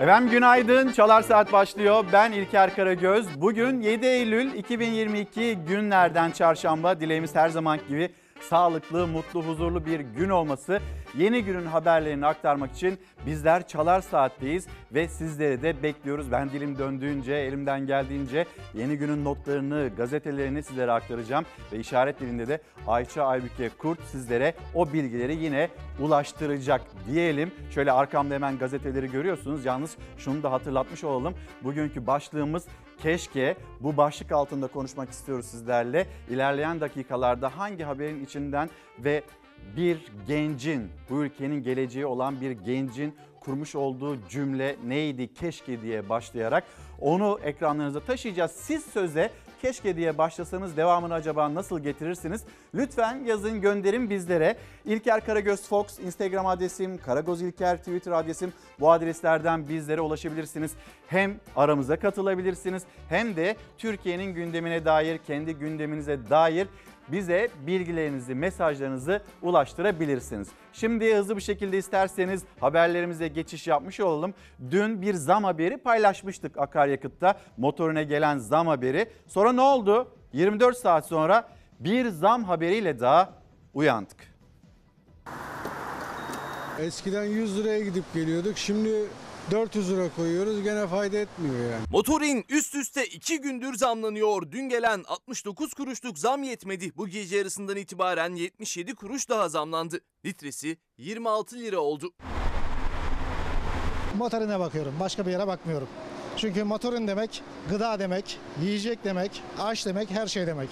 Efendim günaydın. Çalar Saat başlıyor. Ben İlker Karagöz. Bugün 7 Eylül 2022 günlerden çarşamba. Dileğimiz her zaman gibi sağlıklı, mutlu, huzurlu bir gün olması. Yeni günün haberlerini aktarmak için bizler Çalar Saat'teyiz ve sizleri de bekliyoruz. Ben dilim döndüğünce, elimden geldiğince yeni günün notlarını, gazetelerini sizlere aktaracağım. Ve işaret dilinde de Ayça Aybüke Kurt sizlere o bilgileri yine ulaştıracak diyelim. Şöyle arkamda hemen gazeteleri görüyorsunuz. Yalnız şunu da hatırlatmış olalım. Bugünkü başlığımız keşke bu başlık altında konuşmak istiyoruz sizlerle. İlerleyen dakikalarda hangi haberin içinden ve bir gencin, bu ülkenin geleceği olan bir gencin kurmuş olduğu cümle neydi keşke diye başlayarak onu ekranlarınıza taşıyacağız. Siz söze keşke diye başlasanız devamını acaba nasıl getirirsiniz? Lütfen yazın gönderin bizlere. İlker Karagöz Fox Instagram adresim, Karagoz İlker Twitter adresim bu adreslerden bizlere ulaşabilirsiniz. Hem aramıza katılabilirsiniz hem de Türkiye'nin gündemine dair, kendi gündeminize dair bize bilgilerinizi, mesajlarınızı ulaştırabilirsiniz. Şimdi hızlı bir şekilde isterseniz haberlerimize geçiş yapmış olalım. Dün bir zam haberi paylaşmıştık akaryakıtta. Motorine gelen zam haberi. Sonra ne oldu? 24 saat sonra bir zam haberiyle daha uyandık. Eskiden 100 liraya gidip geliyorduk. Şimdi 400 lira koyuyoruz gene fayda etmiyor yani. Motorin üst üste 2 gündür zamlanıyor. Dün gelen 69 kuruşluk zam yetmedi. Bu gece yarısından itibaren 77 kuruş daha zamlandı. Litresi 26 lira oldu. Motorine bakıyorum. Başka bir yere bakmıyorum. Çünkü motorun demek gıda demek, yiyecek demek, aş demek, her şey demek.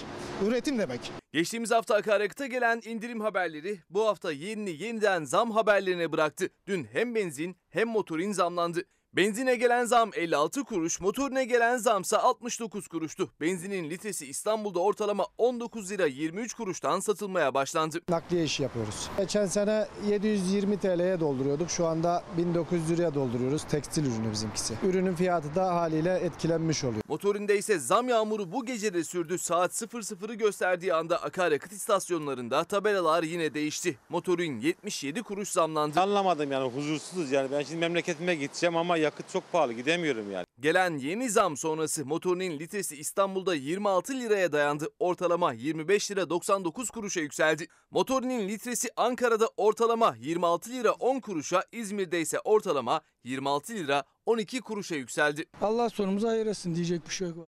Üretim demek. Geçtiğimiz hafta akaryakıta gelen indirim haberleri bu hafta yerini yeniden zam haberlerine bıraktı. Dün hem benzin hem motorin zamlandı. Benzine gelen zam 56 kuruş, motorine gelen zamsa 69 kuruştu. Benzinin litresi İstanbul'da ortalama 19 lira 23 kuruştan satılmaya başlandı. Nakliye işi yapıyoruz. Geçen sene 720 TL'ye dolduruyorduk. Şu anda 1900 liraya dolduruyoruz. Tekstil ürünü bizimkisi. Ürünün fiyatı da haliyle etkilenmiş oluyor. Motorinde ise zam yağmuru bu gece de sürdü. Saat 00'ı gösterdiği anda akaryakıt istasyonlarında tabelalar yine değişti. Motorin 77 kuruş zamlandı. Anlamadım yani huzursuzuz yani. Ben şimdi memleketime gideceğim ama yakıt çok pahalı gidemiyorum yani. Gelen yeni zam sonrası motorinin litresi İstanbul'da 26 liraya dayandı. Ortalama 25 lira 99 kuruşa yükseldi. Motorinin litresi Ankara'da ortalama 26 lira 10 kuruşa, İzmir'de ise ortalama 26 lira 12 kuruşa yükseldi. Allah sonumuzu hayır etsin diyecek bir şey yok.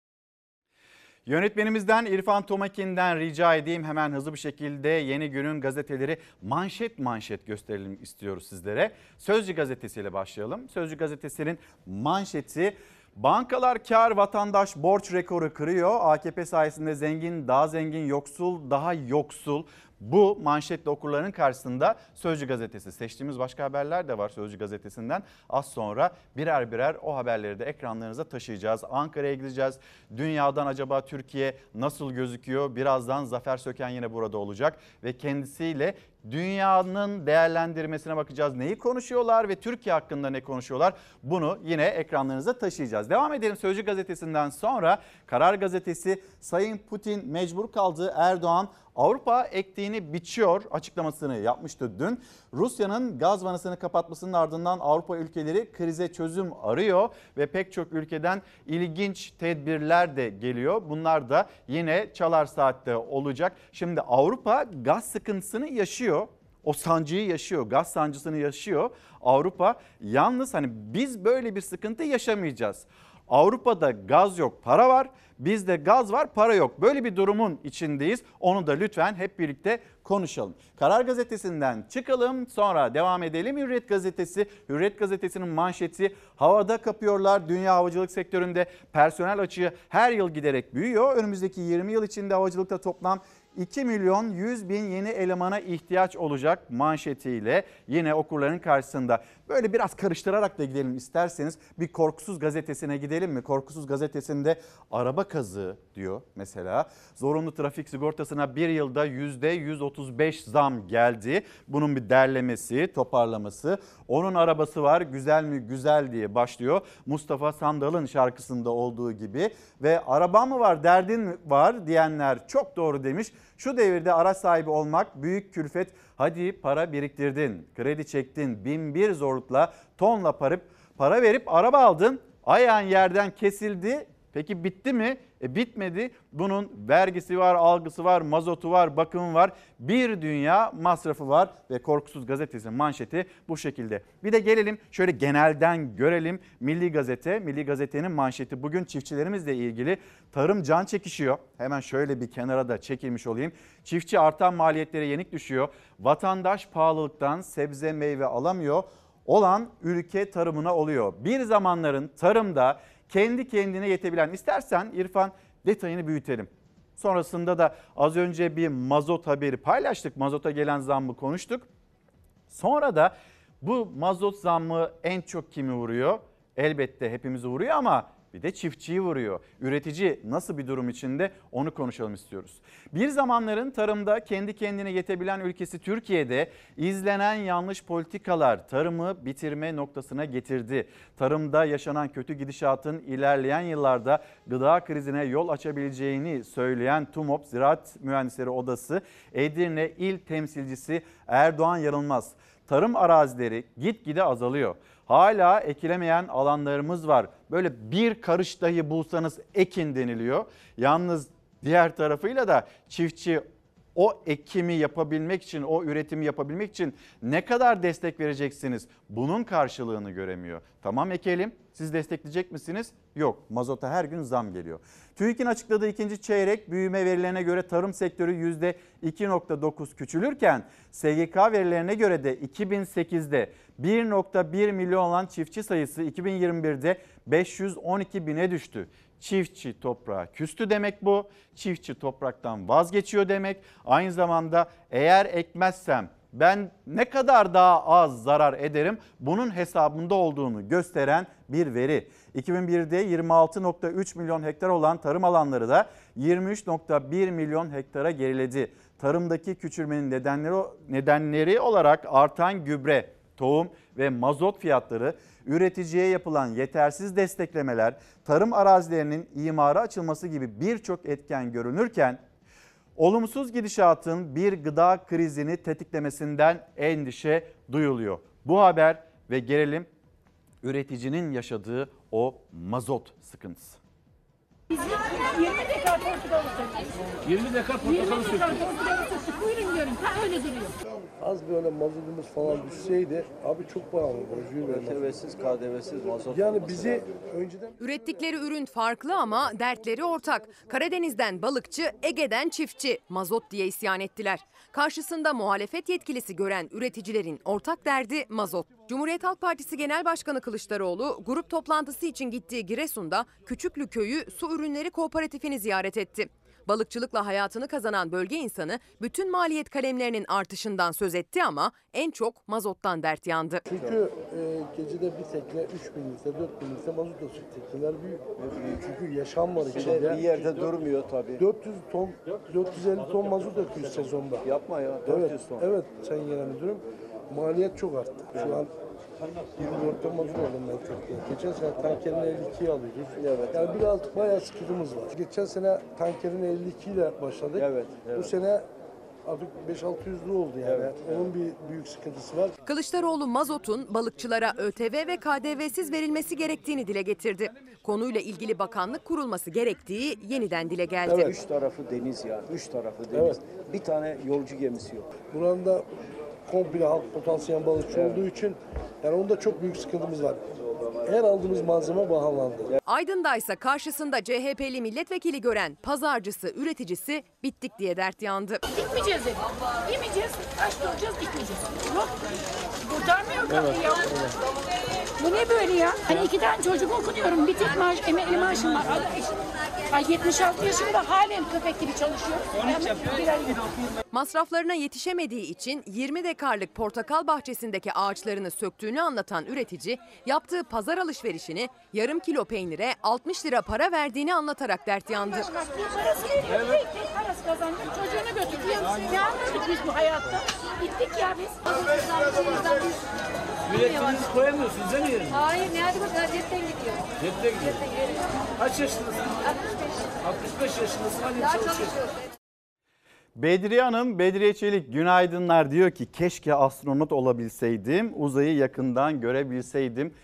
Yönetmenimizden İrfan Tomakin'den rica edeyim hemen hızlı bir şekilde yeni günün gazeteleri manşet manşet gösterelim istiyoruz sizlere. Sözcü gazetesiyle başlayalım. Sözcü gazetesinin manşeti Bankalar kar vatandaş borç rekoru kırıyor. AKP sayesinde zengin daha zengin, yoksul daha yoksul. Bu manşetle okurların karşısında Sözcü gazetesi. Seçtiğimiz başka haberler de var Sözcü gazetesinden. Az sonra birer birer o haberleri de ekranlarınıza taşıyacağız. Ankara'ya gideceğiz. Dünyadan acaba Türkiye nasıl gözüküyor? Birazdan Zafer Söken yine burada olacak ve kendisiyle dünyanın değerlendirmesine bakacağız. Neyi konuşuyorlar ve Türkiye hakkında ne konuşuyorlar? Bunu yine ekranlarınıza taşıyacağız. Devam edelim Sözcü gazetesinden sonra Karar gazetesi Sayın Putin mecbur kaldı Erdoğan Avrupa ektiğini biçiyor açıklamasını yapmıştı dün. Rusya'nın gaz vanasını kapatmasının ardından Avrupa ülkeleri krize çözüm arıyor ve pek çok ülkeden ilginç tedbirler de geliyor. Bunlar da yine çalar saatte olacak. Şimdi Avrupa gaz sıkıntısını yaşıyor o sancıyı yaşıyor, gaz sancısını yaşıyor Avrupa. Yalnız hani biz böyle bir sıkıntı yaşamayacağız. Avrupa'da gaz yok, para var. Bizde gaz var, para yok. Böyle bir durumun içindeyiz. Onu da lütfen hep birlikte konuşalım. Karar Gazetesi'nden çıkalım sonra devam edelim. Hürriyet Gazetesi, Hürriyet Gazetesi'nin manşeti havada kapıyorlar. Dünya havacılık sektöründe personel açığı her yıl giderek büyüyor. Önümüzdeki 20 yıl içinde havacılıkta toplam 2 milyon 100 bin yeni elemana ihtiyaç olacak manşetiyle yine okurların karşısında. Böyle biraz karıştırarak da gidelim isterseniz bir Korkusuz Gazetesi'ne gidelim mi? Korkusuz Gazetesi'nde araba kazığı diyor mesela. Zorunlu trafik sigortasına bir yılda %135 zam geldi. Bunun bir derlemesi, toparlaması. Onun arabası var güzel mi güzel diye başlıyor. Mustafa Sandal'ın şarkısında olduğu gibi. Ve araba mı var derdin var diyenler çok doğru demiş. Şu devirde araç sahibi olmak büyük külfet. Hadi para biriktirdin, kredi çektin, bin bir zorlukla tonla parıp Para verip araba aldın. Ayağın yerden kesildi. Peki bitti mi? E bitmedi. Bunun vergisi var, algısı var, mazotu var, bakımı var. Bir dünya masrafı var ve Korkusuz Gazetesi manşeti bu şekilde. Bir de gelelim şöyle genelden görelim. Milli Gazete, Milli Gazete'nin manşeti bugün çiftçilerimizle ilgili tarım can çekişiyor. Hemen şöyle bir kenara da çekilmiş olayım. Çiftçi artan maliyetlere yenik düşüyor. Vatandaş pahalılıktan sebze meyve alamıyor olan ülke tarımına oluyor. Bir zamanların tarımda kendi kendine yetebilen istersen İrfan detayını büyütelim. Sonrasında da az önce bir mazot haberi paylaştık. Mazota gelen zammı konuştuk. Sonra da bu mazot zammı en çok kimi vuruyor? Elbette hepimizi vuruyor ama bir de çiftçiyi vuruyor. Üretici nasıl bir durum içinde onu konuşalım istiyoruz. Bir zamanların tarımda kendi kendine yetebilen ülkesi Türkiye'de izlenen yanlış politikalar tarımı bitirme noktasına getirdi. Tarımda yaşanan kötü gidişatın ilerleyen yıllarda gıda krizine yol açabileceğini söyleyen TUMOP Ziraat Mühendisleri Odası Edirne İl Temsilcisi Erdoğan Yanılmaz tarım arazileri gitgide azalıyor. Hala ekilemeyen alanlarımız var. Böyle bir karış dahi bulsanız ekin deniliyor. Yalnız diğer tarafıyla da çiftçi o ekimi yapabilmek için, o üretimi yapabilmek için ne kadar destek vereceksiniz? Bunun karşılığını göremiyor. Tamam ekelim, siz destekleyecek misiniz? Yok, mazota her gün zam geliyor. TÜİK'in açıkladığı ikinci çeyrek büyüme verilerine göre tarım sektörü %2.9 küçülürken SGK verilerine göre de 2008'de 1.1 milyon olan çiftçi sayısı 2021'de 512 bine düştü. Çiftçi toprağa küstü demek bu. Çiftçi topraktan vazgeçiyor demek. Aynı zamanda eğer ekmezsem ben ne kadar daha az zarar ederim bunun hesabında olduğunu gösteren bir veri. 2001'de 26.3 milyon hektar olan tarım alanları da 23.1 milyon hektara geriledi. Tarımdaki küçülmenin nedenleri nedenleri olarak artan gübre, tohum ve mazot fiyatları, üreticiye yapılan yetersiz desteklemeler, tarım arazilerinin imara açılması gibi birçok etken görünürken olumsuz gidişatın bir gıda krizini tetiklemesinden endişe duyuluyor. Bu haber ve gelelim üreticinin yaşadığı o mazot sıkıntısı. 20 dekar portakal satıyoruz. 20 dekar 20 portakal dekar söküyor. Buyurun görün. Ha öyle duruyor. Az böyle mazotumuz falan düşseydi abi çok pahalı. KDV'siz, KDV'siz mazot. Yani bizi önceden Ürettikleri ürün farklı ama dertleri ortak. Karadeniz'den balıkçı, Ege'den çiftçi. Mazot diye isyan ettiler. Karşısında muhalefet yetkilisi gören üreticilerin ortak derdi mazot. Cumhuriyet Halk Partisi Genel Başkanı Kılıçdaroğlu grup toplantısı için gittiği Giresun'da Küçüklü Köyü Su Ürünleri Kooperatifini ziyaret etti. Balıkçılıkla hayatını kazanan bölge insanı bütün maliyet kalemlerinin artışından söz etti ama en çok mazottan dert yandı. çünkü e, gecede bir tekne 3 bin litre 4 bin litre mazot basıyor. Tekneler büyük. Çünkü yaşam var içinde. bir yerde durmuyor tabii. 400 ton 450 ton mazot döküyoruz sezonda. Yapma ya 400 Evet, ton. evet Sayın Genel Müdürüm. Maliyet çok arttı. Şu an 24 ton mazot aldım ben tekneye. Geçen sene tankerin 52'yi alıyoruz. Evet. Yani biraz bayağı sıkıntımız var. Geçen sene tankerin 52 ile başladık. Evet, Bu evet. sene artık 5-600 lira oldu yani. Evet, Onun bir büyük sıkıntısı var. Kılıçdaroğlu mazotun balıkçılara ÖTV ve KDV'siz verilmesi gerektiğini dile getirdi. Konuyla ilgili bakanlık kurulması gerektiği yeniden dile geldi. Üç tarafı deniz ya. Üç tarafı deniz. Bir tane yolcu gemisi yok. Buranın da komple halk potansiyel balıkçı olduğu için yani onda çok büyük sıkıntımız var. Her aldığımız malzeme pahalandı. Aydın'da ise karşısında CHP'li milletvekili gören pazarcısı, üreticisi bittik diye dert yandı. Dikmeyeceğiz dedi. Yemeyeceğiz. Aç duracağız dikmeyeceğiz. Yok. Kurtarmıyor kapıyı ya. Bu ne böyle ya? Hani iki tane çocuk okutuyorum. Bir tek maaş, emekli maaşım var. Ay, Ay 76 yaşında halen köpek gibi çalışıyor. Ben bir ay Masraflarına yetişemediği için 20 dekarlık portakal bahçesindeki ağaçlarını söktüğünü anlatan üretici, yaptığı pazar alışverişini yarım kilo peynire 60 lira para verdiğini anlatarak dert yandı. Parası. Evet. Tek parası kazanıyor. Çocuğunu götürüyor. Ne anladık biz bu hayatta? Bittik ya biz. Ürettiğinizi koyamıyorsunuz değil mi yerine? Hayır nerede bak cepten gidiyor. Cepte gidiyor. Kaç yaşındasın? 65 yaşındasın. Hani çalışıyorsun. Bedriye Hanım, Bedriye Çelik günaydınlar diyor ki keşke astronot olabilseydim, uzayı yakından görebilseydim.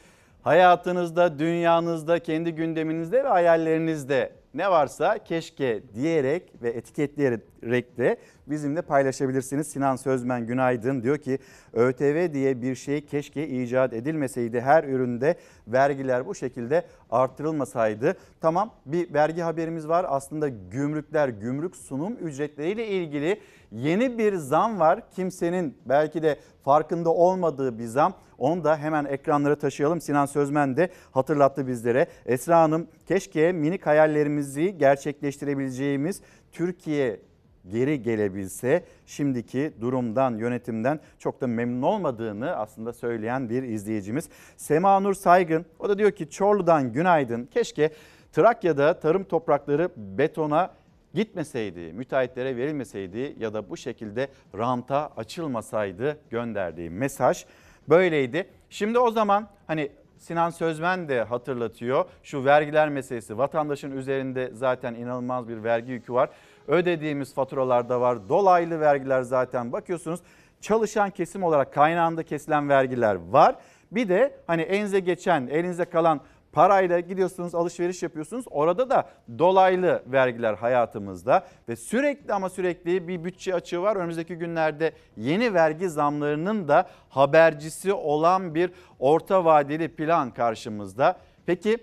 Hayatınızda, dünyanızda, kendi gündeminizde ve hayallerinizde ne varsa keşke diyerek ve etiketleyerek de bizimle paylaşabilirsiniz. Sinan Sözmen günaydın diyor ki ÖTV diye bir şey keşke icat edilmeseydi. Her üründe vergiler bu şekilde artırılmasaydı. Tamam bir vergi haberimiz var. Aslında gümrükler, gümrük sunum ücretleriyle ilgili yeni bir zam var. Kimsenin belki de farkında olmadığı bir zam. Onu da hemen ekranlara taşıyalım. Sinan Sözmen de hatırlattı bizlere. Esra Hanım keşke minik hayallerimizi gerçekleştirebileceğimiz Türkiye geri gelebilse şimdiki durumdan, yönetimden çok da memnun olmadığını aslında söyleyen bir izleyicimiz. Sema Nur Saygın o da diyor ki Çorlu'dan günaydın. Keşke Trakya'da tarım toprakları betona gitmeseydi, müteahhitlere verilmeseydi ya da bu şekilde ranta açılmasaydı gönderdiği mesaj böyleydi. Şimdi o zaman hani Sinan Sözmen de hatırlatıyor. Şu vergiler meselesi vatandaşın üzerinde zaten inanılmaz bir vergi yükü var. Ödediğimiz faturalarda var. Dolaylı vergiler zaten bakıyorsunuz. Çalışan kesim olarak kaynağında kesilen vergiler var. Bir de hani elinize geçen, elinize kalan parayla gidiyorsunuz alışveriş yapıyorsunuz. Orada da dolaylı vergiler hayatımızda ve sürekli ama sürekli bir bütçe açığı var. Önümüzdeki günlerde yeni vergi zamlarının da habercisi olan bir orta vadeli plan karşımızda. Peki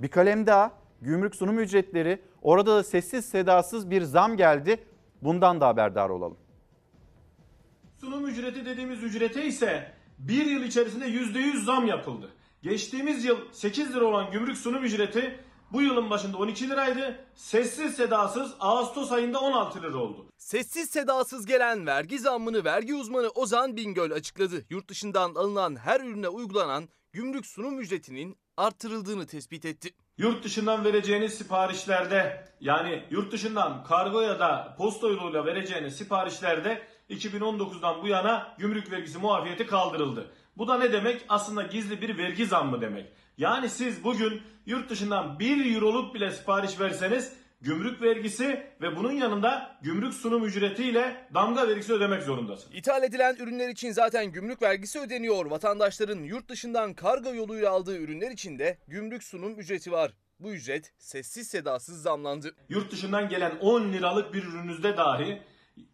bir kalem daha gümrük sunum ücretleri orada da sessiz sedasız bir zam geldi. Bundan da haberdar olalım. Sunum ücreti dediğimiz ücrete ise bir yıl içerisinde %100 zam yapıldı. Geçtiğimiz yıl 8 lira olan gümrük sunum ücreti bu yılın başında 12 liraydı. Sessiz sedasız Ağustos ayında 16 lira oldu. Sessiz sedasız gelen vergi zammını vergi uzmanı Ozan Bingöl açıkladı. Yurt dışından alınan her ürüne uygulanan gümrük sunum ücretinin artırıldığını tespit etti. Yurt dışından vereceğiniz siparişlerde yani yurt dışından kargo ya da posta yoluyla vereceğiniz siparişlerde 2019'dan bu yana gümrük vergisi muafiyeti kaldırıldı. Bu da ne demek? Aslında gizli bir vergi zammı demek. Yani siz bugün yurt dışından 1 euroluk bile sipariş verseniz gümrük vergisi ve bunun yanında gümrük sunum ücretiyle damga vergisi ödemek zorundasınız. İthal edilen ürünler için zaten gümrük vergisi ödeniyor. Vatandaşların yurt dışından kargo yoluyla aldığı ürünler için de gümrük sunum ücreti var. Bu ücret sessiz sedasız zamlandı. Yurt dışından gelen 10 liralık bir ürününüzde dahi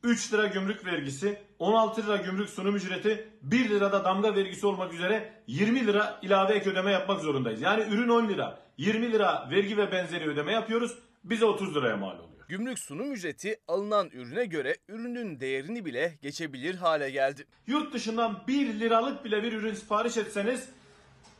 3 lira gümrük vergisi, 16 lira gümrük sunum ücreti, 1 lira da damga vergisi olmak üzere 20 lira ilave ek ödeme yapmak zorundayız. Yani ürün 10 lira, 20 lira vergi ve benzeri ödeme yapıyoruz. Bize 30 liraya mal oluyor. Gümrük sunum ücreti alınan ürüne göre ürünün değerini bile geçebilir hale geldi. Yurt dışından 1 liralık bile bir ürün sipariş etseniz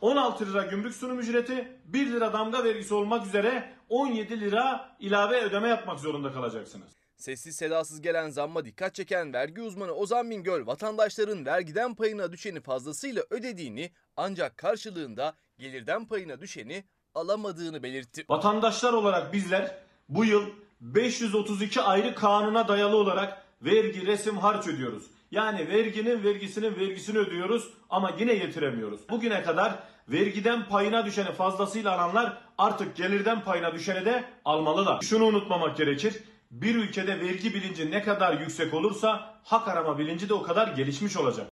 16 lira gümrük sunum ücreti, 1 lira damga vergisi olmak üzere 17 lira ilave ödeme yapmak zorunda kalacaksınız. Sessiz sedasız gelen zamma dikkat çeken vergi uzmanı Ozan Bingöl vatandaşların vergiden payına düşeni fazlasıyla ödediğini ancak karşılığında gelirden payına düşeni alamadığını belirtti. Vatandaşlar olarak bizler bu yıl 532 ayrı kanuna dayalı olarak vergi, resim, harç ödüyoruz. Yani verginin vergisinin vergisini ödüyoruz ama yine yetiremiyoruz. Bugüne kadar vergiden payına düşeni fazlasıyla alanlar artık gelirden payına düşeni de almalılar. Şunu unutmamak gerekir. Bir ülkede vergi bilinci ne kadar yüksek olursa hak arama bilinci de o kadar gelişmiş olacak.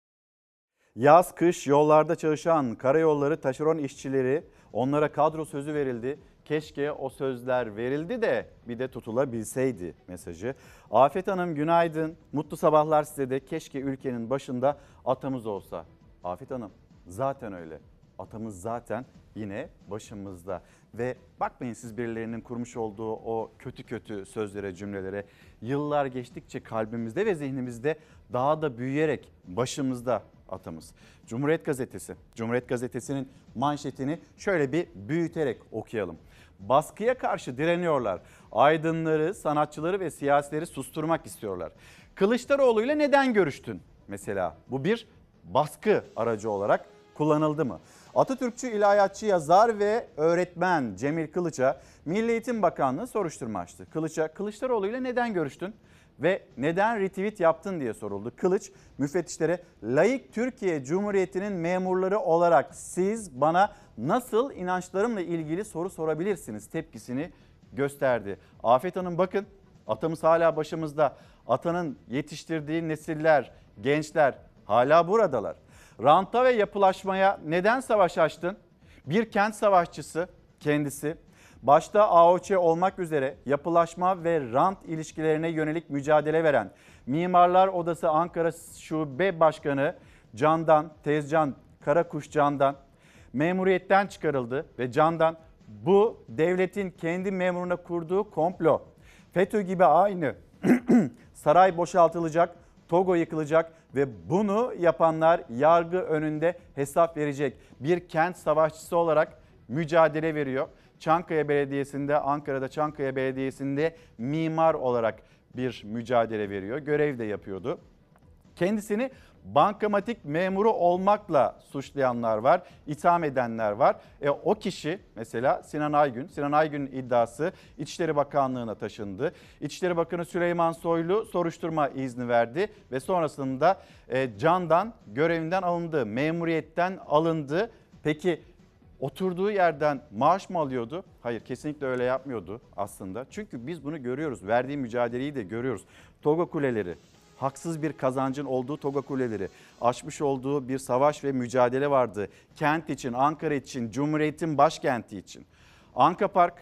Yaz kış yollarda çalışan karayolları taşeron işçileri onlara kadro sözü verildi. Keşke o sözler verildi de bir de tutulabilseydi mesajı. Afet Hanım günaydın. Mutlu sabahlar size de. Keşke ülkenin başında atamız olsa. Afet Hanım zaten öyle. Atamız zaten yine başımızda. Ve bakmayın siz birilerinin kurmuş olduğu o kötü kötü sözlere, cümlelere. Yıllar geçtikçe kalbimizde ve zihnimizde daha da büyüyerek başımızda atamız. Cumhuriyet Gazetesi. Cumhuriyet Gazetesi'nin manşetini şöyle bir büyüterek okuyalım. Baskıya karşı direniyorlar. Aydınları, sanatçıları ve siyasileri susturmak istiyorlar. Kılıçdaroğlu ile neden görüştün? Mesela bu bir baskı aracı olarak kullanıldı mı? Atatürkçü ilahiyatçı yazar ve öğretmen Cemil Kılıç'a Milli Eğitim Bakanlığı soruşturma açtı. Kılıç'a Kılıçdaroğlu ile neden görüştün? ve neden retweet yaptın diye soruldu. Kılıç müfettişlere layık Türkiye Cumhuriyeti'nin memurları olarak siz bana nasıl inançlarımla ilgili soru sorabilirsiniz tepkisini gösterdi. Afet Hanım bakın atamız hala başımızda. Atanın yetiştirdiği nesiller, gençler hala buradalar. Ranta ve yapılaşmaya neden savaş açtın? Bir kent savaşçısı kendisi. Başta AOÇ olmak üzere yapılaşma ve rant ilişkilerine yönelik mücadele veren Mimarlar Odası Ankara Şube Başkanı Candan, Tezcan Karakuş Candan memuriyetten çıkarıldı ve Candan bu devletin kendi memuruna kurduğu komplo. FETÖ gibi aynı saray boşaltılacak, Togo yıkılacak ve bunu yapanlar yargı önünde hesap verecek. Bir kent savaşçısı olarak mücadele veriyor. Çankaya Belediyesi'nde, Ankara'da Çankaya Belediyesi'nde mimar olarak bir mücadele veriyor. Görev de yapıyordu. Kendisini bankamatik memuru olmakla suçlayanlar var, itham edenler var. E, o kişi mesela Sinan Aygün, Sinan Aygün'ün iddiası İçişleri Bakanlığı'na taşındı. İçişleri Bakanı Süleyman Soylu soruşturma izni verdi ve sonrasında e, Candan görevinden alındı, memuriyetten alındı. Peki oturduğu yerden maaş mı alıyordu? Hayır kesinlikle öyle yapmıyordu aslında. Çünkü biz bunu görüyoruz. Verdiği mücadeleyi de görüyoruz. Togo kuleleri, haksız bir kazancın olduğu Toga Kuleleri, açmış olduğu bir savaş ve mücadele vardı. Kent için, Ankara için, Cumhuriyet'in başkenti için. Anka Park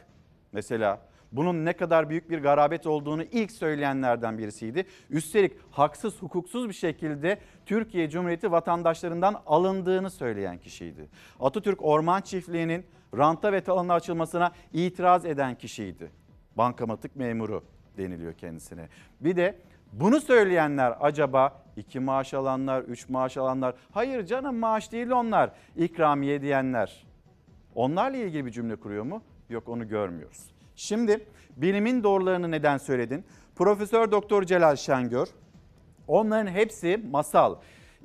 mesela bunun ne kadar büyük bir garabet olduğunu ilk söyleyenlerden birisiydi. Üstelik haksız, hukuksuz bir şekilde Türkiye Cumhuriyeti vatandaşlarından alındığını söyleyen kişiydi. Atatürk Orman Çiftliği'nin ranta ve talana açılmasına itiraz eden kişiydi. Bankamatik memuru deniliyor kendisine. Bir de bunu söyleyenler acaba iki maaş alanlar, üç maaş alanlar, hayır canım maaş değil onlar, ikramiye diyenler. Onlarla ilgili bir cümle kuruyor mu? Yok onu görmüyoruz. Şimdi bilimin doğrularını neden söyledin? Profesör Doktor Celal Şengör, onların hepsi masal.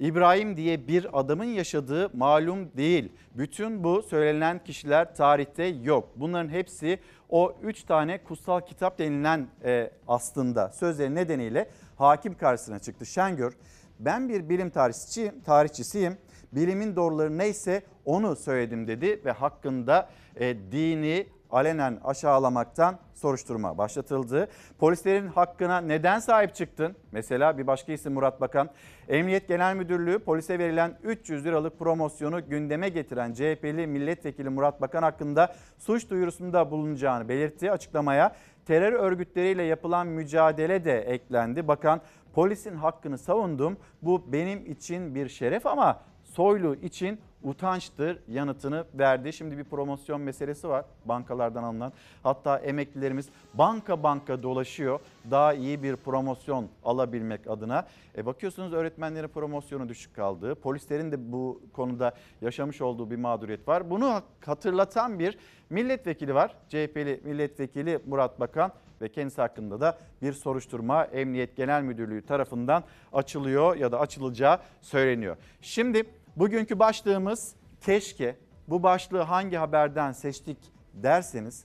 İbrahim diye bir adamın yaşadığı malum değil. Bütün bu söylenen kişiler tarihte yok. Bunların hepsi o üç tane kutsal kitap denilen e, aslında sözleri nedeniyle hakim karşısına çıktı. Şengör ben bir bilim tarihçisiyim, tarihçisiyim. Bilimin doğruları neyse onu söyledim dedi ve hakkında e, dini alenen aşağılamaktan soruşturma başlatıldı. Polislerin hakkına neden sahip çıktın? Mesela bir başka isim Murat Bakan. Emniyet Genel Müdürlüğü polise verilen 300 liralık promosyonu gündeme getiren CHP'li milletvekili Murat Bakan hakkında suç duyurusunda bulunacağını belirtti. Açıklamaya terör örgütleriyle yapılan mücadele de eklendi. Bakan polisin hakkını savundum. Bu benim için bir şeref ama Soylu için utançtır yanıtını verdi. Şimdi bir promosyon meselesi var bankalardan alınan. Hatta emeklilerimiz banka banka dolaşıyor daha iyi bir promosyon alabilmek adına. E bakıyorsunuz öğretmenlerin promosyonu düşük kaldı. Polislerin de bu konuda yaşamış olduğu bir mağduriyet var. Bunu hatırlatan bir milletvekili var. CHP'li milletvekili Murat Bakan ve kendisi hakkında da bir soruşturma Emniyet Genel Müdürlüğü tarafından açılıyor ya da açılacağı söyleniyor. Şimdi Bugünkü başlığımız keşke bu başlığı hangi haberden seçtik derseniz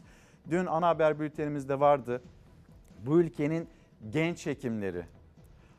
dün ana haber bültenimizde vardı. Bu ülkenin genç hekimleri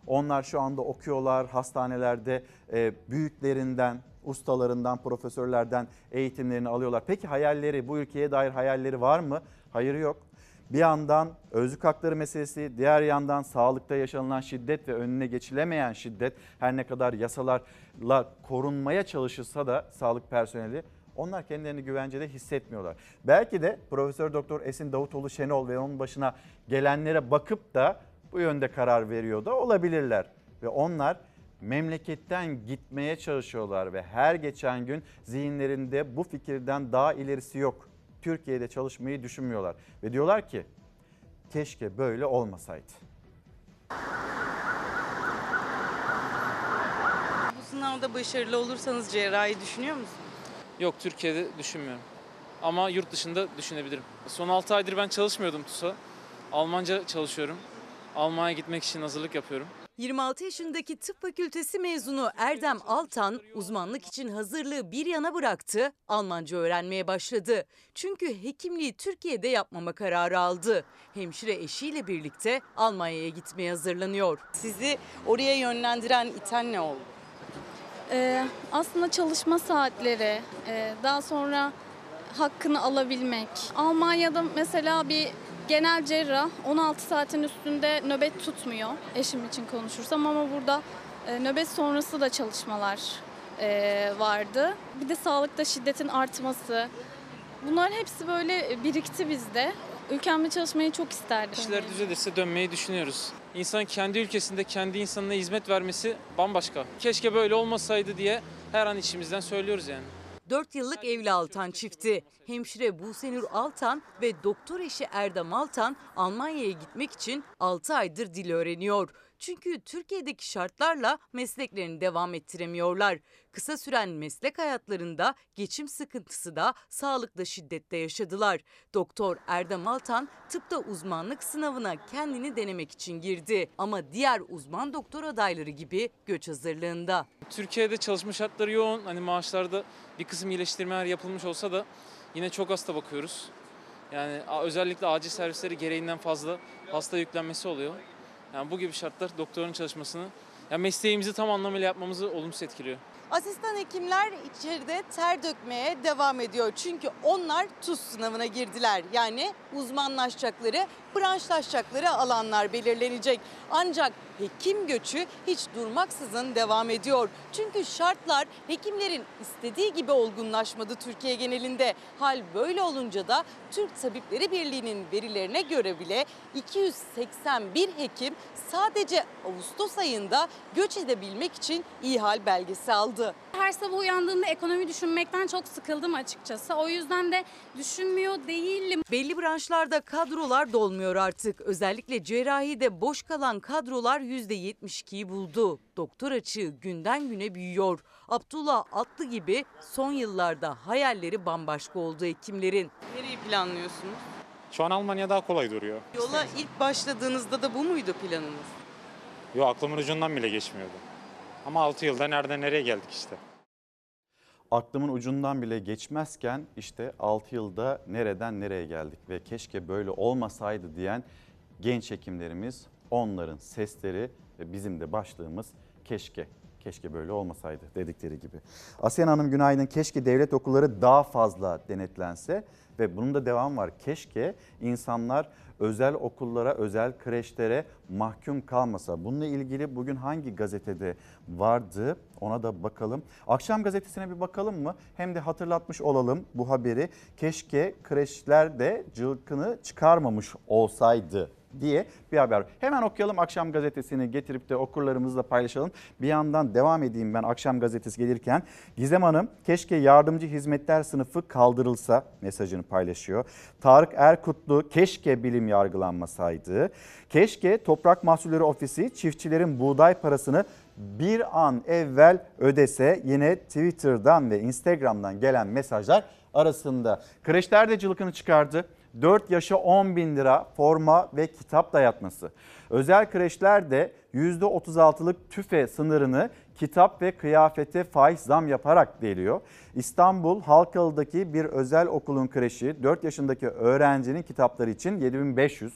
onlar şu anda okuyorlar hastanelerde e, büyüklerinden, ustalarından, profesörlerden eğitimlerini alıyorlar. Peki hayalleri, bu ülkeye dair hayalleri var mı? Hayır yok. Bir yandan özlük hakları meselesi, diğer yandan sağlıkta yaşanılan şiddet ve önüne geçilemeyen şiddet her ne kadar yasalarla korunmaya çalışılsa da sağlık personeli onlar kendilerini güvencede hissetmiyorlar. Belki de Profesör Doktor Esin Davutoğlu Şenol ve onun başına gelenlere bakıp da bu yönde karar veriyor da olabilirler. Ve onlar memleketten gitmeye çalışıyorlar ve her geçen gün zihinlerinde bu fikirden daha ilerisi yok. Türkiye'de çalışmayı düşünmüyorlar. Ve diyorlar ki keşke böyle olmasaydı. Bu sınavda başarılı olursanız cerrahi düşünüyor musunuz? Yok Türkiye'de düşünmüyorum. Ama yurt dışında düşünebilirim. Son 6 aydır ben çalışmıyordum TUS'a. Almanca çalışıyorum. Almanya gitmek için hazırlık yapıyorum. 26 yaşındaki tıp fakültesi mezunu Erdem Altan uzmanlık için hazırlığı bir yana bıraktı, Almanca öğrenmeye başladı. Çünkü hekimliği Türkiye'de yapmama kararı aldı. Hemşire eşiyle birlikte Almanya'ya gitmeye hazırlanıyor. Sizi oraya yönlendiren iten ne oldu? Ee, aslında çalışma saatleri, e, daha sonra hakkını alabilmek. Almanya'da mesela bir genel cerrah 16 saatin üstünde nöbet tutmuyor eşim için konuşursam ama burada e, nöbet sonrası da çalışmalar e, vardı. Bir de sağlıkta şiddetin artması. Bunlar hepsi böyle birikti bizde. Ülkemde çalışmayı çok isterdim. İşler düzelirse dönmeyi düşünüyoruz. İnsan kendi ülkesinde kendi insanına hizmet vermesi bambaşka. Keşke böyle olmasaydı diye her an içimizden söylüyoruz yani. 4 yıllık evli Altan çifti. Hemşire Busenur Altan ve doktor eşi Erdem Altan Almanya'ya gitmek için 6 aydır dil öğreniyor. Çünkü Türkiye'deki şartlarla mesleklerini devam ettiremiyorlar. Kısa süren meslek hayatlarında geçim sıkıntısı da sağlıkta şiddette yaşadılar. Doktor Erdem Altan tıpta uzmanlık sınavına kendini denemek için girdi. Ama diğer uzman doktor adayları gibi göç hazırlığında. Türkiye'de çalışma şartları yoğun. Hani maaşlarda bir kısım iyileştirmeler yapılmış olsa da yine çok hasta bakıyoruz. Yani özellikle acil servisleri gereğinden fazla hasta yüklenmesi oluyor. Yani bu gibi şartlar doktorun çalışmasını, yani mesleğimizi tam anlamıyla yapmamızı olumsuz etkiliyor. Asistan hekimler içeride ter dökmeye devam ediyor. Çünkü onlar TUS sınavına girdiler. Yani uzmanlaşacakları, branşlaşacakları alanlar belirlenecek. Ancak hekim göçü hiç durmaksızın devam ediyor. Çünkü şartlar hekimlerin istediği gibi olgunlaşmadı Türkiye genelinde. Hal böyle olunca da Türk Tabipleri Birliği'nin verilerine göre bile 281 hekim sadece Ağustos ayında göç edebilmek için ihal belgesi aldı. Her sabah uyandığımda ekonomi düşünmekten çok sıkıldım açıkçası. O yüzden de düşünmüyor değilim. Belli branşlarda kadrolar dolmuyor artık. Özellikle cerrahide boş kalan kadrolar %72'yi buldu. Doktor açığı günden güne büyüyor. Abdullah Atlı gibi son yıllarda hayalleri bambaşka oldu hekimlerin. Nereyi planlıyorsunuz? Şu an Almanya daha kolay duruyor. Yola ilk başladığınızda da bu muydu planınız? Yo aklımın ucundan bile geçmiyordu. Ama 6 yılda nereden nereye geldik işte. Aklımın ucundan bile geçmezken işte 6 yılda nereden nereye geldik ve keşke böyle olmasaydı diyen genç hekimlerimiz onların sesleri ve bizim de başlığımız keşke keşke böyle olmasaydı dedikleri gibi. Asyen Hanım günaydın. Keşke devlet okulları daha fazla denetlense ve bunun da devam var. Keşke insanlar özel okullara, özel kreşlere mahkum kalmasa. Bununla ilgili bugün hangi gazetede vardı ona da bakalım. Akşam gazetesine bir bakalım mı? Hem de hatırlatmış olalım bu haberi. Keşke kreşler de cılkını çıkarmamış olsaydı diye bir haber. Hemen okuyalım akşam gazetesini getirip de okurlarımızla paylaşalım. Bir yandan devam edeyim ben akşam gazetesi gelirken. Gizem Hanım keşke yardımcı hizmetler sınıfı kaldırılsa mesajını paylaşıyor. Tarık Erkutlu keşke bilim yargılanmasaydı. Keşke Toprak Mahsulleri Ofisi çiftçilerin buğday parasını bir an evvel ödese yine Twitter'dan ve Instagram'dan gelen mesajlar arasında. Kreşler de cılkını çıkardı. 4 yaşa 10 bin lira forma ve kitap dayatması. Özel kreşler de %36'lık tüfe sınırını kitap ve kıyafete faiz zam yaparak deliyor. İstanbul Halkalı'daki bir özel okulun kreşi 4 yaşındaki öğrencinin kitapları için 7500,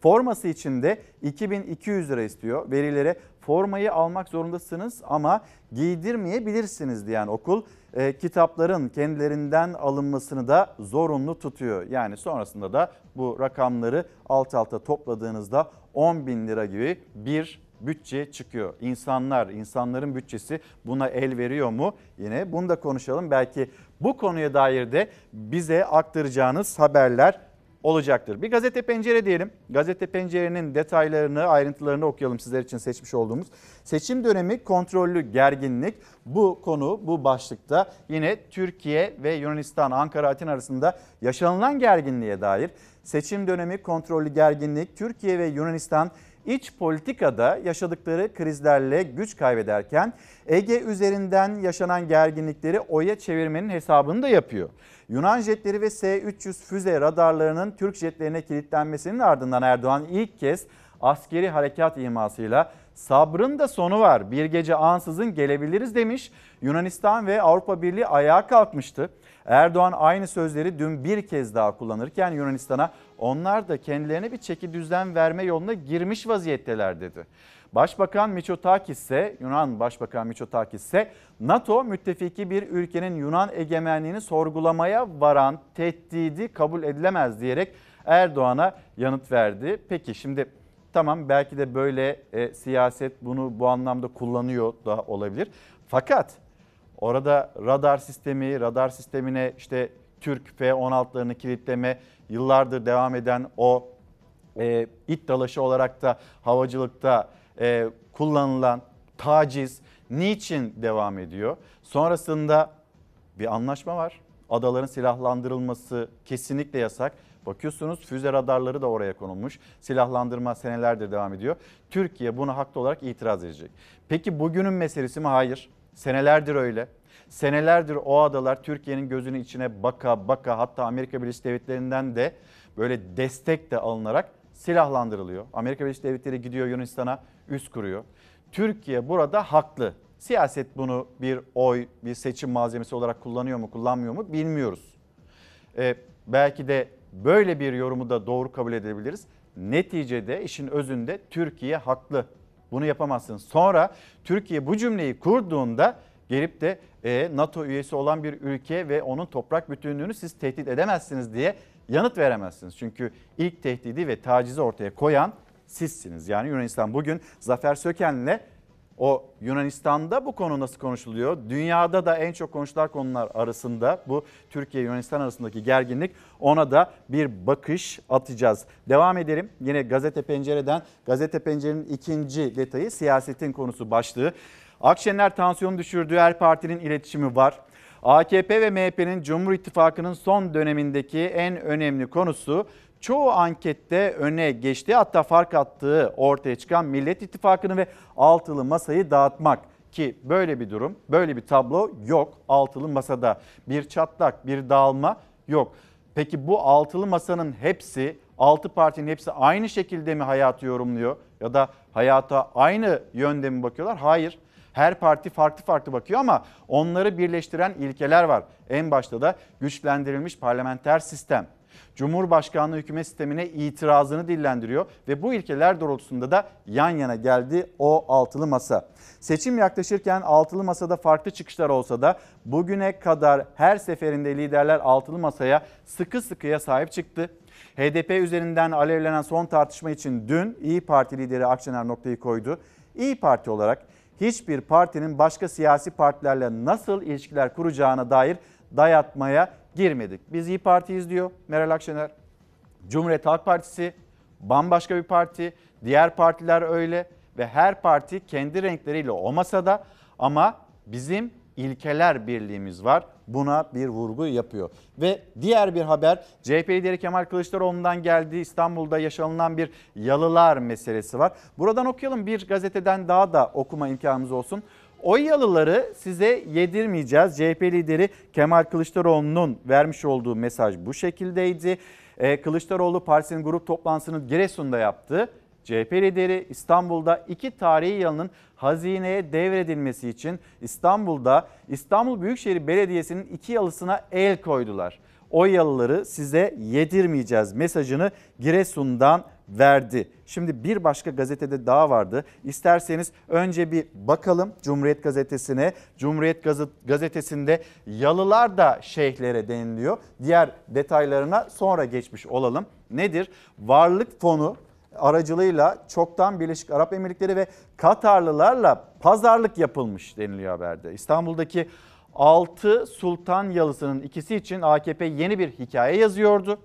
forması için de 2200 lira istiyor. Verilere formayı almak zorundasınız ama giydirmeyebilirsiniz diyen okul e, kitapların kendilerinden alınmasını da zorunlu tutuyor. Yani sonrasında da bu rakamları alt alta topladığınızda 10 bin lira gibi bir bütçe çıkıyor. İnsanlar, insanların bütçesi buna el veriyor mu? Yine bunu da konuşalım. Belki bu konuya dair de bize aktaracağınız haberler olacaktır. Bir gazete pencere diyelim. Gazete pencerenin detaylarını, ayrıntılarını okuyalım sizler için seçmiş olduğumuz. Seçim dönemi kontrollü gerginlik. Bu konu bu başlıkta yine Türkiye ve Yunanistan, Ankara, Atina arasında yaşanılan gerginliğe dair seçim dönemi kontrollü gerginlik Türkiye ve Yunanistan iç politikada yaşadıkları krizlerle güç kaybederken Ege üzerinden yaşanan gerginlikleri oya çevirmenin hesabını da yapıyor. Yunan jetleri ve S-300 füze radarlarının Türk jetlerine kilitlenmesinin ardından Erdoğan ilk kez askeri harekat imasıyla sabrın da sonu var. Bir gece ansızın gelebiliriz demiş. Yunanistan ve Avrupa Birliği ayağa kalkmıştı. Erdoğan aynı sözleri dün bir kez daha kullanırken Yunanistan'a onlar da kendilerine bir çeki düzen verme yoluna girmiş vaziyetteler dedi. Başbakan Mitsotakis ise Yunan Başbakan Mitsotakis ise NATO müttefiki bir ülkenin Yunan egemenliğini sorgulamaya varan tehdidi kabul edilemez diyerek Erdoğan'a yanıt verdi. Peki şimdi tamam belki de böyle e, siyaset bunu bu anlamda kullanıyor da olabilir. Fakat Orada radar sistemi, radar sistemine işte Türk F-16'larını kilitleme, yıllardır devam eden o e, it dalaşı olarak da havacılıkta e, kullanılan taciz niçin devam ediyor? Sonrasında bir anlaşma var. Adaların silahlandırılması kesinlikle yasak. Bakıyorsunuz füze radarları da oraya konulmuş. Silahlandırma senelerdir devam ediyor. Türkiye buna haklı olarak itiraz edecek. Peki bugünün meselesi mi? Hayır. Senelerdir öyle. Senelerdir o adalar Türkiye'nin gözünün içine baka baka hatta Amerika Birleşik Devletleri'nden de böyle destek de alınarak silahlandırılıyor. Amerika Birleşik Devletleri gidiyor Yunanistan'a üst kuruyor. Türkiye burada haklı. Siyaset bunu bir oy, bir seçim malzemesi olarak kullanıyor mu, kullanmıyor mu bilmiyoruz. Ee, belki de böyle bir yorumu da doğru kabul edebiliriz. Neticede işin özünde Türkiye haklı. Bunu yapamazsınız. Sonra Türkiye bu cümleyi kurduğunda gelip de e, NATO üyesi olan bir ülke ve onun toprak bütünlüğünü siz tehdit edemezsiniz diye yanıt veremezsiniz. Çünkü ilk tehdidi ve tacizi ortaya koyan sizsiniz. Yani Yunanistan bugün Zafer Söken'le o Yunanistan'da bu konu nasıl konuşuluyor? Dünyada da en çok konuşulan konular arasında bu Türkiye Yunanistan arasındaki gerginlik ona da bir bakış atacağız. Devam edelim. Yine Gazete Pencere'den Gazete Pencere'nin ikinci detayı siyasetin konusu başlığı. Akşener tansiyonu düşürdüğü her partinin iletişimi var. AKP ve MHP'nin Cumhur İttifakı'nın son dönemindeki en önemli konusu çoğu ankette öne geçti hatta fark attığı ortaya çıkan Millet İttifakı'nı ve altılı masayı dağıtmak ki böyle bir durum, böyle bir tablo yok altılı masada. Bir çatlak, bir dağılma yok. Peki bu altılı masanın hepsi, altı partinin hepsi aynı şekilde mi hayatı yorumluyor ya da hayata aynı yönde mi bakıyorlar? Hayır. Her parti farklı farklı bakıyor ama onları birleştiren ilkeler var. En başta da güçlendirilmiş parlamenter sistem. Cumhurbaşkanlığı hükümet sistemine itirazını dillendiriyor ve bu ilkeler doğrultusunda da yan yana geldi o altılı masa. Seçim yaklaşırken altılı masada farklı çıkışlar olsa da bugüne kadar her seferinde liderler altılı masaya sıkı sıkıya sahip çıktı. HDP üzerinden alevlenen son tartışma için dün İyi Parti lideri Akşener noktayı koydu. İyi Parti olarak hiçbir partinin başka siyasi partilerle nasıl ilişkiler kuracağına dair dayatmaya girmedik. Biz İyi Parti'yiz diyor Meral Akşener. Cumhuriyet Halk Partisi bambaşka bir parti. Diğer partiler öyle ve her parti kendi renkleriyle o masada ama bizim ilkeler birliğimiz var. Buna bir vurgu yapıyor. Ve diğer bir haber CHP lideri Kemal Kılıçdaroğlu'ndan geldi. İstanbul'da yaşanılan bir yalılar meselesi var. Buradan okuyalım bir gazeteden daha da okuma imkanımız olsun. O yalıları size yedirmeyeceğiz. CHP lideri Kemal Kılıçdaroğlu'nun vermiş olduğu mesaj bu şekildeydi. Ee, Kılıçdaroğlu partisinin grup toplantısını Giresun'da yaptı. CHP lideri İstanbul'da iki tarihi yalının hazineye devredilmesi için İstanbul'da İstanbul Büyükşehir Belediyesi'nin iki yalısına el koydular. O yalıları size yedirmeyeceğiz mesajını Giresun'dan verdi. Şimdi bir başka gazetede daha vardı. İsterseniz önce bir bakalım Cumhuriyet Gazetesi'ne. Cumhuriyet Gazetesi'nde yalılar da şeyhlere deniliyor. Diğer detaylarına sonra geçmiş olalım. Nedir? Varlık fonu aracılığıyla çoktan Birleşik Arap Emirlikleri ve Katarlılarla pazarlık yapılmış deniliyor haberde. İstanbul'daki 6 Sultan Yalısı'nın ikisi için AKP yeni bir hikaye yazıyordu.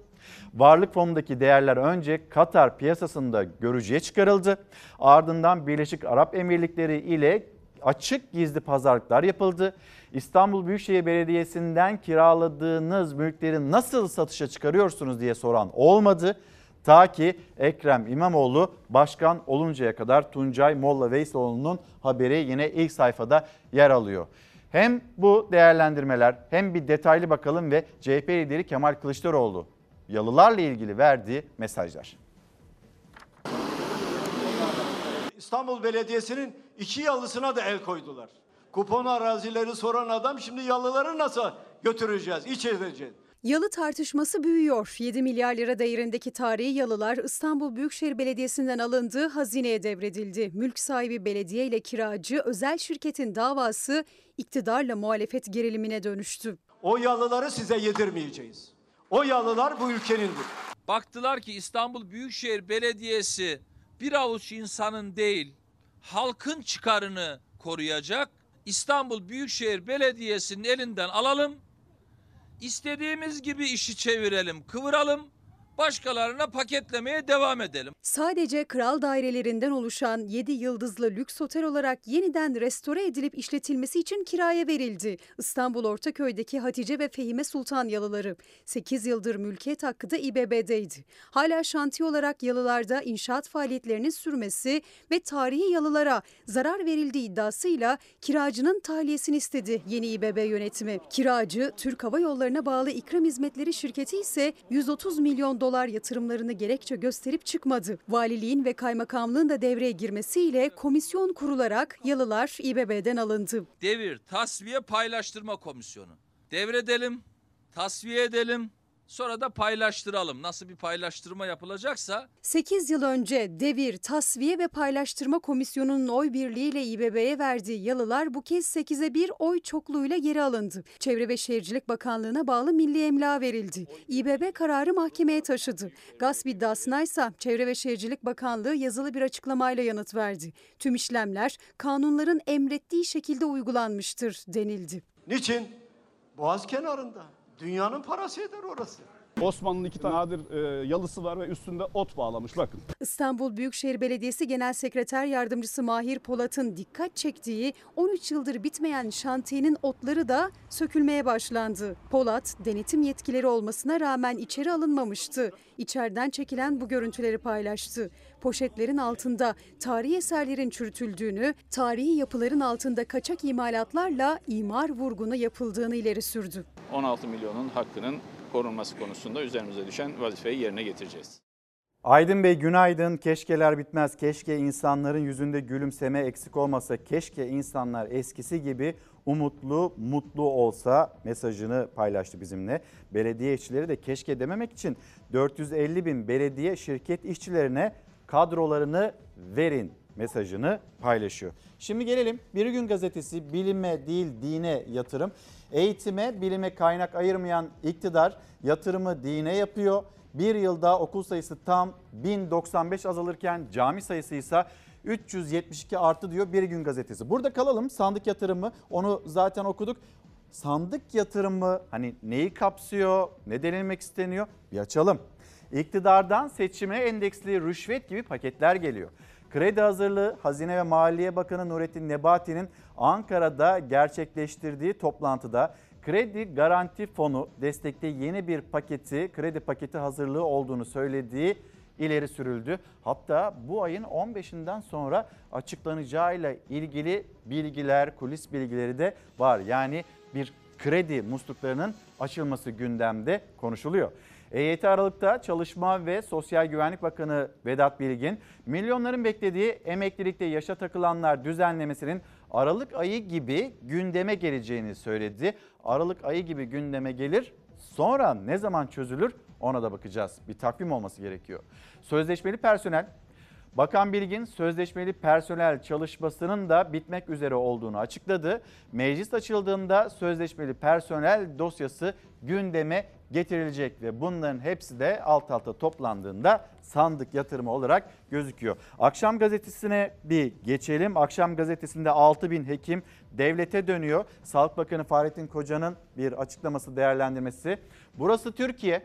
Varlık fonundaki değerler önce Katar piyasasında görücüye çıkarıldı. Ardından Birleşik Arap Emirlikleri ile açık gizli pazarlıklar yapıldı. İstanbul Büyükşehir Belediyesi'nden kiraladığınız mülkleri nasıl satışa çıkarıyorsunuz diye soran olmadı. Ta ki Ekrem İmamoğlu başkan oluncaya kadar Tuncay Molla Veyseloğlu'nun haberi yine ilk sayfada yer alıyor. Hem bu değerlendirmeler hem bir detaylı bakalım ve CHP lideri Kemal Kılıçdaroğlu yalılarla ilgili verdiği mesajlar. İstanbul Belediyesi'nin iki yalısına da el koydular. Kupon arazileri soran adam şimdi yalıları nasıl götüreceğiz, iç edeceğiz? Yalı tartışması büyüyor. 7 milyar lira değerindeki tarihi yalılar İstanbul Büyükşehir Belediyesi'nden alındığı hazineye devredildi. Mülk sahibi belediye ile kiracı özel şirketin davası iktidarla muhalefet gerilimine dönüştü. O yalıları size yedirmeyeceğiz. O yalılar bu ülkenindir. Baktılar ki İstanbul Büyükşehir Belediyesi bir avuç insanın değil halkın çıkarını koruyacak, İstanbul Büyükşehir Belediyesi'nin elinden alalım. İstediğimiz gibi işi çevirelim, kıvıralım. Başkalarına paketlemeye devam edelim. Sadece kral dairelerinden oluşan 7 yıldızlı lüks otel olarak yeniden restore edilip işletilmesi için kiraya verildi. İstanbul Ortaköy'deki Hatice ve Fehime Sultan yalıları 8 yıldır mülkiyet hakkı da İBB'deydi. Hala şantiye olarak yalılarda inşaat faaliyetlerinin sürmesi ve tarihi yalılara zarar verildiği iddiasıyla kiracının tahliyesini istedi yeni İBB yönetimi. Kiracı Türk Hava Yolları'na bağlı İkram Hizmetleri şirketi ise 130 milyon dolar yatırımlarını gerekçe gösterip çıkmadı. Valiliğin ve kaymakamlığın da devreye girmesiyle komisyon kurularak yalılar İBB'den alındı. Devir Tasfiye Paylaştırma Komisyonu. Devredelim, tasfiye edelim, sonra da paylaştıralım. Nasıl bir paylaştırma yapılacaksa 8 yıl önce Devir, Tasfiye ve Paylaştırma Komisyonu'nun oy birliğiyle İBB'ye verdiği yalılar bu kez 8'e 1 oy çokluğuyla geri alındı. Çevre ve Şehircilik Bakanlığı'na bağlı milli emlağa verildi. İBB kararı mahkemeye taşıdı. Gasp iddiasına ise Çevre ve Şehircilik Bakanlığı yazılı bir açıklamayla yanıt verdi. Tüm işlemler kanunların emrettiği şekilde uygulanmıştır denildi. Niçin? Boğaz kenarında. Dünyanın parası eder orası. Osmanlı'nın iki tane nadir e, yalısı var ve üstünde ot bağlamış bakın. İstanbul Büyükşehir Belediyesi Genel Sekreter Yardımcısı Mahir Polat'ın dikkat çektiği 13 yıldır bitmeyen şantiyenin otları da sökülmeye başlandı. Polat, denetim yetkileri olmasına rağmen içeri alınmamıştı. İçeriden çekilen bu görüntüleri paylaştı. Poşetlerin altında tarihi eserlerin çürütüldüğünü, tarihi yapıların altında kaçak imalatlarla imar vurgunu yapıldığını ileri sürdü. 16 milyonun hakkının korunması konusunda üzerimize düşen vazifeyi yerine getireceğiz. Aydın Bey günaydın. Keşkeler bitmez. Keşke insanların yüzünde gülümseme eksik olmasa. Keşke insanlar eskisi gibi umutlu, mutlu olsa mesajını paylaştı bizimle. Belediye işçileri de keşke dememek için 450 bin belediye şirket işçilerine kadrolarını verin mesajını paylaşıyor. Şimdi gelelim Bir Gün Gazetesi bilime değil dine yatırım. Eğitime, bilime kaynak ayırmayan iktidar yatırımı dine yapıyor. Bir yılda okul sayısı tam 1095 azalırken cami sayısı ise 372 arttı diyor Bir Gün Gazetesi. Burada kalalım sandık yatırımı onu zaten okuduk. Sandık yatırımı hani neyi kapsıyor, ne denilmek isteniyor bir açalım. İktidardan seçime endeksli rüşvet gibi paketler geliyor. Kredi hazırlığı Hazine ve Maliye Bakanı Nurettin Nebati'nin Ankara'da gerçekleştirdiği toplantıda kredi garanti fonu destekli yeni bir paketi, kredi paketi hazırlığı olduğunu söylediği ileri sürüldü. Hatta bu ayın 15'inden sonra açıklanacağıyla ilgili bilgiler, kulis bilgileri de var. Yani bir kredi musluklarının açılması gündemde konuşuluyor. EYT Aralık'ta Çalışma ve Sosyal Güvenlik Bakanı Vedat Bilgin, milyonların beklediği emeklilikte yaşa takılanlar düzenlemesinin Aralık ayı gibi gündeme geleceğini söyledi. Aralık ayı gibi gündeme gelir, sonra ne zaman çözülür ona da bakacağız. Bir takvim olması gerekiyor. Sözleşmeli personel Bakan Bilgin sözleşmeli personel çalışmasının da bitmek üzere olduğunu açıkladı. Meclis açıldığında sözleşmeli personel dosyası gündeme getirilecek ve bunların hepsi de alt alta toplandığında sandık yatırımı olarak gözüküyor. Akşam gazetesine bir geçelim. Akşam gazetesinde 6 bin hekim devlete dönüyor. Sağlık Bakanı Fahrettin Koca'nın bir açıklaması değerlendirmesi. Burası Türkiye.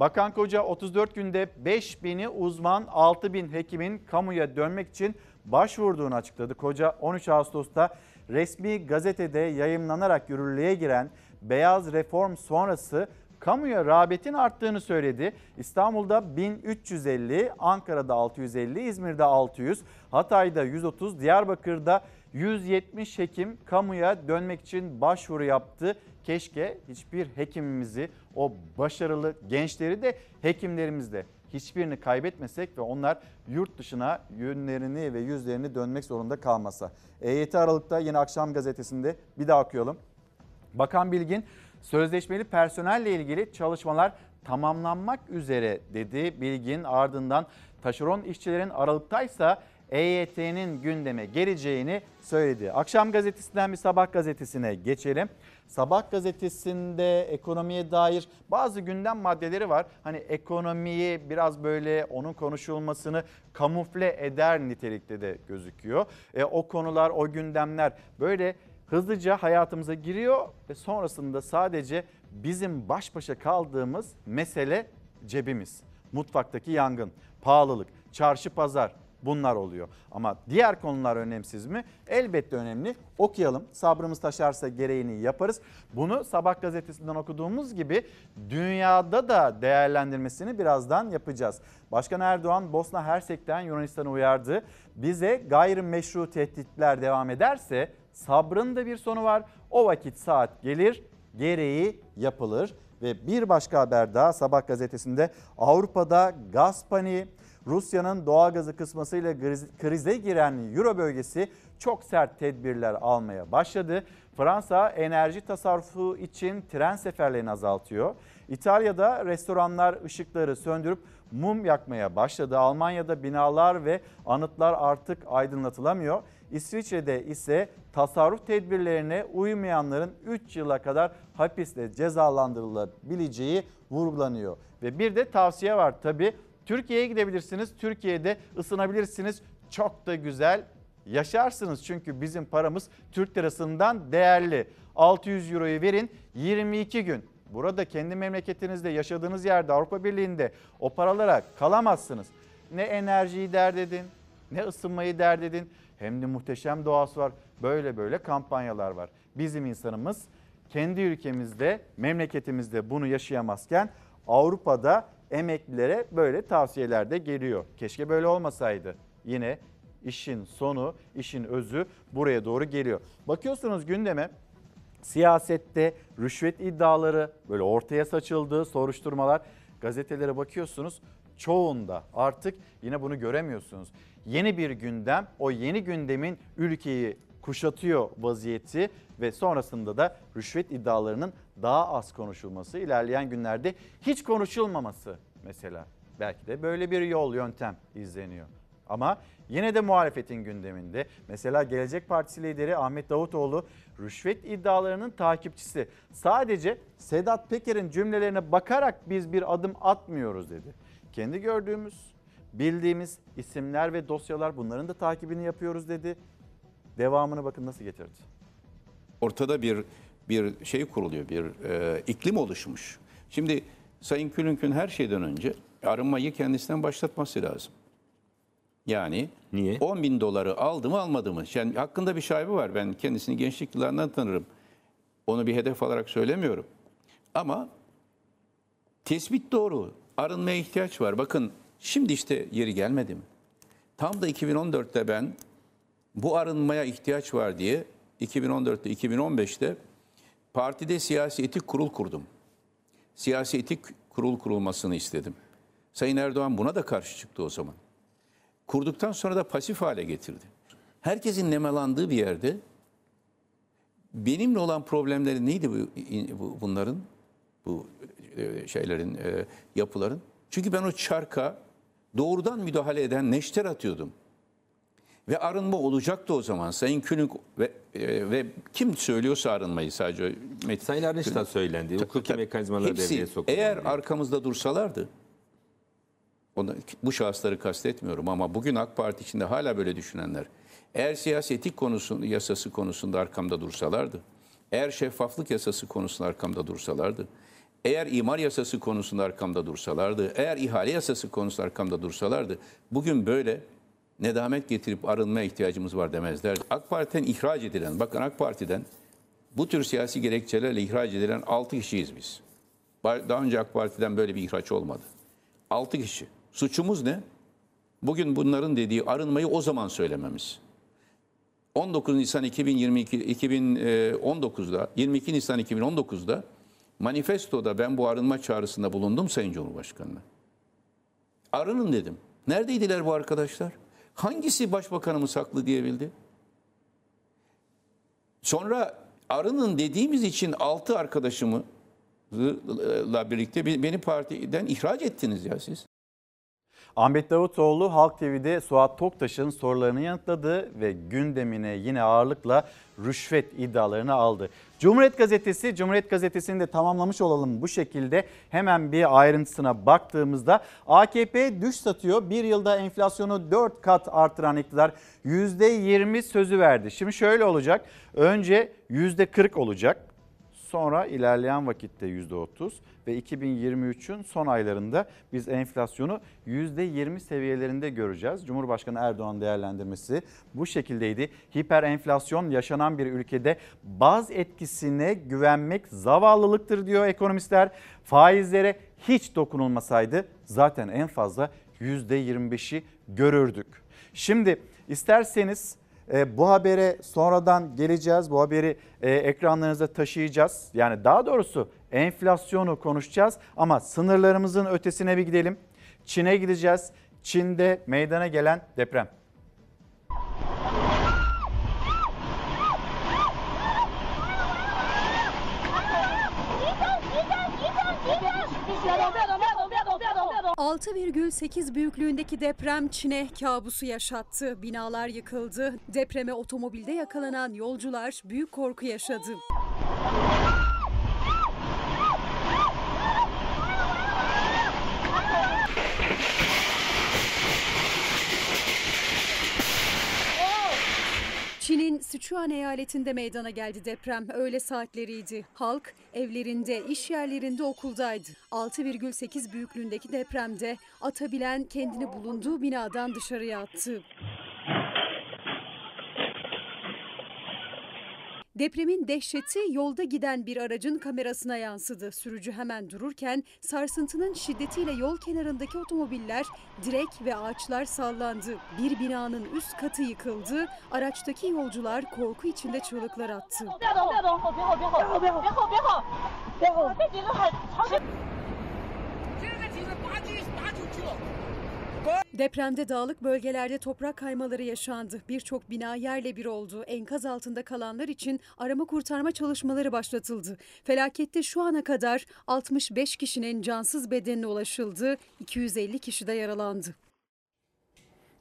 Bakan Koca 34 günde 5 bini uzman 6 bin hekimin kamuya dönmek için başvurduğunu açıkladı. Koca 13 Ağustos'ta resmi gazetede yayımlanarak yürürlüğe giren beyaz reform sonrası kamuya rağbetin arttığını söyledi. İstanbul'da 1350, Ankara'da 650, İzmir'de 600, Hatay'da 130, Diyarbakır'da 170 hekim kamuya dönmek için başvuru yaptı. Keşke hiçbir hekimimizi, o başarılı gençleri de hekimlerimizde hiçbirini kaybetmesek ve onlar yurt dışına yönlerini ve yüzlerini dönmek zorunda kalmasa. EYT Aralık'ta yine akşam gazetesinde bir daha okuyalım. Bakan Bilgin sözleşmeli personelle ilgili çalışmalar tamamlanmak üzere dedi. Bilgin ardından taşeron işçilerin Aralık'taysa EYT'nin gündeme geleceğini söyledi. Akşam gazetesinden bir sabah gazetesine geçelim. Sabah gazetesinde ekonomiye dair bazı gündem maddeleri var. Hani ekonomiyi biraz böyle onun konuşulmasını kamufle eder nitelikte de gözüküyor. E, o konular, o gündemler böyle hızlıca hayatımıza giriyor ve sonrasında sadece bizim baş başa kaldığımız mesele cebimiz. Mutfaktaki yangın, pahalılık, çarşı pazar bunlar oluyor. Ama diğer konular önemsiz mi? Elbette önemli. Okuyalım. Sabrımız taşarsa gereğini yaparız. Bunu Sabah gazetesinden okuduğumuz gibi dünyada da değerlendirmesini birazdan yapacağız. Başkan Erdoğan Bosna Hersek'ten Yunanistan'ı uyardı. Bize gayrimeşru tehditler devam ederse sabrın da bir sonu var. O vakit saat gelir, gereği yapılır. Ve bir başka haber daha Sabah gazetesinde Avrupa'da gaz paniği, Rusya'nın doğalgazı kısmasıyla kriz- krize giren Euro bölgesi çok sert tedbirler almaya başladı. Fransa enerji tasarrufu için tren seferlerini azaltıyor. İtalya'da restoranlar ışıkları söndürüp mum yakmaya başladı. Almanya'da binalar ve anıtlar artık aydınlatılamıyor. İsviçre'de ise tasarruf tedbirlerine uymayanların 3 yıla kadar hapisle cezalandırılabileceği vurgulanıyor. Ve bir de tavsiye var tabii. Türkiye'ye gidebilirsiniz. Türkiye'de ısınabilirsiniz. Çok da güzel yaşarsınız. Çünkü bizim paramız Türk lirasından değerli. 600 euroyu verin 22 gün. Burada kendi memleketinizde yaşadığınız yerde Avrupa Birliği'nde o paralara kalamazsınız. Ne enerjiyi dert edin, ne ısınmayı dert edin. Hem de muhteşem doğası var. Böyle böyle kampanyalar var. Bizim insanımız kendi ülkemizde, memleketimizde bunu yaşayamazken Avrupa'da emeklilere böyle tavsiyeler de geliyor. Keşke böyle olmasaydı. Yine işin sonu, işin özü buraya doğru geliyor. Bakıyorsunuz gündeme siyasette rüşvet iddiaları böyle ortaya saçıldı, soruşturmalar. Gazetelere bakıyorsunuz çoğunda artık yine bunu göremiyorsunuz. Yeni bir gündem, o yeni gündemin ülkeyi kuşatıyor vaziyeti ve sonrasında da rüşvet iddialarının daha az konuşulması, ilerleyen günlerde hiç konuşulmaması mesela. Belki de böyle bir yol, yöntem izleniyor. Ama yine de muhalefetin gündeminde. Mesela Gelecek Partisi lideri Ahmet Davutoğlu rüşvet iddialarının takipçisi. Sadece Sedat Peker'in cümlelerine bakarak biz bir adım atmıyoruz dedi. Kendi gördüğümüz, bildiğimiz isimler ve dosyalar bunların da takibini yapıyoruz dedi. Devamını bakın nasıl getirdi. ortada bir bir şey kuruluyor, bir e, iklim oluşmuş. Şimdi Sayın Külünkün her şeyden önce arınmayı kendisinden başlatması lazım. Yani Niye? 10 bin doları aldı mı almadı mı? Yani hakkında bir şaibi var. Ben kendisini gençlik yıllarından tanırım. Onu bir hedef olarak söylemiyorum. Ama tespit doğru. Arınmaya ihtiyaç var. Bakın şimdi işte yeri gelmedi mi? Tam da 2014'te ben bu arınmaya ihtiyaç var diye 2014'te 2015'te partide siyasi etik kurul kurdum. Siyasi etik kurul kurulmasını istedim. Sayın Erdoğan buna da karşı çıktı o zaman. Kurduktan sonra da pasif hale getirdi. Herkesin nemalandığı bir yerde benimle olan problemleri neydi bu, bu bunların? Bu e, şeylerin, e, yapıların. Çünkü ben o çarka doğrudan müdahale eden neşter atıyordum. Ve arınma olacaktı o zaman. Sayın Külünk ve, e, ve kim söylüyorsa arınmayı sadece... Met- Sayın Arnişt'ten söylendi. Hukuki mekanizmaları devreye sokuldu. eğer arkamızda dursalardı, onu, bu şahısları kastetmiyorum ama bugün AK Parti içinde hala böyle düşünenler, eğer siyasi etik konusunda, yasası konusunda arkamda dursalardı, eğer şeffaflık yasası konusunda arkamda dursalardı, eğer imar yasası konusunda arkamda dursalardı, eğer ihale yasası konusunda arkamda dursalardı, bugün böyle nedamet getirip arınmaya ihtiyacımız var demezlerdi. AK Parti'den ihraç edilen, bakın AK Parti'den bu tür siyasi gerekçelerle ihraç edilen 6 kişiyiz biz. Daha önce AK Parti'den böyle bir ihraç olmadı. 6 kişi. Suçumuz ne? Bugün bunların dediği arınmayı o zaman söylememiz. 19 Nisan 2022 2019'da 22 Nisan 2019'da manifestoda ben bu arınma çağrısında bulundum Sayın Cumhurbaşkanı'na. Arının dedim. Neredeydiler bu arkadaşlar? Hangisi başbakanımız haklı diyebildi? Sonra arının dediğimiz için altı arkadaşımı la birlikte beni partiden ihraç ettiniz ya siz. Ahmet Davutoğlu Halk TV'de Suat Toktaş'ın sorularını yanıtladı ve gündemine yine ağırlıkla rüşvet iddialarını aldı. Cumhuriyet Gazetesi, Cumhuriyet Gazetesi'ni de tamamlamış olalım bu şekilde. Hemen bir ayrıntısına baktığımızda AKP düş satıyor. Bir yılda enflasyonu 4 kat artıran iktidar %20 sözü verdi. Şimdi şöyle olacak. Önce %40 olacak. Sonra ilerleyen vakitte %30 ve 2023'ün son aylarında biz enflasyonu %20 seviyelerinde göreceğiz. Cumhurbaşkanı Erdoğan değerlendirmesi bu şekildeydi. Hiper enflasyon yaşanan bir ülkede baz etkisine güvenmek zavallılıktır diyor ekonomistler. Faizlere hiç dokunulmasaydı zaten en fazla %25'i görürdük. Şimdi isterseniz e, bu habere sonradan geleceğiz. Bu haberi e, ekranlarınıza taşıyacağız. Yani daha doğrusu enflasyonu konuşacağız ama sınırlarımızın ötesine bir gidelim. Çin'e gideceğiz. Çin'de meydana gelen deprem. ...6,8 büyüklüğündeki deprem Çin'e kabusu yaşattı. Binalar yıkıldı. Depreme otomobilde yakalanan yolcular büyük korku yaşadı. Çin'in Sichuan eyaletinde meydana geldi deprem. Öğle saatleriydi. Halk evlerinde, iş yerlerinde, okuldaydı. 6,8 büyüklüğündeki depremde atabilen kendini bulunduğu binadan dışarıya attı. Depremin dehşeti yolda giden bir aracın kamerasına yansıdı. Sürücü hemen dururken sarsıntının şiddetiyle yol kenarındaki otomobiller, direk ve ağaçlar sallandı. Bir binanın üst katı yıkıldı. Araçtaki yolcular korku içinde çığlıklar attı. Depremde dağlık bölgelerde toprak kaymaları yaşandı. Birçok bina yerle bir oldu. Enkaz altında kalanlar için arama kurtarma çalışmaları başlatıldı. Felakette şu ana kadar 65 kişinin cansız bedenine ulaşıldı. 250 kişi de yaralandı.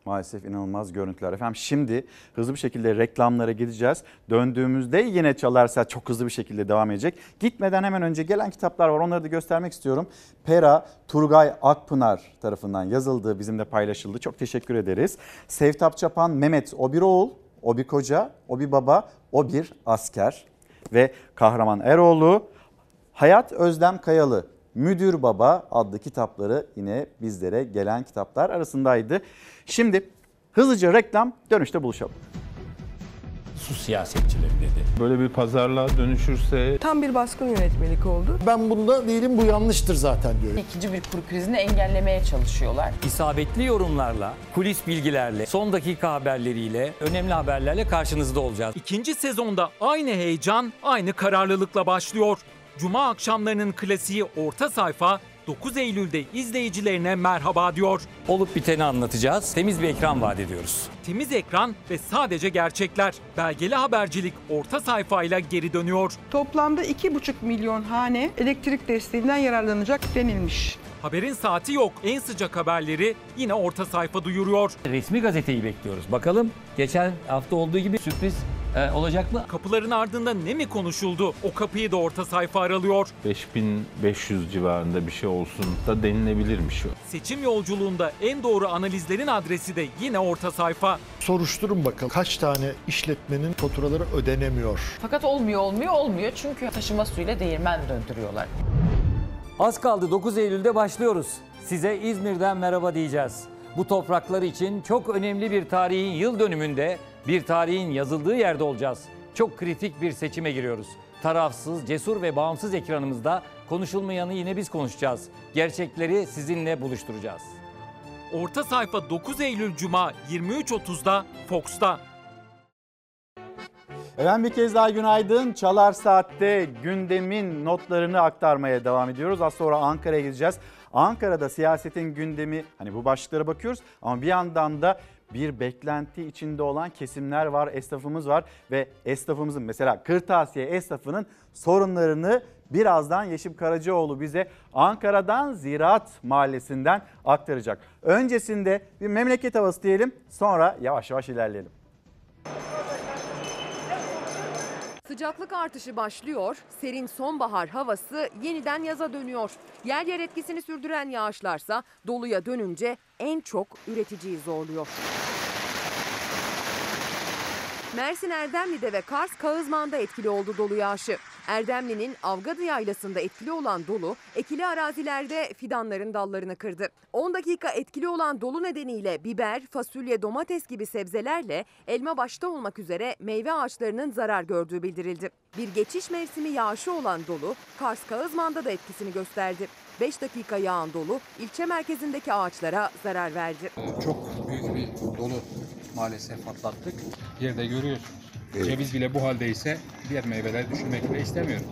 Maalesef inanılmaz görüntüler. Efendim şimdi hızlı bir şekilde reklamlara gideceğiz. Döndüğümüzde yine çalarsa çok hızlı bir şekilde devam edecek. Gitmeden hemen önce gelen kitaplar var onları da göstermek istiyorum. Pera Turgay Akpınar tarafından yazıldı bizimle paylaşıldı. Çok teşekkür ederiz. Sevtap Çapan Mehmet o bir oğul, o bir koca, o bir baba, o bir asker. Ve Kahraman Eroğlu Hayat Özlem Kayalı Müdür Baba adlı kitapları yine bizlere gelen kitaplar arasındaydı. Şimdi hızlıca reklam dönüşte buluşalım. Su siyasetçileri dedi. Böyle bir pazarlığa dönüşürse Tam bir baskın yönetmelik oldu. Ben bunda değilim bu yanlıştır zaten diyorum. İkinci bir kur krizini engellemeye çalışıyorlar. İsabetli yorumlarla, kulis bilgilerle, son dakika haberleriyle, önemli haberlerle karşınızda olacağız. İkinci sezonda aynı heyecan, aynı kararlılıkla başlıyor. Cuma akşamlarının klasiği orta sayfa 9 Eylül'de izleyicilerine merhaba diyor. Olup biteni anlatacağız. Temiz bir ekran vaat ediyoruz. Temiz ekran ve sadece gerçekler. Belgeli habercilik orta sayfayla geri dönüyor. Toplamda 2,5 milyon hane elektrik desteğinden yararlanacak denilmiş. Haberin saati yok. En sıcak haberleri yine orta sayfa duyuruyor. Resmi gazeteyi bekliyoruz. Bakalım geçen hafta olduğu gibi sürpriz e, olacak mı? Kapıların ardında ne mi konuşuldu? O kapıyı da orta sayfa aralıyor. 5500 civarında bir şey olsun da denilebilirmiş o. Seçim yolculuğunda en doğru analizlerin adresi de yine orta sayfa. Soruşturun bakalım kaç tane işletmenin faturaları ödenemiyor. Fakat olmuyor olmuyor olmuyor çünkü taşıma suyuyla değirmen döndürüyorlar. Az kaldı 9 Eylül'de başlıyoruz. Size İzmir'den merhaba diyeceğiz. Bu topraklar için çok önemli bir tarihin yıl dönümünde bir tarihin yazıldığı yerde olacağız. Çok kritik bir seçime giriyoruz. Tarafsız, cesur ve bağımsız ekranımızda konuşulmayanı yine biz konuşacağız. Gerçekleri sizinle buluşturacağız. Orta sayfa 9 Eylül Cuma 23.30'da Fox'ta. Efendim bir kez daha günaydın. Çalar Saat'te gündemin notlarını aktarmaya devam ediyoruz. Az sonra Ankara'ya gideceğiz. Ankara'da siyasetin gündemi hani bu başlıklara bakıyoruz ama bir yandan da bir beklenti içinde olan kesimler var, esnafımız var ve esnafımızın mesela kırtasiye esnafının sorunlarını birazdan Yeşim Karacaoğlu bize Ankara'dan Ziraat Mahallesi'nden aktaracak. Öncesinde bir memleket havası diyelim sonra yavaş yavaş ilerleyelim. Sıcaklık artışı başlıyor, serin sonbahar havası yeniden yaza dönüyor. Yer yer etkisini sürdüren yağışlarsa doluya dönünce en çok üreticiyi zorluyor. Mersin Erdemli'de ve Kars Kağızman'da etkili oldu dolu yağışı. Erdemli'nin Avgadı Yaylası'nda etkili olan dolu ekili arazilerde fidanların dallarını kırdı. 10 dakika etkili olan dolu nedeniyle biber, fasulye, domates gibi sebzelerle elma başta olmak üzere meyve ağaçlarının zarar gördüğü bildirildi. Bir geçiş mevsimi yağışı olan dolu Kars Kağızman'da da etkisini gösterdi. 5 dakika yağan dolu ilçe merkezindeki ağaçlara zarar verdi. Çok büyük bir dolu maalesef atlattık. Yerde görüyorsunuz. Ceviz bile bu haldeyse diğer meyveler düşürmek bile istemiyorum.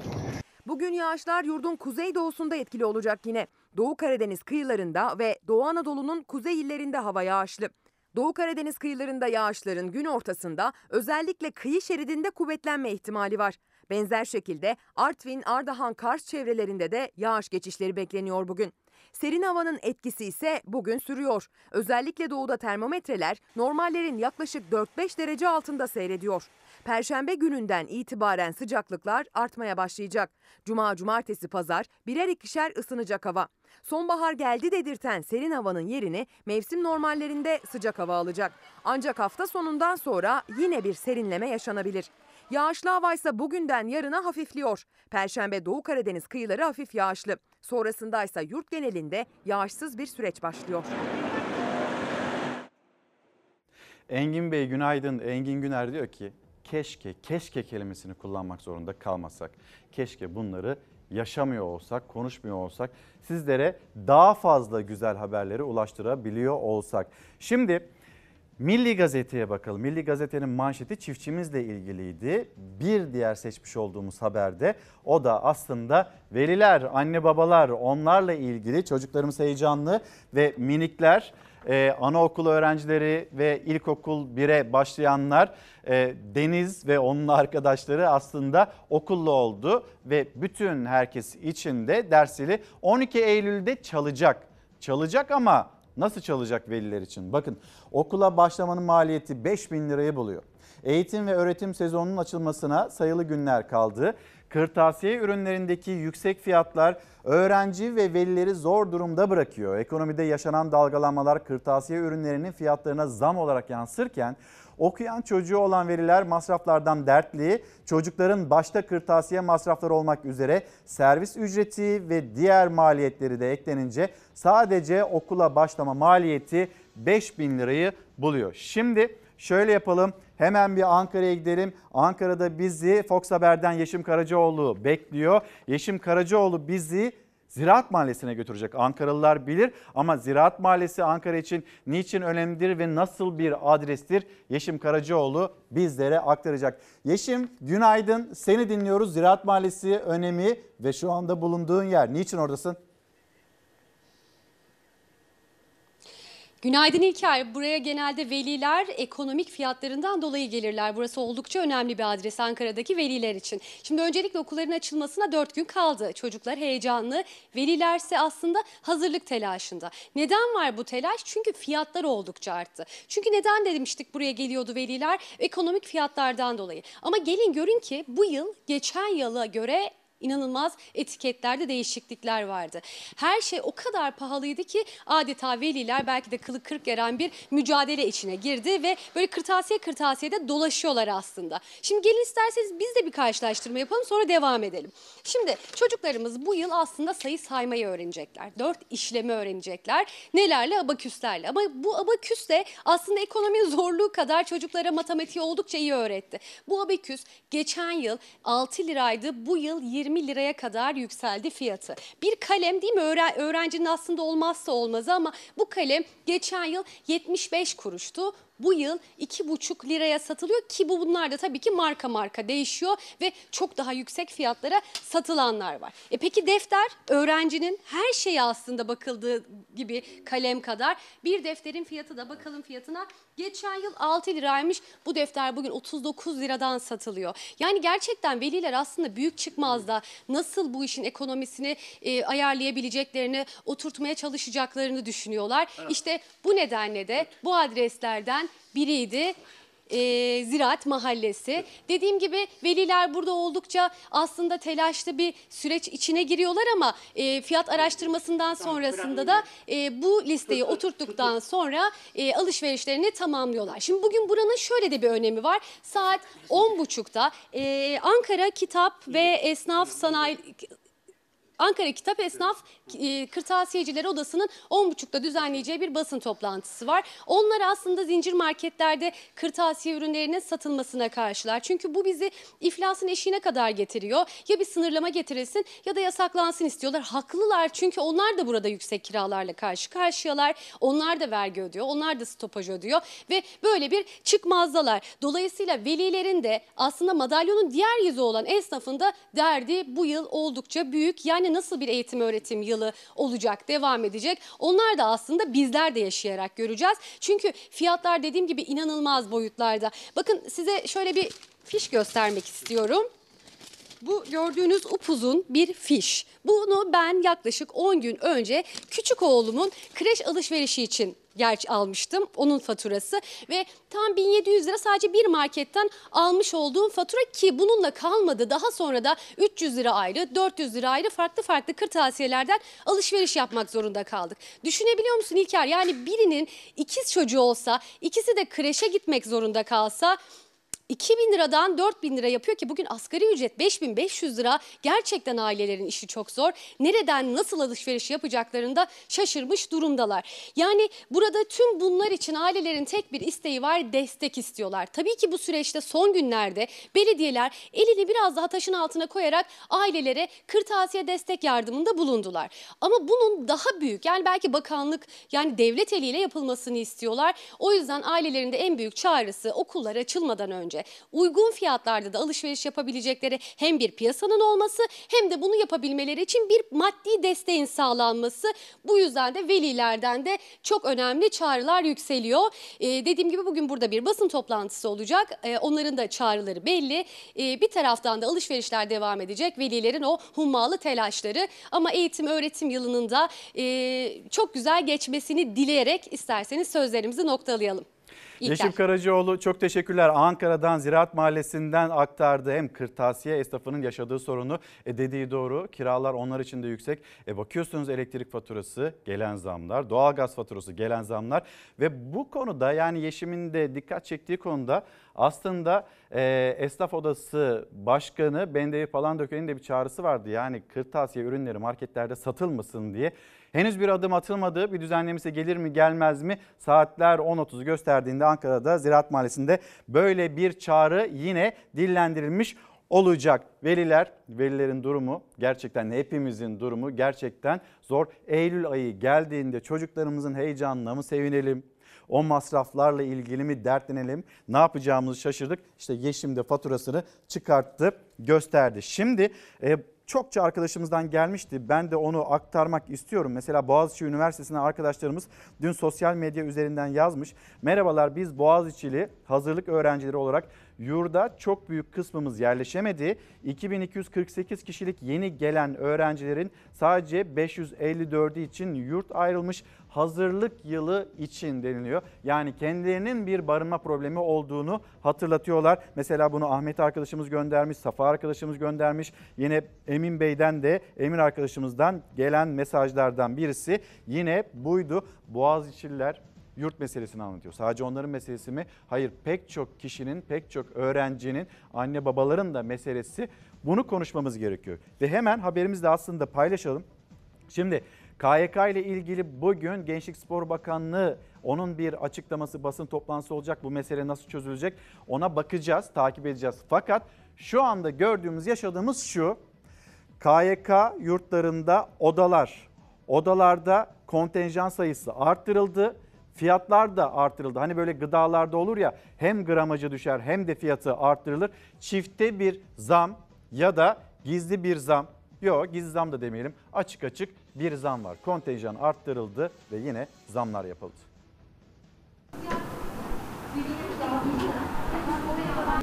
Bugün yağışlar yurdun kuzeydoğusunda etkili olacak yine. Doğu Karadeniz kıyılarında ve Doğu Anadolu'nun kuzey illerinde hava yağışlı. Doğu Karadeniz kıyılarında yağışların gün ortasında özellikle kıyı şeridinde kuvvetlenme ihtimali var. Benzer şekilde Artvin, Ardahan, Kars çevrelerinde de yağış geçişleri bekleniyor bugün. Serin havanın etkisi ise bugün sürüyor. Özellikle doğuda termometreler normallerin yaklaşık 4-5 derece altında seyrediyor. Perşembe gününden itibaren sıcaklıklar artmaya başlayacak. Cuma, cumartesi, pazar birer ikişer ısınacak hava. Sonbahar geldi dedirten serin havanın yerini mevsim normallerinde sıcak hava alacak. Ancak hafta sonundan sonra yine bir serinleme yaşanabilir. Yağışlı hava ise bugünden yarına hafifliyor. Perşembe Doğu Karadeniz kıyıları hafif yağışlı. Sonrasında ise yurt genelinde yağışsız bir süreç başlıyor. Engin Bey günaydın. Engin Güner diyor ki keşke, keşke kelimesini kullanmak zorunda kalmasak. Keşke bunları yaşamıyor olsak, konuşmuyor olsak, sizlere daha fazla güzel haberleri ulaştırabiliyor olsak. Şimdi Milli Gazete'ye bakalım. Milli Gazete'nin manşeti çiftçimizle ilgiliydi. Bir diğer seçmiş olduğumuz haberde o da aslında veliler, anne babalar onlarla ilgili çocuklarımız heyecanlı ve minikler ee, anaokulu öğrencileri ve ilkokul 1'e başlayanlar e, Deniz ve onun arkadaşları aslında okullu oldu ve bütün herkes için de dersleri 12 Eylül'de çalacak. Çalacak ama nasıl çalacak veliler için? Bakın okula başlamanın maliyeti 5 bin lirayı buluyor. Eğitim ve öğretim sezonunun açılmasına sayılı günler kaldı. Kırtasiye ürünlerindeki yüksek fiyatlar öğrenci ve velileri zor durumda bırakıyor. Ekonomide yaşanan dalgalanmalar kırtasiye ürünlerinin fiyatlarına zam olarak yansırken okuyan çocuğu olan veliler masraflardan dertli. Çocukların başta kırtasiye masrafları olmak üzere servis ücreti ve diğer maliyetleri de eklenince sadece okula başlama maliyeti 5 bin lirayı buluyor. Şimdi şöyle yapalım. Hemen bir Ankara'ya gidelim. Ankara'da bizi Fox Haber'den Yeşim Karacaoğlu bekliyor. Yeşim Karacaoğlu bizi Ziraat Mahallesi'ne götürecek. Ankaralılar bilir ama Ziraat Mahallesi Ankara için niçin önemlidir ve nasıl bir adrestir? Yeşim Karacaoğlu bizlere aktaracak. Yeşim günaydın. Seni dinliyoruz. Ziraat Mahallesi önemi ve şu anda bulunduğun yer. Niçin oradasın? Günaydın İlker. Buraya genelde veliler ekonomik fiyatlarından dolayı gelirler. Burası oldukça önemli bir adres Ankara'daki veliler için. Şimdi öncelikle okulların açılmasına 4 gün kaldı. Çocuklar heyecanlı, velilerse aslında hazırlık telaşında. Neden var bu telaş? Çünkü fiyatlar oldukça arttı. Çünkü neden demiştik buraya geliyordu veliler? Ekonomik fiyatlardan dolayı. Ama gelin görün ki bu yıl geçen yıla göre inanılmaz etiketlerde değişiklikler vardı. Her şey o kadar pahalıydı ki adeta veliler belki de kılı kırk geren bir mücadele içine girdi ve böyle kırtasiye kırtasiyede dolaşıyorlar aslında. Şimdi gelin isterseniz biz de bir karşılaştırma yapalım sonra devam edelim. Şimdi çocuklarımız bu yıl aslında sayı saymayı öğrenecekler. Dört işlemi öğrenecekler. Nelerle? Abaküslerle. Ama bu abaküs de aslında ekonominin zorluğu kadar çocuklara matematiği oldukça iyi öğretti. Bu abaküs geçen yıl 6 liraydı. Bu yıl 20 20 liraya kadar yükseldi fiyatı. Bir kalem değil mi Öğren öğrencinin aslında olmazsa olmazı ama bu kalem geçen yıl 75 kuruştu. Bu yıl 2,5 liraya satılıyor ki bu bunlar da tabii ki marka marka değişiyor ve çok daha yüksek fiyatlara satılanlar var. E peki defter öğrencinin her şeyi aslında bakıldığı gibi kalem kadar bir defterin fiyatı da bakalım fiyatına geçen yıl 6 liraymış bu defter bugün 39 liradan satılıyor. Yani gerçekten veliler aslında büyük çıkmazda nasıl bu işin ekonomisini e, ayarlayabileceklerini oturtmaya çalışacaklarını düşünüyorlar. İşte bu nedenle de bu adreslerden biriydi. e, Ziraat Mahallesi. Dediğim gibi veliler burada oldukça aslında telaşlı bir süreç içine giriyorlar ama e, fiyat araştırmasından sonrasında da e, bu listeyi oturttuktan sonra e, alışverişlerini tamamlıyorlar. Şimdi bugün buranın şöyle de bir önemi var. Saat 10.30'da e, Ankara Kitap ve Esnaf Sanayi Ankara Kitap Esnaf e, Kırtasiyecileri Odası'nın 10.30'da düzenleyeceği bir basın toplantısı var. Onlar aslında zincir marketlerde kırtasiye ürünlerinin satılmasına karşılar. Çünkü bu bizi iflasın eşiğine kadar getiriyor. Ya bir sınırlama getirilsin ya da yasaklansın istiyorlar. Haklılar çünkü onlar da burada yüksek kiralarla karşı karşıyalar. Onlar da vergi ödüyor, onlar da stopaj ödüyor ve böyle bir çıkmazdalar. Dolayısıyla velilerin de aslında madalyonun diğer yüzü olan esnafın da derdi bu yıl oldukça büyük. Yani nasıl bir eğitim öğretim yılı olacak, devam edecek? Onlar da aslında bizler de yaşayarak göreceğiz. Çünkü fiyatlar dediğim gibi inanılmaz boyutlarda. Bakın size şöyle bir fiş göstermek istiyorum. Bu gördüğünüz upuzun bir fiş. Bunu ben yaklaşık 10 gün önce küçük oğlumun kreş alışverişi için gerçi almıştım. Onun faturası ve tam 1700 lira sadece bir marketten almış olduğum fatura ki bununla kalmadı. Daha sonra da 300 lira ayrı, 400 lira ayrı farklı farklı kırtasiyelerden alışveriş yapmak zorunda kaldık. Düşünebiliyor musun İlker? Yani birinin ikiz çocuğu olsa, ikisi de kreşe gitmek zorunda kalsa 2000 liradan 4000 lira yapıyor ki bugün asgari ücret 5500 lira. Gerçekten ailelerin işi çok zor. Nereden nasıl alışveriş yapacaklarını da şaşırmış durumdalar. Yani burada tüm bunlar için ailelerin tek bir isteği var destek istiyorlar. Tabii ki bu süreçte son günlerde belediyeler elini biraz daha taşın altına koyarak ailelere kırtasiye destek yardımında bulundular. Ama bunun daha büyük yani belki bakanlık yani devlet eliyle yapılmasını istiyorlar. O yüzden ailelerin de en büyük çağrısı okullar açılmadan önce uygun fiyatlarda da alışveriş yapabilecekleri hem bir piyasanın olması hem de bunu yapabilmeleri için bir maddi desteğin sağlanması. Bu yüzden de velilerden de çok önemli çağrılar yükseliyor. Ee, dediğim gibi bugün burada bir basın toplantısı olacak. Ee, onların da çağrıları belli. Ee, bir taraftan da alışverişler devam edecek. Velilerin o hummalı telaşları ama eğitim öğretim yılının da e, çok güzel geçmesini dileyerek isterseniz sözlerimizi noktalayalım. İlker. Yeşim Karacaoğlu çok teşekkürler. Ankara'dan Ziraat Mahallesi'nden aktardı. Hem kırtasiye esnafının yaşadığı sorunu e dediği doğru. Kiralar onlar için de yüksek. E bakıyorsunuz elektrik faturası gelen zamlar, doğalgaz faturası gelen zamlar ve bu konuda yani Yeşim'in de dikkat çektiği konuda aslında e, Esnaf Odası Başkanı Bendevi Palandöken'in de bir çağrısı vardı. Yani kırtasiye ürünleri marketlerde satılmasın diye. Henüz bir adım atılmadı. Bir düzenlemesi gelir mi gelmez mi? Saatler 10.30'u gösterdiğinde Ankara'da Ziraat Mahallesi'nde böyle bir çağrı yine dillendirilmiş olacak. Veliler, velilerin durumu gerçekten hepimizin durumu gerçekten zor. Eylül ayı geldiğinde çocuklarımızın heyecanına mı sevinelim? O masraflarla ilgili mi dertlenelim? Ne yapacağımızı şaşırdık. İşte Yeşim de faturasını çıkarttı, gösterdi. Şimdi e, çokça arkadaşımızdan gelmişti. Ben de onu aktarmak istiyorum. Mesela Boğaziçi Üniversitesi'ne arkadaşlarımız dün sosyal medya üzerinden yazmış. Merhabalar biz Boğaziçi'li hazırlık öğrencileri olarak yurda çok büyük kısmımız yerleşemedi. 2248 kişilik yeni gelen öğrencilerin sadece 554'ü için yurt ayrılmış hazırlık yılı için deniliyor. Yani kendilerinin bir barınma problemi olduğunu hatırlatıyorlar. Mesela bunu Ahmet arkadaşımız göndermiş, Safa arkadaşımız göndermiş. Yine Emin Bey'den de Emir arkadaşımızdan gelen mesajlardan birisi yine buydu. Boğaziçi'liler yurt meselesini anlatıyor. Sadece onların meselesi mi? Hayır pek çok kişinin, pek çok öğrencinin, anne babaların da meselesi. Bunu konuşmamız gerekiyor. Ve hemen haberimizi de aslında paylaşalım. Şimdi KYK ile ilgili bugün Gençlik Spor Bakanlığı onun bir açıklaması basın toplantısı olacak. Bu mesele nasıl çözülecek ona bakacağız, takip edeceğiz. Fakat şu anda gördüğümüz, yaşadığımız şu. KYK yurtlarında odalar, odalarda kontenjan sayısı arttırıldı. Fiyatlar da artırıldı. Hani böyle gıdalarda olur ya hem gramajı düşer hem de fiyatı arttırılır. Çifte bir zam ya da gizli bir zam. Yok gizli zam da demeyelim. Açık açık bir zam var. Kontenjan arttırıldı ve yine zamlar yapıldı.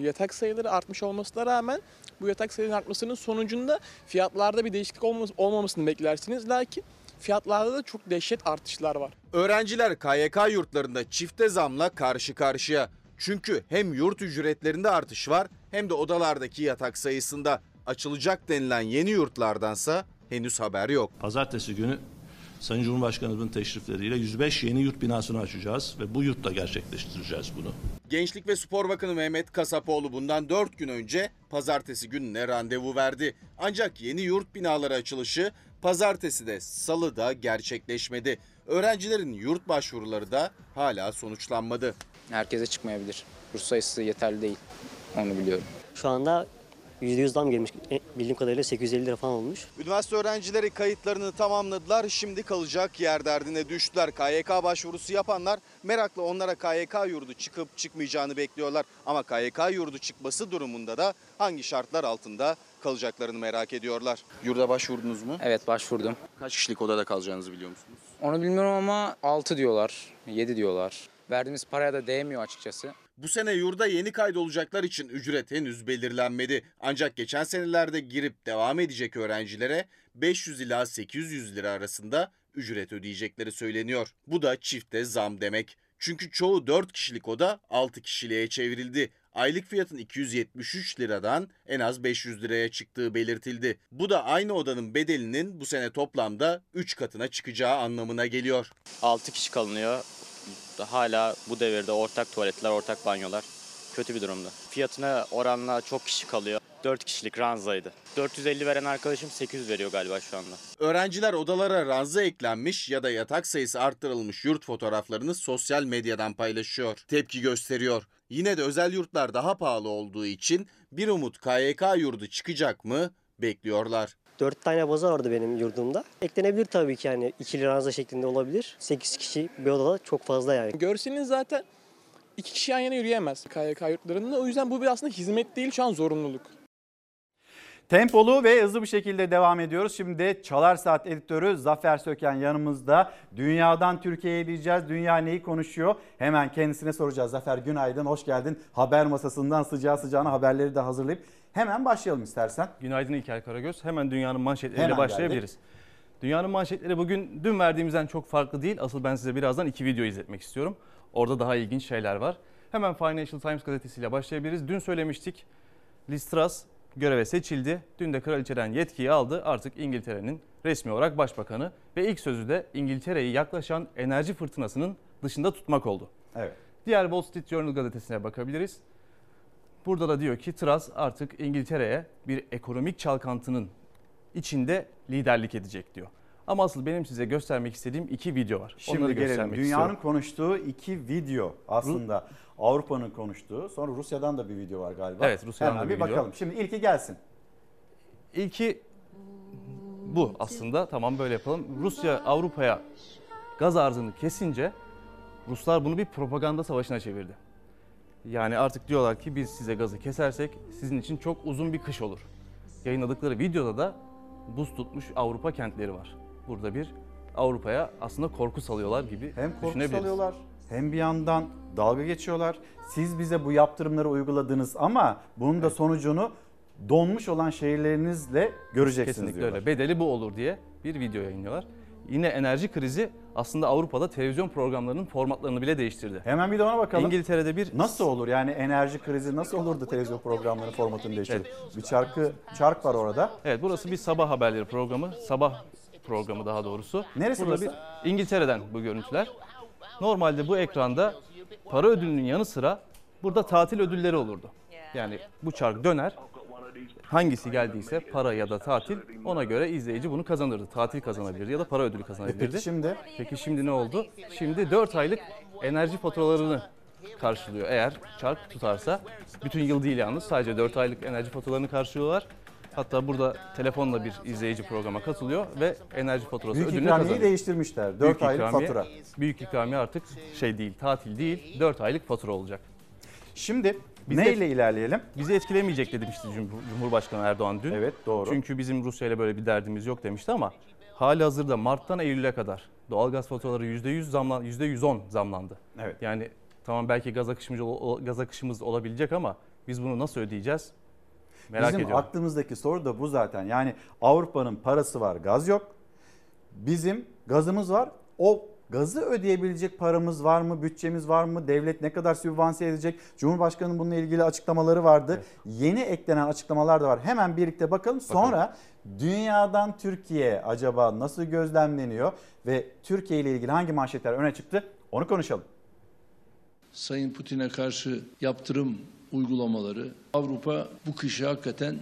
Yatak sayıları artmış olmasına rağmen bu yatak sayılarının artmasının sonucunda fiyatlarda bir değişiklik olmamasını beklersiniz. Lakin fiyatlarda da çok dehşet artışlar var. Öğrenciler KYK yurtlarında çifte zamla karşı karşıya. Çünkü hem yurt ücretlerinde artış var hem de odalardaki yatak sayısında. Açılacak denilen yeni yurtlardansa henüz haber yok. Pazartesi günü Sayın Cumhurbaşkanımızın teşrifleriyle 105 yeni yurt binasını açacağız ve bu yurtta gerçekleştireceğiz bunu. Gençlik ve Spor Bakanı Mehmet Kasapoğlu bundan 4 gün önce pazartesi gününe randevu verdi. Ancak yeni yurt binaları açılışı pazartesi de salı da gerçekleşmedi. Öğrencilerin yurt başvuruları da hala sonuçlanmadı. Herkese çıkmayabilir. Rus sayısı yeterli değil. Onu biliyorum. Şu anda %100 zam gelmiş. E, Bildiğim kadarıyla 850 lira falan olmuş. Üniversite öğrencileri kayıtlarını tamamladılar. Şimdi kalacak yer derdine düştüler. KYK başvurusu yapanlar merakla onlara KYK yurdu çıkıp çıkmayacağını bekliyorlar. Ama KYK yurdu çıkması durumunda da hangi şartlar altında kalacaklarını merak ediyorlar. Yurda başvurdunuz mu? Evet başvurdum. Kaç kişilik odada kalacağınızı biliyor musunuz? Onu bilmiyorum ama 6 diyorlar, 7 diyorlar. Verdiğimiz paraya da değmiyor açıkçası. Bu sene yurda yeni kaydolacaklar için ücret henüz belirlenmedi. Ancak geçen senelerde girip devam edecek öğrencilere 500 ila 800 lira arasında ücret ödeyecekleri söyleniyor. Bu da çifte zam demek. Çünkü çoğu 4 kişilik oda 6 kişiliğe çevrildi. Aylık fiyatın 273 liradan en az 500 liraya çıktığı belirtildi. Bu da aynı odanın bedelinin bu sene toplamda 3 katına çıkacağı anlamına geliyor. 6 kişi kalınıyor. Hala bu devirde ortak tuvaletler, ortak banyolar kötü bir durumda. Fiyatına oranla çok kişi kalıyor. 4 kişilik ranzaydı. 450 veren arkadaşım 800 veriyor galiba şu anda. Öğrenciler odalara ranza eklenmiş ya da yatak sayısı arttırılmış yurt fotoğraflarını sosyal medyadan paylaşıyor. Tepki gösteriyor. Yine de özel yurtlar daha pahalı olduğu için bir umut KYK yurdu çıkacak mı bekliyorlar. 4 tane baza vardı benim yurdumda. Eklenebilir tabii ki yani ikili ranza şeklinde olabilir. 8 kişi bir odada çok fazla yani. Görseliniz zaten iki kişi yan yana yürüyemez KYK yurtlarında. O yüzden bu bir aslında hizmet değil şu an zorunluluk. Tempolu ve hızlı bir şekilde devam ediyoruz. Şimdi Çalar Saat editörü Zafer Söken yanımızda. Dünyadan Türkiye'ye diyeceğiz. Dünya neyi konuşuyor? Hemen kendisine soracağız. Zafer günaydın, hoş geldin. Haber masasından sıcağı sıcağına haberleri de hazırlayıp hemen başlayalım istersen. Günaydın İlker Karagöz. Hemen dünyanın manşetleriyle Hemen başlayabiliriz. Dünyanın manşetleri bugün dün verdiğimizden çok farklı değil. Asıl ben size birazdan iki video izletmek istiyorum. Orada daha ilginç şeyler var. Hemen Financial Times gazetesiyle başlayabiliriz. Dün söylemiştik. Liz Truss göreve seçildi. Dün de kraliçeden yetkiyi aldı. Artık İngiltere'nin resmi olarak başbakanı ve ilk sözü de İngiltere'yi yaklaşan enerji fırtınasının dışında tutmak oldu. Evet. Diğer Wall Street Journal gazetesine bakabiliriz. Burada da diyor ki Truss artık İngiltere'ye bir ekonomik çalkantının içinde liderlik edecek diyor. Ama asıl benim size göstermek istediğim iki video var. Şimdi Onları gelelim. Dünyanın istiyorum. konuştuğu iki video aslında. Avrupa'nın konuştuğu. Sonra Rusya'dan da bir video var galiba. Evet, Rusya'dan Hemen da bir bir video. bakalım. Şimdi ilki gelsin. İlki bu aslında. Tamam böyle yapalım. Rusya Avrupa'ya gaz arzını kesince Ruslar bunu bir propaganda savaşına çevirdi. Yani artık diyorlar ki biz size gazı kesersek sizin için çok uzun bir kış olur. Yayınladıkları videoda da buz tutmuş Avrupa kentleri var. Burada bir Avrupa'ya aslında korku salıyorlar gibi Hem korku salıyorlar hem bir yandan dalga geçiyorlar. Siz bize bu yaptırımları uyguladınız ama bunun da sonucunu donmuş olan şehirlerinizle göreceksiniz Kesinlikle diyorlar. öyle. Bedeli bu olur diye bir video yayınlıyorlar. Yine enerji krizi aslında Avrupa'da televizyon programlarının formatlarını bile değiştirdi. Hemen bir de ona bakalım. İngiltere'de bir Nasıl olur yani enerji krizi nasıl olurdu televizyon programlarının formatını değiştirdi? Bir çarkı çark var orada. Evet burası bir sabah haberleri programı. Sabah programı daha doğrusu. Neresi Burada burası? bir İngiltere'den bu görüntüler. Normalde bu ekranda para ödülünün yanı sıra burada tatil ödülleri olurdu. Yani bu çark döner. Hangisi geldiyse para ya da tatil ona göre izleyici bunu kazanırdı. Tatil kazanabilirdi ya da para ödülü kazanabilirdi. Peki şimdi? Peki şimdi ne oldu? Şimdi 4 aylık enerji faturalarını karşılıyor. Eğer çark tutarsa bütün yıl değil yalnız sadece 4 aylık enerji faturalarını karşılıyorlar. Hatta burada telefonla bir izleyici programa katılıyor ve enerji faturası Büyük ödülünü kazanıyor. değiştirmişler. 4 Büyük aylık ikramiye- fatura. Büyük ikramiye artık şey değil, tatil değil, 4 aylık fatura olacak. Şimdi Bizi neyle ilerleyelim? Bizi etkilemeyecek de demişti Cumhur- Cumhurbaşkanı Erdoğan dün. Evet doğru. Çünkü bizim Rusya ile böyle bir derdimiz yok demişti ama hali hazırda Mart'tan Eylül'e kadar doğalgaz faturaları %100 zamlan %110 zamlandı. Evet. Yani tamam belki gaz akışımız ol- gaz akışımız olabilecek ama biz bunu nasıl ödeyeceğiz? Merak Bizim ediyorum. aklımızdaki soru da bu zaten. Yani Avrupa'nın parası var, gaz yok. Bizim gazımız var. O Gazı ödeyebilecek paramız var mı? Bütçemiz var mı? Devlet ne kadar sübvanse edecek? Cumhurbaşkanının bununla ilgili açıklamaları vardı. Yeni eklenen açıklamalar da var. Hemen birlikte bakalım. Sonra dünyadan Türkiye acaba nasıl gözlemleniyor ve Türkiye ile ilgili hangi manşetler öne çıktı? Onu konuşalım. Sayın Putin'e karşı yaptırım uygulamaları Avrupa bu kışı hakikaten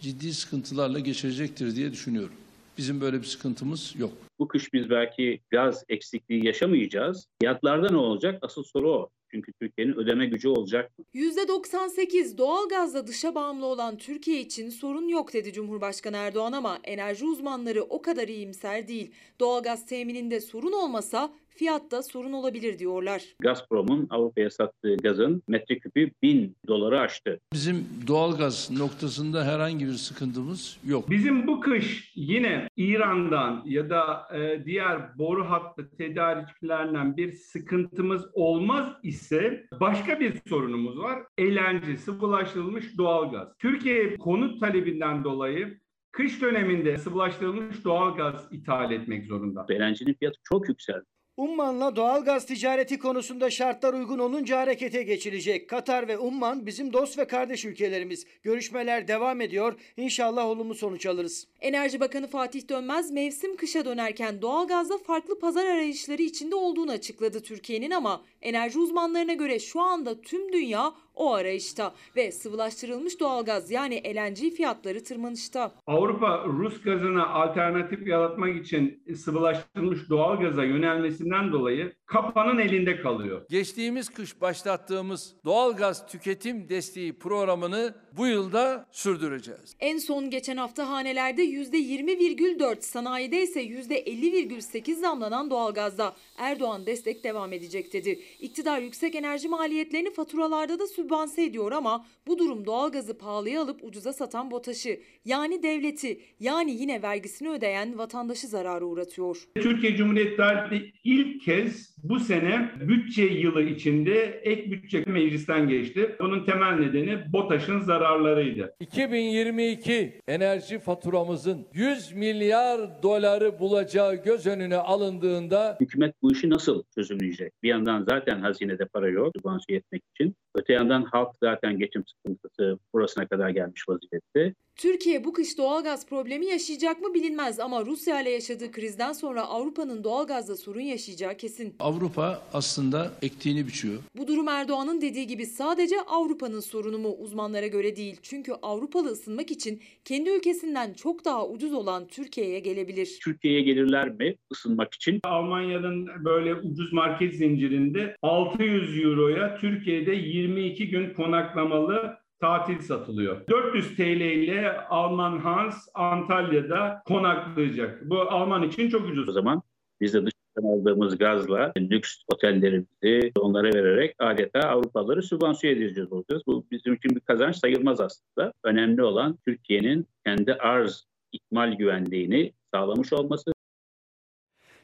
ciddi sıkıntılarla geçirecektir diye düşünüyorum. Bizim böyle bir sıkıntımız yok. Bu kış biz belki gaz eksikliği yaşamayacağız. Fiyatlarda ne olacak? Asıl soru o. Çünkü Türkiye'nin ödeme gücü olacak mı? %98 doğalgazla dışa bağımlı olan Türkiye için sorun yok dedi Cumhurbaşkanı Erdoğan ama enerji uzmanları o kadar iyimser değil. Doğalgaz temininde sorun olmasa fiyatta sorun olabilir diyorlar. Gazprom'un Avrupa'ya sattığı gazın metreküpü 1000 doları aştı. Bizim doğalgaz noktasında herhangi bir sıkıntımız yok. Bizim bu kış yine İran'dan ya da e, diğer boru hattı tedarikçilerinden bir sıkıntımız olmaz ise başka bir sorunumuz var. LNG, sıvılaştırılmış doğalgaz. Türkiye konut talebinden dolayı kış döneminde sıvılaştırılmış doğalgaz ithal etmek zorunda. LNG'nin fiyatı çok yükseldi. Umman'la doğalgaz ticareti konusunda şartlar uygun olunca harekete geçilecek. Katar ve Umman bizim dost ve kardeş ülkelerimiz. Görüşmeler devam ediyor. İnşallah olumlu sonuç alırız. Enerji Bakanı Fatih Dönmez mevsim kışa dönerken doğalgazda farklı pazar arayışları içinde olduğunu açıkladı Türkiye'nin ama enerji uzmanlarına göre şu anda tüm dünya o arayışta ve sıvılaştırılmış doğalgaz yani LNG fiyatları tırmanışta. Avrupa Rus gazına alternatif yaratmak için sıvılaştırılmış doğal gaza yönelmesinden dolayı kapanın elinde kalıyor. Geçtiğimiz kış başlattığımız doğalgaz tüketim desteği programını bu yılda sürdüreceğiz. En son geçen hafta hanelerde %20,4, sanayide ise %50,8 zamlanan doğalgazda Erdoğan destek devam edecek dedi. İktidar yüksek enerji maliyetlerini faturalarda da sübvanse ediyor ama bu durum doğalgazı pahalıya alıp ucuza satan BOTAŞ'ı yani devleti yani yine vergisini ödeyen vatandaşı zarara uğratıyor. Türkiye Cumhuriyeti tarihinde ilk kez bu sene bütçe yılı içinde ek bütçe meclisten geçti. Bunun temel nedeni BOTAŞ'ın zararlarıydı. 2022 enerji faturamızın 100 milyar doları bulacağı göz önüne alındığında Hükümet bu işi nasıl çözümleyecek? Bir yandan zaten hazinede para yok sübvanse etmek için. Öte yandan halk zaten geçim sıkıntısı burasına kadar gelmiş vaziyette. Türkiye bu kış doğalgaz problemi yaşayacak mı bilinmez ama Rusya ile yaşadığı krizden sonra Avrupa'nın doğalgazda sorun yaşayacağı kesin. Avrupa aslında ektiğini biçiyor. Bu durum Erdoğan'ın dediği gibi sadece Avrupa'nın sorunu mu uzmanlara göre değil. Çünkü Avrupalı ısınmak için kendi ülkesinden çok daha ucuz olan Türkiye'ye gelebilir. Türkiye'ye gelirler mi ısınmak için? Almanya'nın böyle ucuz market zincirinde 600 euroya Türkiye'de 22 gün konaklamalı tatil satılıyor. 400 TL ile Alman Hans Antalya'da konaklayacak. Bu Alman için çok ucuz. O zaman biz de dışarıdan aldığımız gazla lüks otellerimizi onlara vererek adeta Avrupalıları sübvanse edeceğiz olacağız. Bu bizim için bir kazanç sayılmaz aslında. Önemli olan Türkiye'nin kendi arz ikmal güvenliğini sağlamış olması.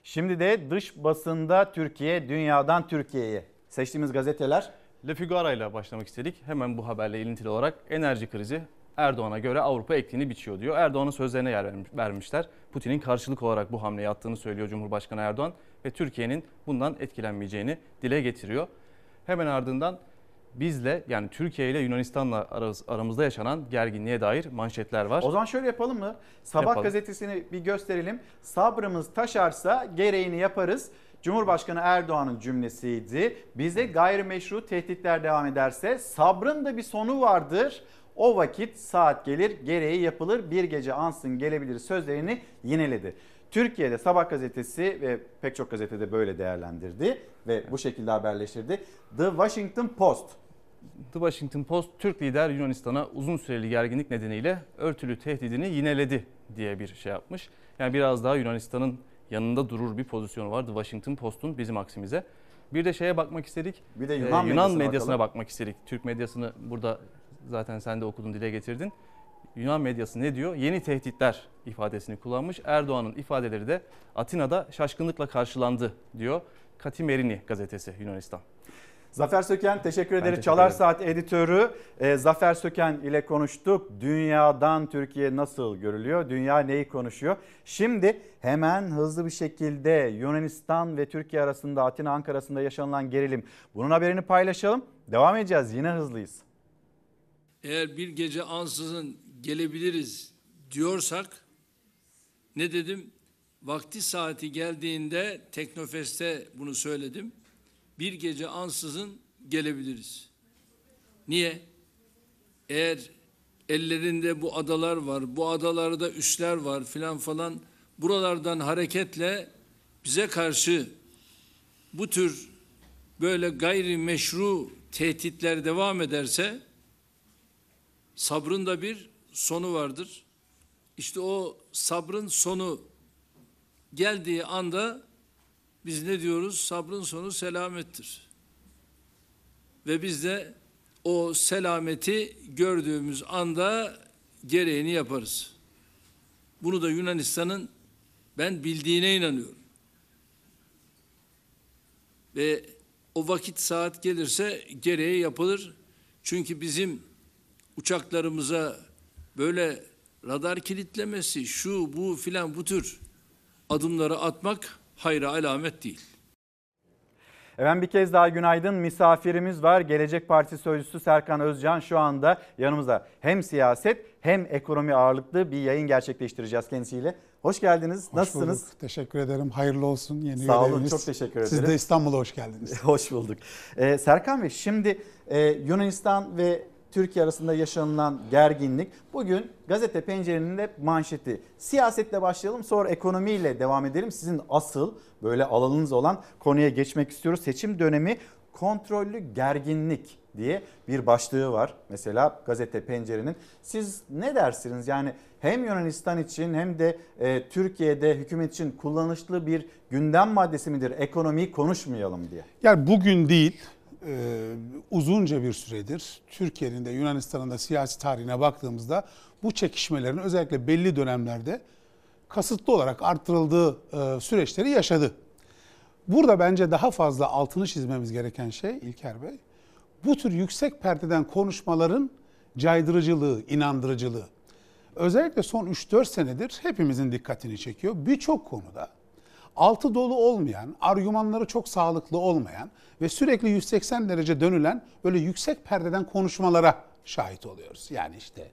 Şimdi de dış basında Türkiye, dünyadan Türkiye'ye. Seçtiğimiz gazeteler Le Figaro ile başlamak istedik. Hemen bu haberle ilintili olarak enerji krizi Erdoğan'a göre Avrupa ektiğini biçiyor diyor. Erdoğan'ın sözlerine yer vermişler. Putin'in karşılık olarak bu hamleyi attığını söylüyor Cumhurbaşkanı Erdoğan ve Türkiye'nin bundan etkilenmeyeceğini dile getiriyor. Hemen ardından bizle yani Türkiye ile Yunanistan'la aramızda yaşanan gerginliğe dair manşetler var. O zaman şöyle yapalım mı? Sabah Yapalım. gazetesini bir gösterelim. Sabrımız taşarsa gereğini yaparız. Cumhurbaşkanı Erdoğan'ın cümlesiydi. Bize gayrimeşru tehditler devam ederse sabrın da bir sonu vardır. O vakit saat gelir gereği yapılır bir gece ansın gelebilir sözlerini yineledi. Türkiye'de Sabah gazetesi ve pek çok gazetede böyle değerlendirdi ve bu şekilde haberleştirdi. The Washington Post The Washington Post Türk lider Yunanistan'a uzun süreli gerginlik nedeniyle örtülü tehdidini yineledi diye bir şey yapmış. Yani biraz daha Yunanistan'ın yanında durur bir pozisyonu var The Washington Post'un bizim aksimize. Bir de şeye bakmak istedik. Bir de Ee, Yunan, Yunan medyasına, medyasına bakalım. bakmak istedik. Türk medyasını burada zaten sen de okudun dile getirdin. Yunan medyası ne diyor? Yeni tehditler ifadesini kullanmış. Erdoğan'ın ifadeleri de Atina'da şaşkınlıkla karşılandı diyor. Katimerini gazetesi Yunanistan. Zafer Söken teşekkür ederiz. teşekkür Çalar. Saat editörü e, Zafer Söken ile konuştuk. Dünyadan Türkiye nasıl görülüyor? Dünya neyi konuşuyor? Şimdi hemen hızlı bir şekilde Yunanistan ve Türkiye arasında Atina Ankara arasında yaşanılan gerilim. Bunun haberini paylaşalım. Devam edeceğiz. Yine hızlıyız. Eğer bir gece ansızın gelebiliriz diyorsak ne dedim? Vakti saati geldiğinde Teknofest'te bunu söyledim. Bir gece ansızın gelebiliriz. Niye? Eğer ellerinde bu adalar var, bu adalarda üsler var filan falan buralardan hareketle bize karşı bu tür böyle gayri meşru tehditler devam ederse sabrın da bir sonu vardır. İşte o sabrın sonu geldiği anda biz ne diyoruz? Sabrın sonu selamettir. Ve biz de o selameti gördüğümüz anda gereğini yaparız. Bunu da Yunanistan'ın ben bildiğine inanıyorum. Ve o vakit saat gelirse gereği yapılır. Çünkü bizim uçaklarımıza böyle radar kilitlemesi, şu bu filan bu tür adımları atmak hayra alamet değil. Efendim bir kez daha günaydın. Misafirimiz var. Gelecek Partisi Sözcüsü Serkan Özcan şu anda yanımızda. Hem siyaset hem ekonomi ağırlıklı bir yayın gerçekleştireceğiz kendisiyle. Hoş geldiniz. Hoş Nasılsınız? bulduk. Teşekkür ederim. Hayırlı olsun yeni Sağ olun, göreviniz. çok teşekkür ederim. Siz de İstanbul'a hoş geldiniz. Hoş bulduk. Ee, Serkan Bey şimdi e, Yunanistan ve Türkiye arasında yaşanılan gerginlik bugün gazete pencerenin de manşeti. Siyasetle başlayalım sonra ekonomiyle devam edelim. Sizin asıl böyle alanınız olan konuya geçmek istiyoruz. Seçim dönemi kontrollü gerginlik diye bir başlığı var. Mesela gazete pencerenin. Siz ne dersiniz? Yani hem Yunanistan için hem de e, Türkiye'de hükümet için kullanışlı bir gündem maddesi midir? Ekonomiyi konuşmayalım diye. Yani bugün değil, e, uzunca bir süredir Türkiye'nin de Yunanistan'ın da siyasi tarihine baktığımızda bu çekişmelerin özellikle belli dönemlerde kasıtlı olarak arttırıldığı e, süreçleri yaşadı. Burada bence daha fazla altını çizmemiz gereken şey İlker Bey, bu tür yüksek perdeden konuşmaların caydırıcılığı, inandırıcılığı. Özellikle son 3-4 senedir hepimizin dikkatini çekiyor. Birçok konuda altı dolu olmayan, argümanları çok sağlıklı olmayan ve sürekli 180 derece dönülen böyle yüksek perdeden konuşmalara şahit oluyoruz. Yani işte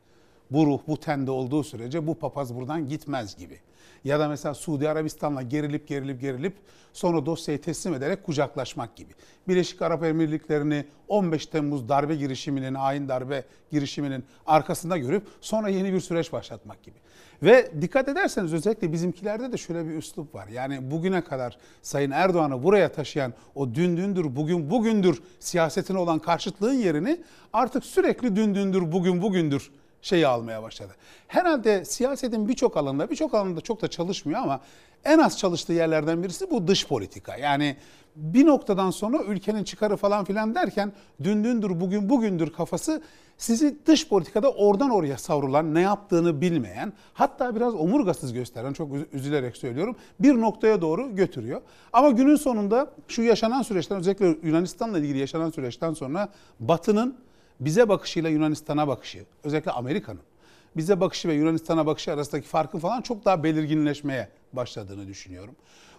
bu ruh bu tende olduğu sürece bu papaz buradan gitmez gibi. Ya da mesela Suudi Arabistan'la gerilip gerilip gerilip sonra dosyayı teslim ederek kucaklaşmak gibi. Birleşik Arap Emirlikleri'ni 15 Temmuz darbe girişiminin, hain darbe girişiminin arkasında görüp sonra yeni bir süreç başlatmak gibi. Ve dikkat ederseniz özellikle bizimkilerde de şöyle bir üslup var. Yani bugüne kadar Sayın Erdoğan'ı buraya taşıyan o dün dündür, bugün bugündür siyasetine olan karşıtlığın yerini artık sürekli dün dündür, bugün bugündür şeyi almaya başladı. Herhalde siyasetin birçok alanında, birçok alanda çok da çalışmıyor ama en az çalıştığı yerlerden birisi bu dış politika. Yani bir noktadan sonra ülkenin çıkarı falan filan derken dün dündür, bugün bugündür kafası sizi dış politikada oradan oraya savrulan, ne yaptığını bilmeyen, hatta biraz omurgasız gösteren, çok üzülerek söylüyorum, bir noktaya doğru götürüyor. Ama günün sonunda şu yaşanan süreçten, özellikle Yunanistan'la ilgili yaşanan süreçten sonra Batı'nın bize bakışıyla Yunanistan'a bakışı, özellikle Amerika'nın bize bakışı ve Yunanistan'a bakışı arasındaki farkın falan çok daha belirginleşmeye başladığını düşünüyorum.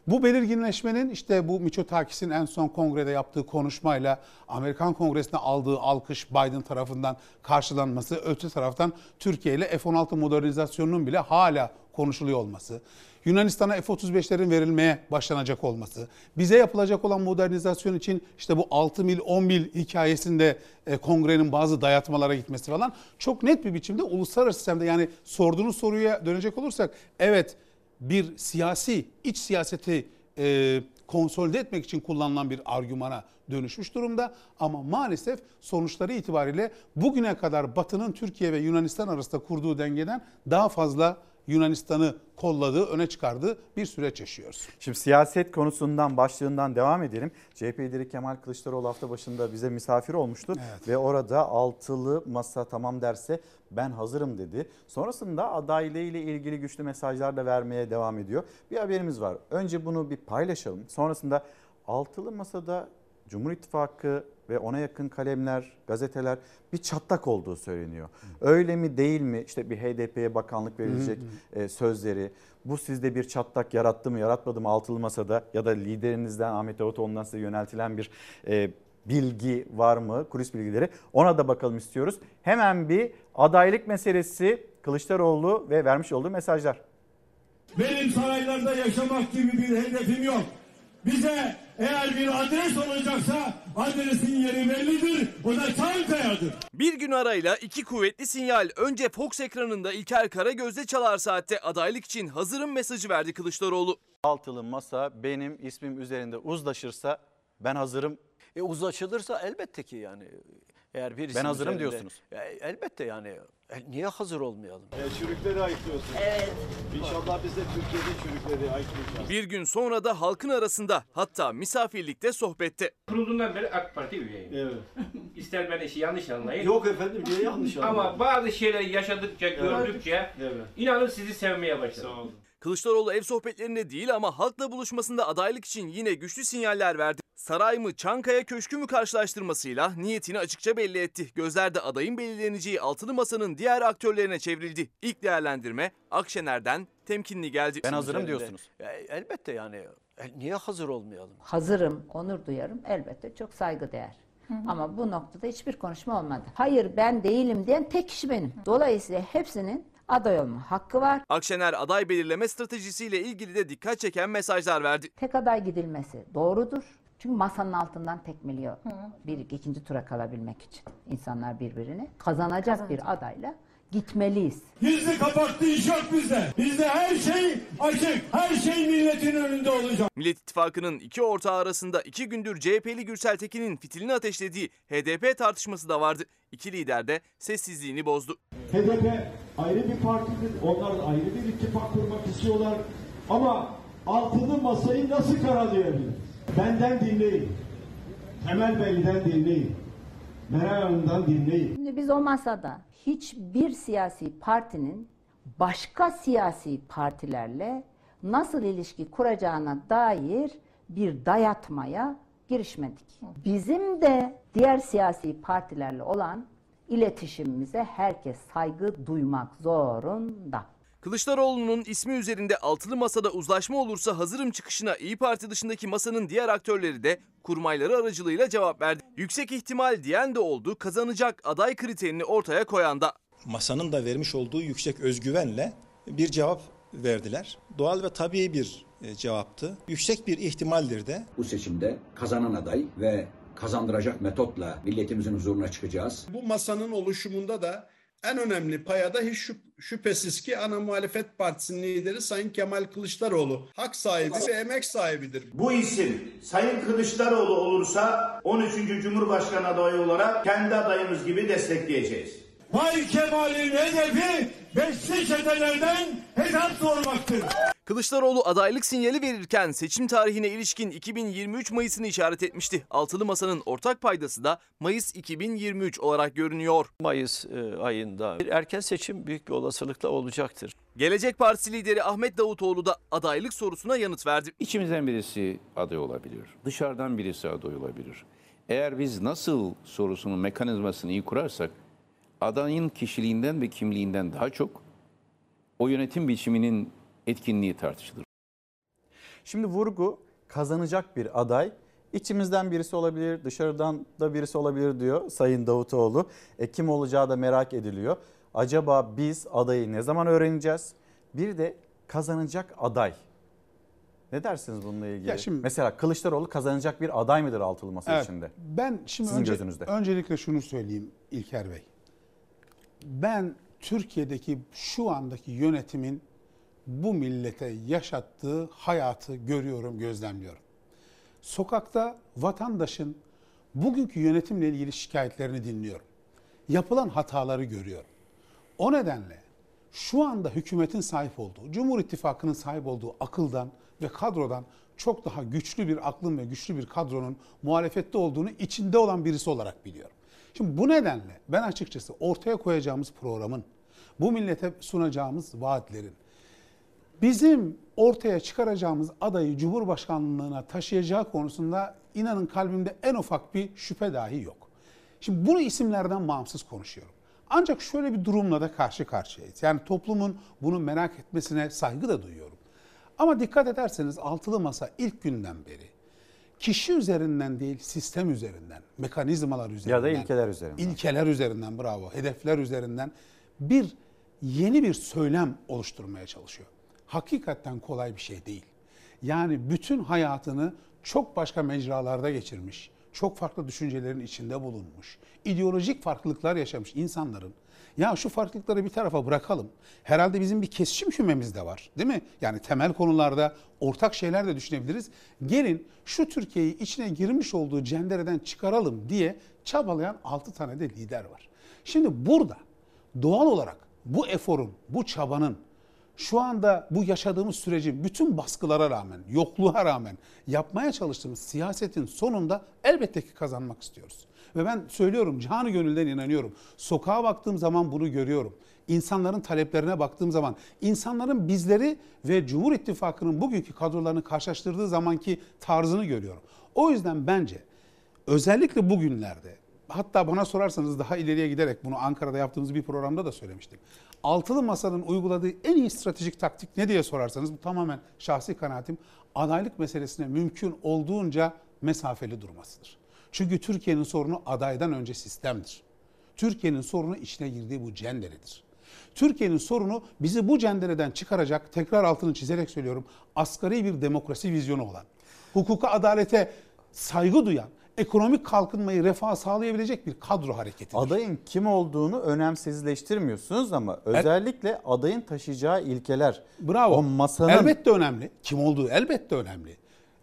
Bu belirginleşmenin işte bu Miçotakis'in en son kongrede yaptığı konuşmayla Amerikan Kongresi'ne aldığı alkış Biden tarafından karşılanması, öte taraftan Türkiye ile F-16 modernizasyonunun bile hala konuşuluyor olması, Yunanistan'a F-35'lerin verilmeye başlanacak olması, bize yapılacak olan modernizasyon için işte bu 6 mil 10 mil hikayesinde e, kongrenin bazı dayatmalara gitmesi falan çok net bir biçimde uluslararası sistemde yani sorduğunuz soruya dönecek olursak evet bir siyasi iç siyaseti e, konsolide etmek için kullanılan bir argümana dönüşmüş durumda. Ama maalesef sonuçları itibariyle bugüne kadar Batı'nın Türkiye ve Yunanistan arasında kurduğu dengeden daha fazla Yunanistan'ı kolladığı, öne çıkardığı bir süreç yaşıyoruz. Şimdi siyaset konusundan başlığından devam edelim. CHP lideri Kemal Kılıçdaroğlu hafta başında bize misafir olmuştu Evet. ve orada altılı masa tamam derse ben hazırım dedi. Sonrasında adaylığı ile ilgili güçlü mesajlar da vermeye devam ediyor. Bir haberimiz var. Önce bunu bir paylaşalım. Sonrasında altılı masada Cumhur İttifakı ve ona yakın kalemler, gazeteler bir çatlak olduğu söyleniyor. Öyle mi değil mi? İşte bir HDP'ye bakanlık verilecek e, sözleri. Bu sizde bir çatlak yarattı mı yaratmadı mı altılı masada ya da liderinizden Ahmet Davutoğlu'ndan size yöneltilen bir e, bilgi var mı? Kulis bilgileri. Ona da bakalım istiyoruz. Hemen bir adaylık meselesi Kılıçdaroğlu ve vermiş olduğu mesajlar. Benim saraylarda yaşamak gibi bir hedefim yok. Bize eğer bir adres olacaksa adresin yeri bellidir. O da Çankaya'dır. Bir gün arayla iki kuvvetli sinyal. Önce Fox ekranında İlker Karagöz'de çalar saatte adaylık için hazırım mesajı verdi Kılıçdaroğlu. Altılı masa benim ismim üzerinde uzlaşırsa ben hazırım. E uzlaşılırsa elbette ki yani eğer birisi Ben hazırım üzerinde- diyorsunuz. E, elbette yani E, niye hazır olmayalım? çürükleri ayıklıyorsunuz. Evet. İnşallah biz de Türkiye'de çürükleri ayıklayacağız. Bir gün sonra da halkın arasında hatta misafirlikte sohbette. Kurulduğundan beri AK Parti üyeyim. Evet. İster ben işi yanlış anlayın. Yok efendim niye yanlış Ama anladın? bazı şeyleri yaşadıkça, gördükçe Evet. inanın sizi sevmeye başladım. Sağ olun. Kılıçdaroğlu ev sohbetlerinde değil ama halkla buluşmasında adaylık için yine güçlü sinyaller verdi. Saray mı Çankaya Köşkü mü karşılaştırmasıyla niyetini açıkça belli etti. Gözlerde adayın belirleneceği altılı masanın diğer aktörlerine çevrildi. İlk değerlendirme Akşener'den temkinli geldi. Ben hazırım diyorsunuz. Elbette yani E, niye hazır olmayalım? Hazırım, onur duyarım. Elbette çok saygıdeğer. Ama bu noktada hiçbir konuşma olmadı. Hayır ben değilim diyen tek kişi benim. Dolayısıyla hepsinin aday olma hakkı var. Akşener aday belirleme stratejisiyle ilgili de dikkat çeken mesajlar verdi. Tek aday gidilmesi doğrudur. Çünkü masanın altından tekmeliyor. Bir ikinci tura kalabilmek için insanlar birbirini kazanacak bir adayla gitmeliyiz. Gizli kapaklı iş yok bizde. Bizde her şey açık. Her şey milletin önünde olacak. Millet İttifakı'nın iki ortağı arasında iki gündür CHP'li Gürsel Tekin'in fitilini ateşlediği HDP tartışması da vardı. İki lider de sessizliğini bozdu. HDP ayrı bir partidir. Onlar ayrı bir ittifak kurmak istiyorlar. Ama altılı masayı nasıl karalayabilir? Benden dinleyin. Temel Bey'den dinleyin. Meral Hanım'dan dinleyin. Şimdi biz o masada hiçbir siyasi partinin başka siyasi partilerle nasıl ilişki kuracağına dair bir dayatmaya girişmedik. Bizim de diğer siyasi partilerle olan iletişimimize herkes saygı duymak zorunda. Kılıçdaroğlu'nun ismi üzerinde altılı masada uzlaşma olursa hazırım çıkışına İyi Parti dışındaki masanın diğer aktörleri de kurmayları aracılığıyla cevap verdi. Yüksek ihtimal diyen de oldu, kazanacak aday kriterini ortaya koyan da. masanın da vermiş olduğu yüksek özgüvenle bir cevap verdiler. Doğal ve tabii bir e, cevaptı. Yüksek bir ihtimaldir de Bu seçimde kazanan aday ve kazandıracak metotla milletimizin huzuruna çıkacağız. Bu masanın oluşumunda da en önemli payada hiç şüp- şüphesiz ki ana muhalefet partisinin lideri Sayın Kemal Kılıçdaroğlu hak sahibi ve emek sahibidir. Bu isim Sayın Kılıçdaroğlu olursa 13. Cumhurbaşkanı adayı olarak kendi adayımız gibi destekleyeceğiz. Bay Kemal'in hedefi beşli çetelerden hesap sormaktır. Kılıçdaroğlu adaylık sinyali verirken seçim tarihine ilişkin 2023 Mayıs'ını işaret etmişti. Altılı Masa'nın ortak paydası da Mayıs 2023 olarak görünüyor. Mayıs e, ayında bir erken seçim büyük bir olasılıkla olacaktır. Gelecek Partisi lideri Ahmet Davutoğlu da adaylık sorusuna yanıt verdi. İçimizden birisi aday olabilir. Dışarıdan birisi aday olabilir. Eğer biz nasıl sorusunun mekanizmasını iyi kurarsak adayın kişiliğinden ve kimliğinden daha çok o yönetim biçiminin etkinliği tartışılır. Şimdi vurgu kazanacak bir aday. İçimizden birisi olabilir, dışarıdan da birisi olabilir diyor Sayın Davutoğlu. E, kim olacağı da merak ediliyor. Acaba biz adayı ne zaman öğreneceğiz? Bir de kazanacak aday. Ne dersiniz bununla ilgili? Ya şimdi- Mesela Kılıçdaroğlu kazanacak bir aday mıdır altılı masa Evet, içinde? Ben şimdi Sizin önce, gözünüzde. öncelikle şunu söyleyeyim İlker Bey. Ben Türkiye'deki şu andaki yönetimin bu millete yaşattığı hayatı görüyorum, gözlemliyorum. Sokakta vatandaşın bugünkü yönetimle ilgili şikayetlerini dinliyorum. Yapılan hataları görüyorum. O nedenle şu anda hükümetin sahip olduğu, Cumhur İttifakı'nın sahip olduğu akıldan ve kadrodan çok daha güçlü bir aklın ve güçlü bir kadronun muhalefette olduğunu içinde olan birisi olarak biliyorum. Şimdi bu nedenle ben açıkçası ortaya koyacağımız programın, bu millete sunacağımız vaatlerin bizim ortaya çıkaracağımız adayı Cumhurbaşkanlığına taşıyacağı konusunda inanın kalbimde en ufak bir şüphe dahi yok. Şimdi bunu isimlerden bağımsız konuşuyorum. Ancak şöyle bir durumla da karşı karşıyayız. Yani toplumun bunu merak etmesine saygı da duyuyorum. Ama dikkat ederseniz altılı masa ilk günden beri kişi üzerinden değil sistem üzerinden, mekanizmalar üzerinden. Ya da ilkeler üzerinden. İlkeler üzerinden bravo, hedefler üzerinden bir yeni bir söylem oluşturmaya çalışıyor. Hakikaten kolay bir şey değil. Yani bütün hayatını çok başka mecralarda geçirmiş, çok farklı düşüncelerin içinde bulunmuş, ideolojik farklılıklar yaşamış insanların ya şu farklılıkları bir tarafa bırakalım. Herhalde bizim bir kesişim kümemiz de var değil mi? Yani temel konularda ortak şeyler de düşünebiliriz. Gelin şu Türkiye'yi içine girmiş olduğu cendereden çıkaralım diye çabalayan 6 tane de lider var. Şimdi burada doğal olarak bu eforun, bu çabanın şu anda bu yaşadığımız sürecin bütün baskılara rağmen, yokluğa rağmen yapmaya çalıştığımız siyasetin sonunda elbette ki kazanmak istiyoruz. Ve ben söylüyorum canı gönülden inanıyorum. Sokağa baktığım zaman bunu görüyorum. İnsanların taleplerine baktığım zaman, insanların bizleri ve Cumhur İttifakı'nın bugünkü kadrolarını karşılaştırdığı zamanki tarzını görüyorum. O yüzden bence özellikle bugünlerde hatta bana sorarsanız daha ileriye giderek bunu Ankara'da yaptığımız bir programda da söylemiştim. Altılı Masa'nın uyguladığı en iyi stratejik taktik ne diye sorarsanız bu tamamen şahsi kanaatim adaylık meselesine mümkün olduğunca mesafeli durmasıdır. Çünkü Türkiye'nin sorunu adaydan önce sistemdir. Türkiye'nin sorunu içine girdiği bu cenderedir. Türkiye'nin sorunu bizi bu cendereden çıkaracak, tekrar altını çizerek söylüyorum, asgari bir demokrasi vizyonu olan, hukuka, adalete saygı duyan, ekonomik kalkınmayı, refah sağlayabilecek bir kadro hareketidir. Adayın kim olduğunu önemsizleştirmiyorsunuz ama özellikle adayın taşıyacağı ilkeler. Bravo. O masanın Elbette önemli. Kim olduğu elbette önemli.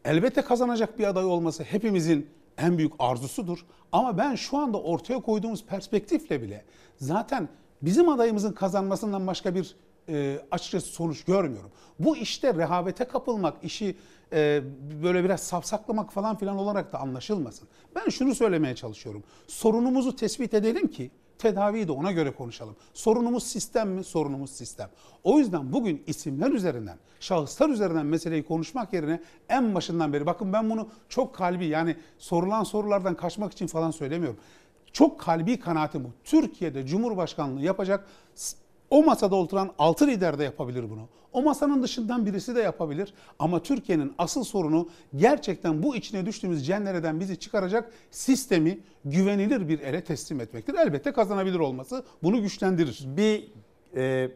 Elbette kazanacak bir aday olması hepimizin en büyük arzusudur. Ama ben şu anda ortaya koyduğumuz perspektifle bile zaten bizim adayımızın kazanmasından başka bir e, açıkçası sonuç görmüyorum. Bu işte rehavete kapılmak, işi e, böyle biraz safsaklamak falan filan olarak da anlaşılmasın. Ben şunu söylemeye çalışıyorum. Sorunumuzu tespit edelim ki tedaviyi de ona göre konuşalım. Sorunumuz sistem mi? Sorunumuz sistem. O yüzden bugün isimler üzerinden, şahıslar üzerinden meseleyi konuşmak yerine en başından beri bakın ben bunu çok kalbi yani sorulan sorulardan kaçmak için falan söylemiyorum. Çok kalbi kanaatim bu. Türkiye'de Cumhurbaşkanlığı yapacak o masada oturan altı lider de yapabilir bunu. O masanın dışından birisi de yapabilir. Ama Türkiye'nin asıl sorunu gerçekten bu içine düştüğümüz cennereden bizi çıkaracak sistemi güvenilir bir ele teslim etmektir. Elbette kazanabilir olması bunu güçlendirir. bir e,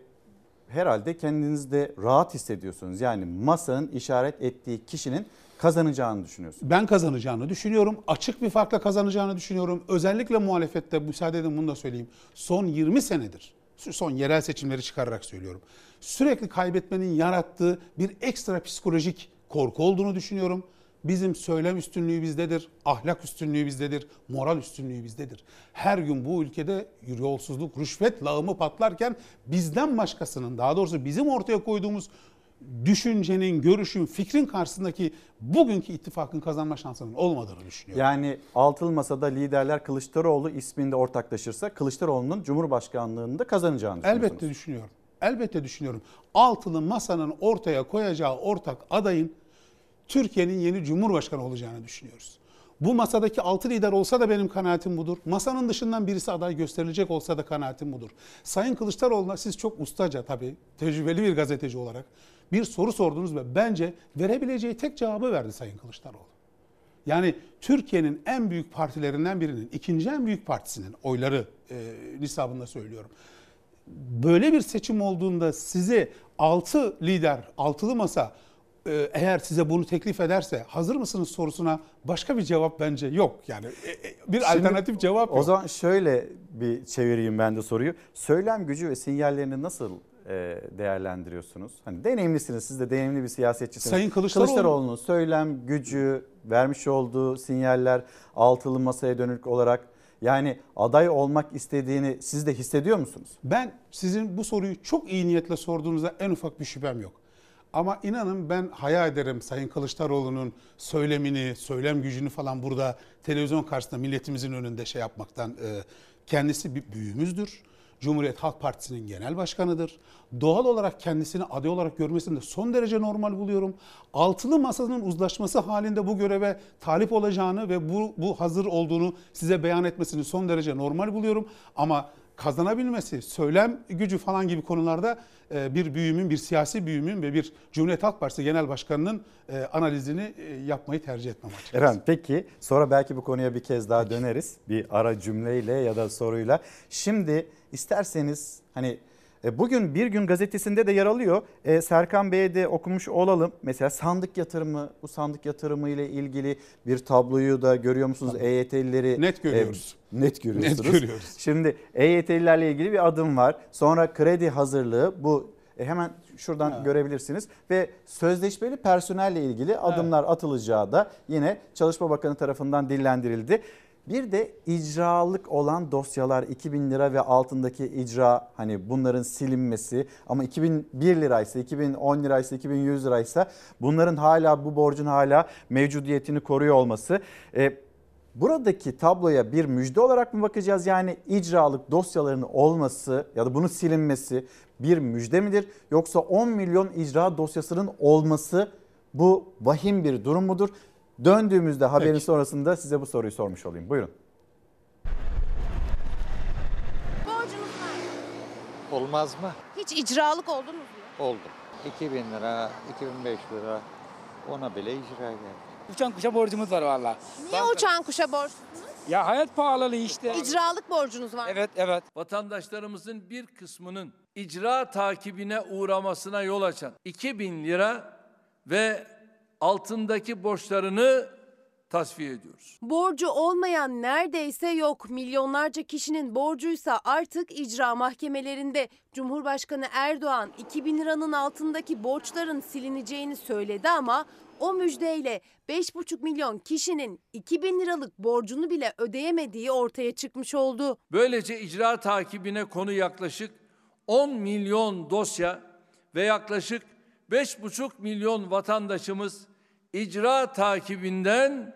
herhalde kendinizde rahat hissediyorsunuz. Yani masanın işaret ettiği kişinin kazanacağını düşünüyorsunuz. Ben kazanacağını düşünüyorum. Açık bir farkla kazanacağını düşünüyorum. Özellikle muhalefette müsaade edin bunu da söyleyeyim. Son 20 senedir son yerel seçimleri çıkararak söylüyorum. Sürekli kaybetmenin yarattığı bir ekstra psikolojik korku olduğunu düşünüyorum. Bizim söylem üstünlüğü bizdedir, ahlak üstünlüğü bizdedir, moral üstünlüğü bizdedir. Her gün bu ülkede yolsuzluk, rüşvet lağımı patlarken bizden başkasının, daha doğrusu bizim ortaya koyduğumuz düşüncenin, görüşün, fikrin karşısındaki bugünkü ittifakın kazanma şansının olmadığını düşünüyorum. Yani altılı masada liderler Kılıçdaroğlu isminde ortaklaşırsa Kılıçdaroğlu'nun Cumhurbaşkanlığını da kazanacağını düşünüyorsunuz. Elbette düşünüyorum. Elbette düşünüyorum. Altılı masanın ortaya koyacağı ortak adayın Türkiye'nin yeni Cumhurbaşkanı olacağını düşünüyoruz. Bu masadaki altı lider olsa da benim kanaatim budur. Masanın dışından birisi aday gösterilecek olsa da kanaatim budur. Sayın Kılıçdaroğlu'na siz çok ustaca tabii tecrübeli bir gazeteci olarak bir soru sordunuz ve bence verebileceği tek cevabı verdi Sayın Kılıçdaroğlu. Yani Türkiye'nin en büyük partilerinden birinin, ikinci en büyük partisinin oyları e, nisabında söylüyorum. Böyle bir seçim olduğunda size altı lider, altılı masa e, eğer size bunu teklif ederse hazır mısınız sorusuna başka bir cevap bence yok. Yani e, e, bir Şimdi alternatif cevap yok. O zaman şöyle bir çevireyim ben de soruyu. Söylem gücü ve sinyallerini nasıl değerlendiriyorsunuz? Hani deneyimlisiniz, siz de deneyimli bir siyasetçisiniz. Sayın Kılıçdaroğlu- Kılıçdaroğlu'nun söylem gücü, vermiş olduğu sinyaller altılı masaya dönük olarak yani aday olmak istediğini siz de hissediyor musunuz? Ben sizin bu soruyu çok iyi niyetle sorduğunuzda en ufak bir şüphem yok. Ama inanın ben hayal ederim Sayın Kılıçdaroğlu'nun söylemini, söylem gücünü falan burada televizyon karşısında milletimizin önünde şey yapmaktan. e, Kendisi bir büyüğümüzdür. Cumhuriyet Halk Partisi'nin genel başkanıdır. Doğal olarak kendisini aday olarak görmesini de son derece normal buluyorum. Altılı masanın uzlaşması halinde bu göreve talip olacağını ve bu, bu hazır olduğunu size beyan etmesini son derece normal buluyorum. Ama kazanabilmesi, söylem gücü falan gibi konularda e, bir büyümün, bir siyasi büyümün ve bir Cumhuriyet Halk Partisi Genel Başkanı'nın e, analizini e, yapmayı tercih etmem açıkçası. Eren peki sonra belki bu konuya bir kez daha döneriz. Bir ara cümleyle ya da soruyla. Şimdi isterseniz hani Bugün Bir Gün gazetesinde de yer alıyor. E, Serkan Bey'e de okumuş olalım. Mesela sandık yatırımı, bu sandık yatırımı ile ilgili bir tabloyu da görüyor musunuz? EYT'lileri Net görüyoruz. E, net görüyorsunuz. Net görüyoruz. Şimdi EYT'lilerle ilgili bir adım var. Sonra kredi hazırlığı bu e, hemen şuradan Evet. görebilirsiniz ve sözleşmeli personelle ilgili adımlar atılacağı da yine Çalışma Bakanı tarafından dillendirildi. Bir de icralık olan dosyalar 2000 lira ve altındaki icra hani bunların silinmesi ama 2001 liraysa 2010 liraysa 2100 liraysa bunların hala bu borcun hala mevcudiyetini koruyor olması. E, Buradaki tabloya bir müjde olarak mı bakacağız? Yani icralık dosyaların olması ya da bunun silinmesi bir müjde midir? Yoksa 10 milyon icra dosyasının olması bu vahim bir durum mudur? Döndüğümüzde haberin Peki. sonrasında size bu soruyu sormuş olayım. Buyurun. Olmaz mı? Hiç icralık oldunuz mu? Oldu. 2000 lira, 2005 lira ona bile icra geldi. Uçan kuşa borcumuz var valla. Niye uçan kuşa borçlusunuz? Ya hayat pahalılığı işte. İcralık borcunuz var. Evet evet. Vatandaşlarımızın bir kısmının icra takibine uğramasına yol açan 2000 lira ve altındaki borçlarını tasfiye ediyoruz. Borcu olmayan neredeyse yok. Milyonlarca kişinin borcuysa artık icra mahkemelerinde. Cumhurbaşkanı Erdoğan 2000 liranın altındaki borçların silineceğini söyledi ama o müjdeyle 5,5 milyon kişinin 2000 liralık borcunu bile ödeyemediği ortaya çıkmış oldu. Böylece icra takibine konu yaklaşık 10 milyon dosya ve yaklaşık 5,5 milyon vatandaşımız icra takibinden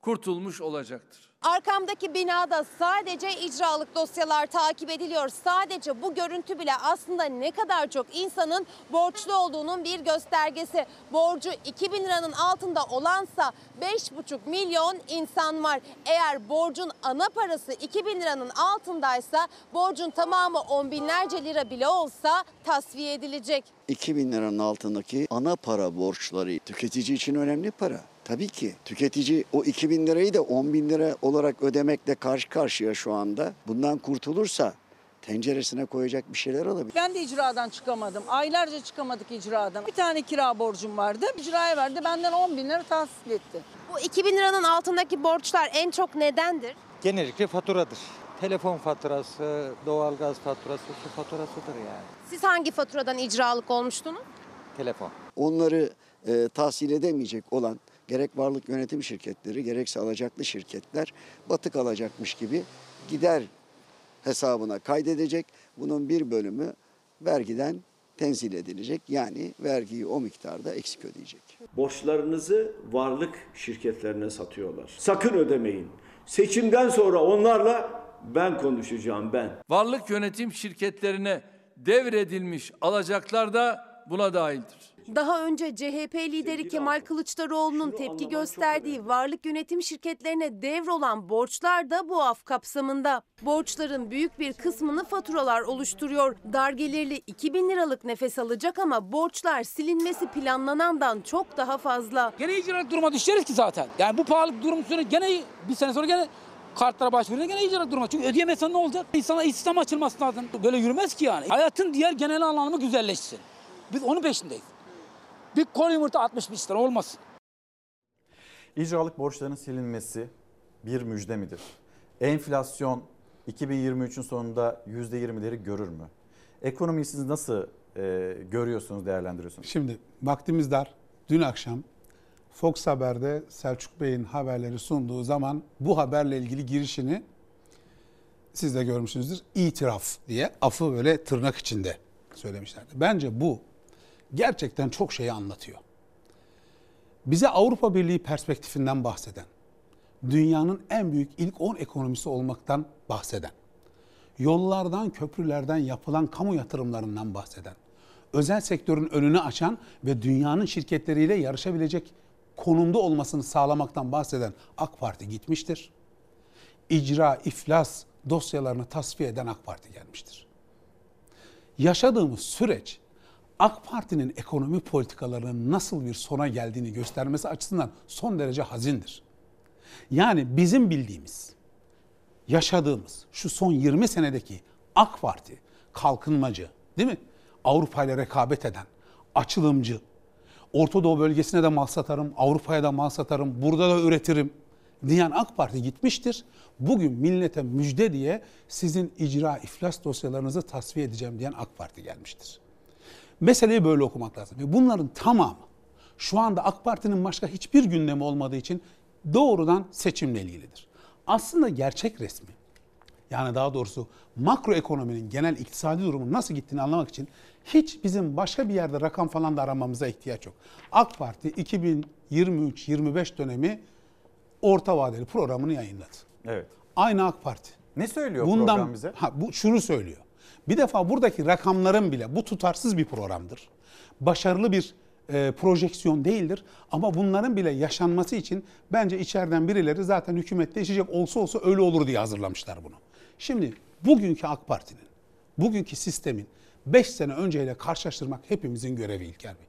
kurtulmuş olacaktır. Arkamdaki binada sadece icralık dosyalar takip ediliyor. Sadece bu görüntü bile aslında ne kadar çok insanın borçlu olduğunun bir göstergesi. Borcu 2000 liranın altında olansa 5,5 milyon insan var. Eğer borcun ana parası 2000 liranın altındaysa borcun tamamı on binlerce lira bile olsa tasfiye edilecek. 2000 liranın altındaki ana para borçları tüketici için önemli para. Tabii ki tüketici o 2000 lirayı da 10 bin lira olarak ödemekle karşı karşıya şu anda. Bundan kurtulursa tenceresine koyacak bir şeyler alabilir. Ben de icradan çıkamadım. Aylarca çıkamadık icradan. Bir tane kira borcum vardı. İcraya verdi. Benden 10 bin lira tahsil etti. Bu 2000 liranın altındaki borçlar en çok nedendir? Genellikle faturadır. Telefon faturası, doğalgaz faturası, su faturasıdır yani. Siz hangi faturadan icralık olmuştunuz? Telefon. Onları e, tahsil edemeyecek olan gerek varlık yönetim şirketleri gerekse alacaklı şirketler batık alacakmış gibi gider hesabına kaydedecek. Bunun bir bölümü vergiden tenzil edilecek. Yani vergiyi o miktarda eksik ödeyecek. Borçlarınızı varlık şirketlerine satıyorlar. Sakın ödemeyin. Seçimden sonra onlarla ben konuşacağım ben. Varlık yönetim şirketlerine devredilmiş alacaklar da buna dahildir. Daha önce CHP lideri Kemal Kılıçdaroğlu'nun tepki gösterdiği varlık yönetim şirketlerine devrolan borçlar da bu af kapsamında. Borçların büyük bir kısmını faturalar oluşturuyor. Dar gelirli 2000 liralık nefes alacak ama borçlar silinmesi planlanandan çok daha fazla. Gene icralık duruma düşeriz ki zaten. Yani bu pahalılık durum sonra gene bir sene sonra gene kartlara başvurunca gene icralık duruma. Çünkü ödeyemezsen ne olacak? İnsana istihdam açılması lazım. Böyle yürümez ki yani. Hayatın diğer genel anlamı güzelleşsin. Biz onun peşindeyiz. Bir kol yumurta 65 lira olmasın. İcralık borçların silinmesi bir müjde midir? Enflasyon 2023'ün sonunda %20'leri görür mü? Ekonomiyi siz nasıl e, görüyorsunuz, değerlendiriyorsunuz? Şimdi vaktimiz dar. Dün akşam Fox Haber'de Selçuk Bey'in haberleri sunduğu zaman bu haberle ilgili girişini siz de görmüşsünüzdür. İtiraf diye afı böyle tırnak içinde söylemişlerdi. Bence bu gerçekten çok şeyi anlatıyor. Bize Avrupa Birliği perspektifinden bahseden, dünyanın en büyük ilk 10 ekonomisi olmaktan bahseden, yollardan, köprülerden yapılan kamu yatırımlarından bahseden, özel sektörün önünü açan ve dünyanın şirketleriyle yarışabilecek konumda olmasını sağlamaktan bahseden AK Parti gitmiştir. İcra, iflas dosyalarını tasfiye eden AK Parti gelmiştir. Yaşadığımız süreç AK Parti'nin ekonomi politikalarının nasıl bir sona geldiğini göstermesi açısından son derece hazindir. Yani bizim bildiğimiz, yaşadığımız şu son 20 senedeki AK Parti kalkınmacı, değil mi? Avrupa ile rekabet eden, açılımcı, Orta Doğu bölgesine de mal satarım, Avrupa'ya da mal satarım, burada da üretirim diyen AK Parti gitmiştir. Bugün millete müjde diye sizin icra iflas dosyalarınızı tasfiye edeceğim diyen AK Parti gelmiştir. Meseleyi böyle okumak lazım. Ve bunların tamamı şu anda AK Parti'nin başka hiçbir gündemi olmadığı için doğrudan seçimle ilgilidir. Aslında gerçek resmi yani daha doğrusu makroekonominin genel iktisadi durumun nasıl gittiğini anlamak için hiç bizim başka bir yerde rakam falan da aramamıza ihtiyaç yok. AK Parti 2023-25 dönemi orta vadeli programını yayınladı. Evet. Aynı AK Parti. Ne söylüyor Bundan, program bize? Ha, bu şunu söylüyor. Bir defa buradaki rakamların bile bu tutarsız bir programdır. Başarılı bir e, projeksiyon değildir. Ama bunların bile yaşanması için bence içeriden birileri zaten hükümette değişecek olsa olsa öyle olur diye hazırlamışlar bunu. Şimdi bugünkü AK Parti'nin, bugünkü sistemin 5 sene önceyle karşılaştırmak hepimizin görevi İlker Bey.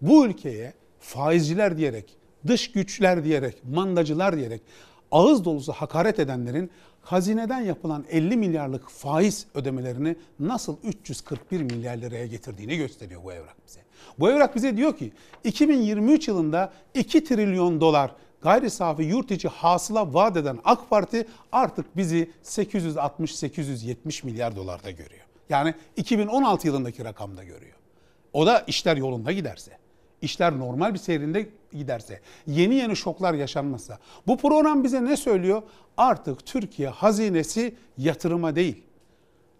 Bu ülkeye faizciler diyerek, dış güçler diyerek, mandacılar diyerek ağız dolusu hakaret edenlerin hazineden yapılan 50 milyarlık faiz ödemelerini nasıl 341 milyar liraya getirdiğini gösteriyor bu evrak bize. Bu evrak bize diyor ki 2023 yılında 2 trilyon dolar gayri safi yurt içi hasıla vaat eden AK Parti artık bizi 860-870 milyar dolarda görüyor. Yani 2016 yılındaki rakamda görüyor. O da işler yolunda giderse. İşler normal bir seyrinde giderse, yeni yeni şoklar yaşanmazsa. Bu program bize ne söylüyor? Artık Türkiye hazinesi yatırıma değil,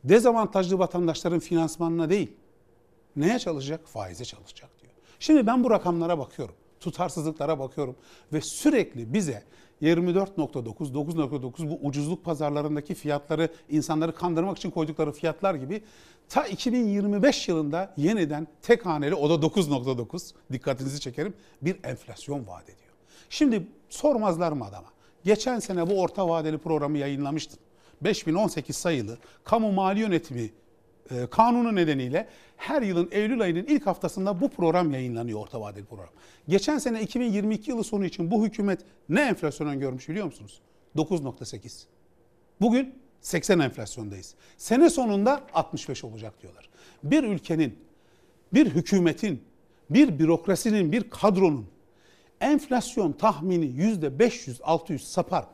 dezavantajlı vatandaşların finansmanına değil, neye çalışacak? Faize çalışacak diyor. Şimdi ben bu rakamlara bakıyorum, tutarsızlıklara bakıyorum ve sürekli bize 24.9, 9.9 bu ucuzluk pazarlarındaki fiyatları insanları kandırmak için koydukları fiyatlar gibi ta 2025 yılında yeniden tek haneli o da 9.9 dikkatinizi çekerim bir enflasyon vaat ediyor. Şimdi sormazlar mı adama? Geçen sene bu orta vadeli programı yayınlamıştın. 5018 sayılı kamu mali yönetimi kanunu nedeniyle her yılın Eylül ayının ilk haftasında bu program yayınlanıyor orta vadeli program. Geçen sene 2022 yılı sonu için bu hükümet ne enflasyon öngörmüş biliyor musunuz? 9.8. Bugün 80 enflasyondayız. Sene sonunda 65 olacak diyorlar. Bir ülkenin, bir hükümetin, bir bürokrasinin, bir kadronun enflasyon tahmini %500-600 sapar?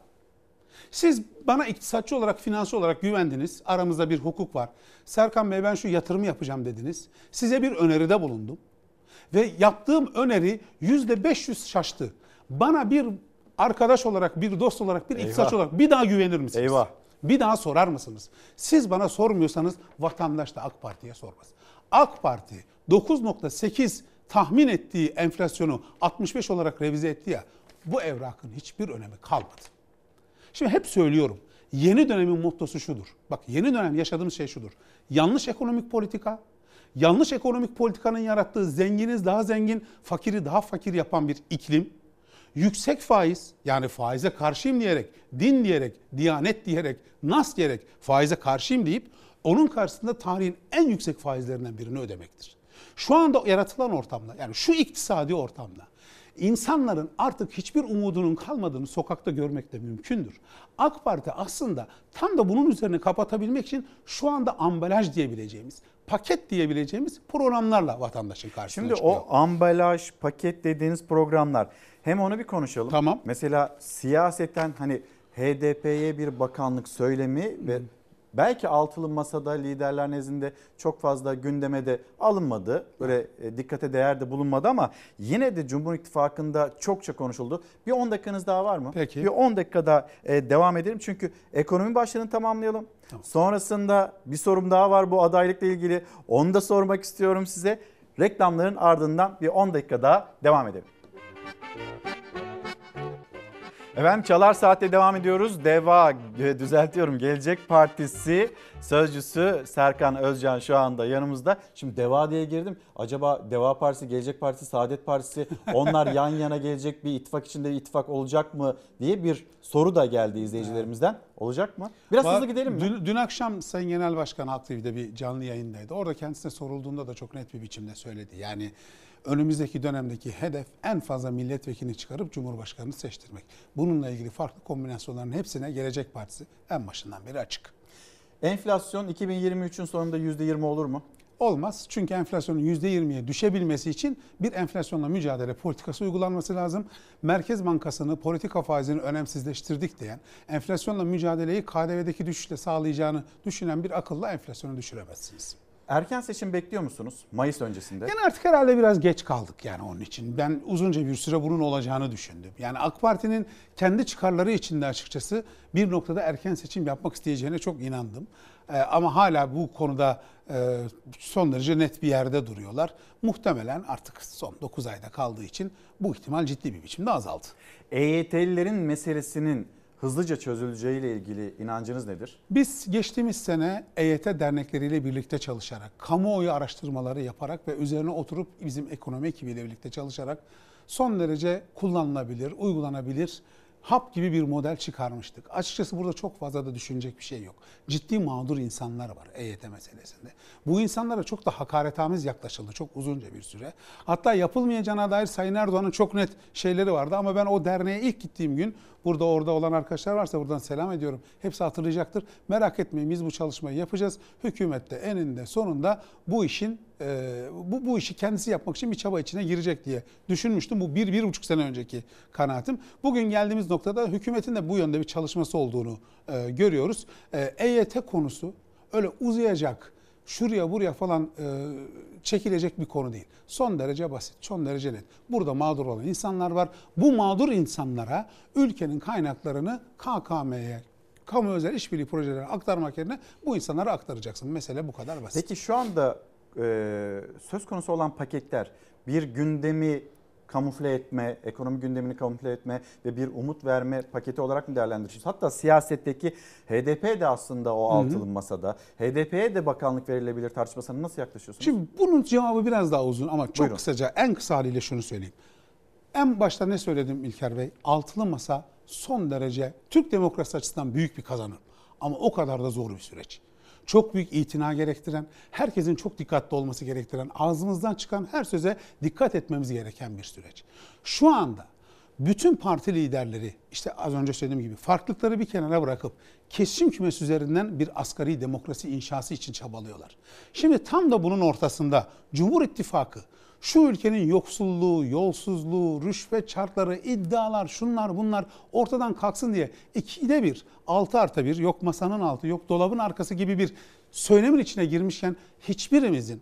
Siz bana iktisatçı olarak, finansçı olarak güvendiniz. Aramızda bir hukuk var. Serkan Bey ben şu yatırımı yapacağım dediniz. Size bir öneride bulundum. Ve yaptığım öneri %500 şaştı. Bana bir arkadaş olarak, bir dost olarak, bir iktisatçı olarak bir daha güvenir misiniz? Eyvah. Bir daha sorar mısınız? Siz bana sormuyorsanız vatandaş da AK Parti'ye sormaz. AK Parti 9.8 tahmin ettiği enflasyonu 65 olarak revize etti ya bu evrakın hiçbir önemi kalmadı. Şimdi hep söylüyorum. Yeni dönemin mottosu şudur. Bak yeni dönem yaşadığımız şey şudur. Yanlış ekonomik politika, yanlış ekonomik politikanın yarattığı zenginiz daha zengin, fakiri daha fakir yapan bir iklim, yüksek faiz yani faize karşıyım diyerek, din diyerek, diyanet diyerek, nas diyerek faize karşıyım deyip onun karşısında tarihin en yüksek faizlerinden birini ödemektir. Şu anda yaratılan ortamda yani şu iktisadi ortamda insanların artık hiçbir umudunun kalmadığını sokakta görmek de mümkündür. AK Parti aslında tam da bunun üzerine kapatabilmek için şu anda ambalaj diyebileceğimiz, paket diyebileceğimiz programlarla vatandaşın karşısına Şimdi çıkıyor. o ambalaj, paket dediğiniz programlar hem onu bir konuşalım. Tamam. Mesela siyasetten hani HDP'ye bir bakanlık söylemi ve belki altılı masada liderler nezdinde çok fazla gündeme de alınmadı. Böyle e, dikkate değer de bulunmadı ama yine de Cumhur İttifakı'nda çokça konuşuldu. Bir 10 dakikanız daha var mı? Peki. Bir 10 dakikada e, devam edelim. Çünkü ekonomi başlığını tamamlayalım. Sonrasında bir sorum daha var bu adaylıkla ilgili. Onu da sormak istiyorum size. Reklamların ardından bir 10 dakika daha devam edelim. Efendim Çalar Saat'te devam ediyoruz. DEVA, e, düzeltiyorum Gelecek Partisi sözcüsü Serkan Özcan şu anda yanımızda. Şimdi DEVA diye girdim. Acaba DEVA Partisi, Gelecek Partisi, Saadet Partisi onlar yan yana gelecek bir ittifak içinde bir ittifak olacak mı diye bir soru da geldi izleyicilerimizden. Olacak mı? Biraz Var- hızlı gidelim mi? Dün, dün akşam Sayın Genel Başkan Halk TV'de bir canlı yayındaydı. Orada kendisine sorulduğunda da çok net bir biçimde söyledi. Yani önümüzdeki dönemdeki hedef en fazla milletvekilini çıkarıp Cumhurbaşkanını seçtirmek. Bununla ilgili farklı kombinasyonların hepsine Gelecek Partisi en başından beri açık. Enflasyon 2023'ün sonunda %20 olur mu? Olmaz. Çünkü enflasyonun %20'ye düşebilmesi için bir enflasyonla mücadele politikası uygulanması lazım. Merkez Bankası'nı politika faizini önemsizleştirdik diyen, enflasyonla mücadeleyi KDV'deki düşüşle sağlayacağını düşünen bir akılla enflasyonu düşüremezsiniz. Erken seçim bekliyor musunuz Mayıs öncesinde? Yani artık herhalde biraz geç kaldık yani onun için. Ben uzunca bir süre bunun olacağını düşündüm. Yani AK Parti'nin kendi çıkarları içinde açıkçası bir noktada erken seçim yapmak isteyeceğine çok inandım. Ee, ama hala bu konuda e, son derece net bir yerde duruyorlar. Muhtemelen artık son 9 ayda kaldığı için bu ihtimal ciddi bir biçimde azaldı. EYT'lilerin meselesinin hızlıca çözüleceğiyle ilgili inancınız nedir? Biz geçtiğimiz sene EYT dernekleriyle birlikte çalışarak, kamuoyu araştırmaları yaparak ve üzerine oturup bizim ekonomi ekibiyle birlikte çalışarak son derece kullanılabilir, uygulanabilir hap gibi bir model çıkarmıştık. Açıkçası burada çok fazla da düşünecek bir şey yok. Ciddi mağdur insanlar var EYT meselesinde. Bu insanlara çok da hakaretamiz yaklaşıldı çok uzunca bir süre. Hatta yapılmayacağına dair Sayın Erdoğan'ın çok net şeyleri vardı ama ben o derneğe ilk gittiğim gün burada orada olan arkadaşlar varsa buradan selam ediyorum. Hepsi hatırlayacaktır. Merak etmeyin biz bu çalışmayı yapacağız. Hükümet de eninde sonunda bu işin e, bu, bu işi kendisi yapmak için bir çaba içine girecek diye düşünmüştüm. Bu bir, bir buçuk sene önceki kanaatim. Bugün geldiğimiz noktada hükümetin de bu yönde bir çalışması olduğunu e, görüyoruz. E, EYT konusu öyle uzayacak, şuraya buraya falan e, çekilecek bir konu değil. Son derece basit, son derece net. Burada mağdur olan insanlar var. Bu mağdur insanlara ülkenin kaynaklarını KKM'ye, kamu özel işbirliği projelerine aktarmak yerine bu insanlara aktaracaksın. Mesele bu kadar basit. Peki şu anda e, söz konusu olan paketler bir gündemi kamufle etme, ekonomi gündemini kamufle etme ve bir umut verme paketi olarak mı değerlendiriyorsunuz? Hatta siyasetteki HDP de aslında o altılı masada. HDP'ye de bakanlık verilebilir tartışmasına nasıl yaklaşıyorsunuz? Şimdi bunun cevabı biraz daha uzun ama çok Buyurun. kısaca en kısa haliyle şunu söyleyeyim. En başta ne söyledim İlker Bey? Altılı masa son derece Türk demokrasi açısından büyük bir kazanım. Ama o kadar da zor bir süreç. Çok büyük itina gerektiren, herkesin çok dikkatli olması gerektiren, ağzımızdan çıkan her söze dikkat etmemiz gereken bir süreç. Şu anda bütün parti liderleri işte az önce söylediğim gibi farklılıkları bir kenara bırakıp kesişim kümesi üzerinden bir asgari demokrasi inşası için çabalıyorlar. Şimdi tam da bunun ortasında Cumhur İttifakı şu ülkenin yoksulluğu, yolsuzluğu, rüşvet çarkları, iddialar, şunlar bunlar ortadan kalksın diye ikide bir, altı artı bir, yok masanın altı, yok dolabın arkası gibi bir söylemin içine girmişken hiçbirimizin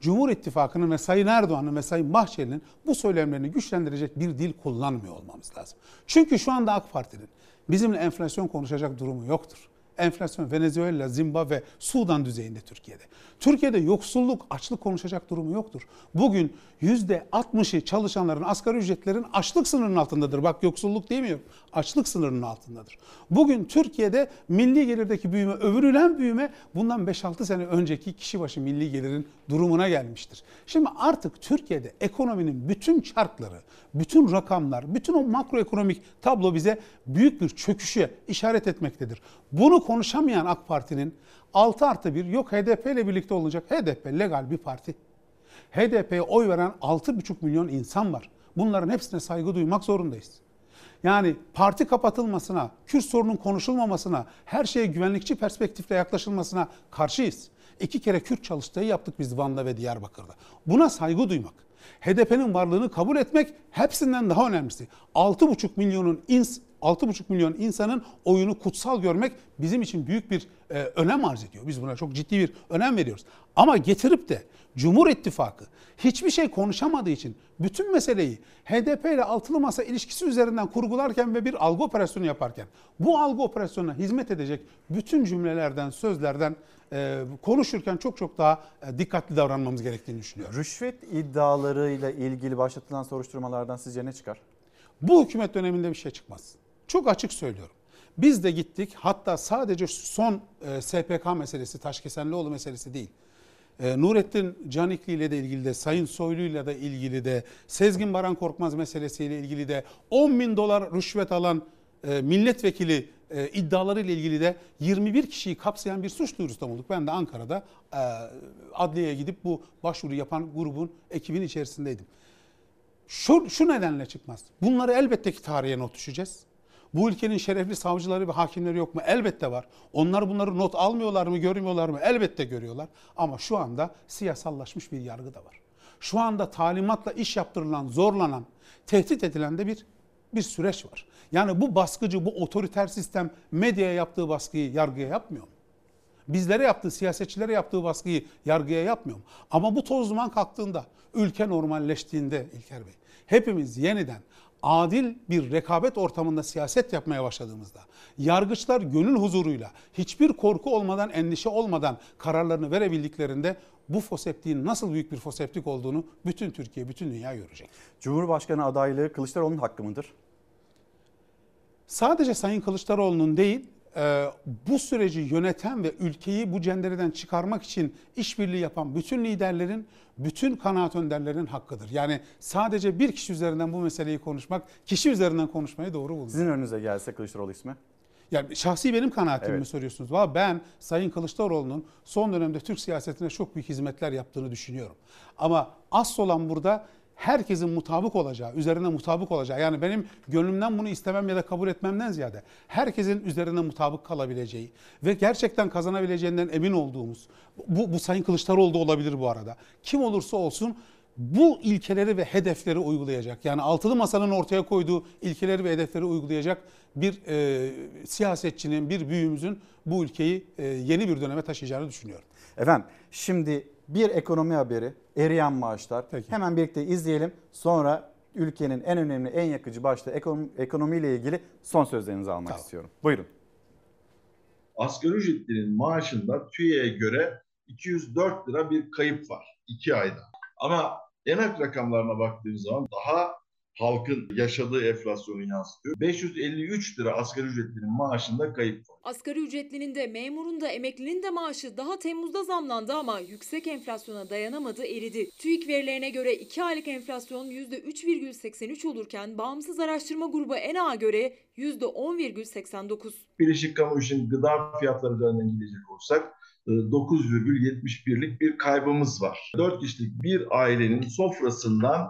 Cumhur İttifakı'nın ve Sayın Erdoğan'ın ve Sayın Bahçeli'nin bu söylemlerini güçlendirecek bir dil kullanmıyor olmamız lazım. Çünkü şu anda AK Parti'nin bizimle enflasyon konuşacak durumu yoktur. Enflasyon Venezuela, Zimbabwe, Sudan düzeyinde Türkiye'de. Türkiye'de yoksulluk, açlık konuşacak durumu yoktur. Bugün %60'ı çalışanların asgari ücretlerin açlık sınırının altındadır. Bak yoksulluk demiyorum. Açlık sınırının altındadır. Bugün Türkiye'de milli gelirdeki büyüme, övünülen büyüme bundan 5-6 sene önceki kişi başı milli gelirin durumuna gelmiştir. Şimdi artık Türkiye'de ekonominin bütün çarkları, bütün rakamlar, bütün o makroekonomik tablo bize büyük bir çöküşe işaret etmektedir. Bunu konuşamayan AK Parti'nin 6 artı 1 yok HDP ile birlikte olacak. HDP legal bir parti. HDP'ye oy veren 6,5 milyon insan var. Bunların hepsine saygı duymak zorundayız. Yani parti kapatılmasına, Kürt sorunun konuşulmamasına, her şeye güvenlikçi perspektifle yaklaşılmasına karşıyız. İki kere Kürt çalıştayı yaptık biz Van'da ve Diyarbakır'da. Buna saygı duymak, HDP'nin varlığını kabul etmek hepsinden daha önemlisi. 6,5 milyonun ins 6,5 milyon insanın oyunu kutsal görmek bizim için büyük bir e, önem arz ediyor. Biz buna çok ciddi bir önem veriyoruz. Ama getirip de Cumhur İttifakı hiçbir şey konuşamadığı için bütün meseleyi HDP ile altılı masa ilişkisi üzerinden kurgularken ve bir algı operasyonu yaparken bu algı operasyonuna hizmet edecek bütün cümlelerden, sözlerden e, konuşurken çok çok daha e, dikkatli davranmamız gerektiğini düşünüyorum. Rüşvet iddialarıyla ilgili başlatılan soruşturmalardan sizce ne çıkar? Bu hükümet döneminde bir şey çıkmaz. Çok açık söylüyorum. Biz de gittik hatta sadece son e, SPK meselesi Taşkesenlioğlu meselesi değil. E, Nurettin Canikli ile de ilgili de Sayın Soylu ile de ilgili de Sezgin Baran Korkmaz meselesiyle ilgili de 10 bin dolar rüşvet alan e, milletvekili e, iddiaları ile ilgili de 21 kişiyi kapsayan bir suç duyurusunda bulduk. Ben de Ankara'da e, adliyeye gidip bu başvuru yapan grubun ekibin içerisindeydim. Şu, şu nedenle çıkmaz. Bunları elbette ki tarihe not düşeceğiz. Bu ülkenin şerefli savcıları ve hakimleri yok mu? Elbette var. Onlar bunları not almıyorlar mı, görmüyorlar mı? Elbette görüyorlar. Ama şu anda siyasallaşmış bir yargı da var. Şu anda talimatla iş yaptırılan, zorlanan, tehdit edilen de bir bir süreç var. Yani bu baskıcı, bu otoriter sistem medyaya yaptığı baskıyı yargıya yapmıyor mu? Bizlere yaptığı, siyasetçilere yaptığı baskıyı yargıya yapmıyor mu? Ama bu toz duman kalktığında, ülke normalleştiğinde İlker Bey, hepimiz yeniden adil bir rekabet ortamında siyaset yapmaya başladığımızda, yargıçlar gönül huzuruyla, hiçbir korku olmadan, endişe olmadan kararlarını verebildiklerinde bu foseptiğin nasıl büyük bir foseptik olduğunu bütün Türkiye, bütün dünya görecek. Cumhurbaşkanı adaylığı Kılıçdaroğlu'nun hakkı mıdır? Sadece Sayın Kılıçdaroğlu'nun değil, bu süreci yöneten ve ülkeyi bu cendereden çıkarmak için işbirliği yapan bütün liderlerin, bütün kanaat önderlerin hakkıdır. Yani sadece bir kişi üzerinden bu meseleyi konuşmak, kişi üzerinden konuşmayı doğru buldum. Sizin önünüze gelse Kılıçdaroğlu ismi? Yani şahsi benim kanaatimi Evet. soruyorsunuz? Valla ben Sayın Kılıçdaroğlu'nun son dönemde Türk siyasetine çok büyük hizmetler yaptığını düşünüyorum. Ama asıl olan burada herkesin mutabık olacağı, üzerine mutabık olacağı. Yani benim gönlümden bunu istemem ya da kabul etmemden ziyade herkesin üzerine mutabık kalabileceği ve gerçekten kazanabileceğinden emin olduğumuz, bu, bu Sayın Kılıçdaroğlu da olabilir bu arada. Kim olursa olsun bu ilkeleri ve hedefleri uygulayacak. Yani altılı masanın ortaya koyduğu ilkeleri ve hedefleri uygulayacak bir e, siyasetçinin, bir büyüğümüzün bu ülkeyi e, yeni bir döneme taşıyacağını düşünüyorum. Efendim şimdi bir ekonomi haberi, eriyen maaşlar. Hemen birlikte izleyelim. Sonra ülkenin en önemli, en yakıcı başta ekonomi, ekonomiyle ilgili son sözlerinizi almak istiyorum. Buyurun. asgari ücretlinin maaşında TÜİ'ye göre 204 lira bir kayıp var 2 ayda. Ama enak rakamlarına baktığımız zaman daha halkın yaşadığı enflasyonu yansıtıyor. 553 lira asgari ücretlinin maaşında kayıp var. Asgari ücretlinin de memurun da emeklinin de maaşı daha Temmuz'da zamlandı ama yüksek enflasyona dayanamadı eridi. TÜİK verilerine göre 2 aylık enflasyon %3,83 olurken bağımsız araştırma grubu ENA'a göre %10,89. Birleşik Kamu İş'in gıda fiyatları üzerinden gidecek olsak e, 9,71'lik bir kaybımız var. 4 kişilik bir ailenin sofrasından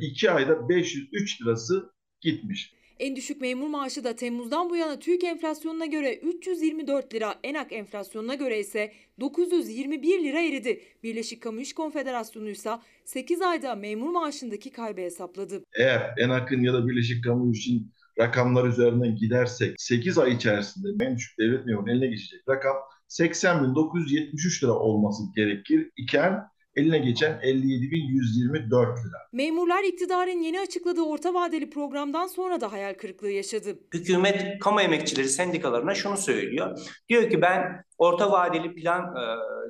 2 ayda 503 lirası gitmiş. En düşük memur maaşı da Temmuz'dan bu yana TÜİK enflasyonuna göre 324 lira, ENAK enflasyonuna göre ise 921 lira eridi. Birleşik Kamu İş Konfederasyonu ise 8 ayda memur maaşındaki kaybı hesapladı. Eğer ENAK'ın ya da Birleşik Kamu İş'in rakamlar üzerinden gidersek 8 ay içerisinde en düşük devlet memurunun eline geçecek rakam 80.973 lira olması gerekir iken eline geçen 57.124 lira. Memurlar iktidarın yeni açıkladığı orta vadeli programdan sonra da hayal kırıklığı yaşadı. hükümet kamu emekçileri sendikalarına şunu söylüyor. Diyor ki ben orta vadeli plan e,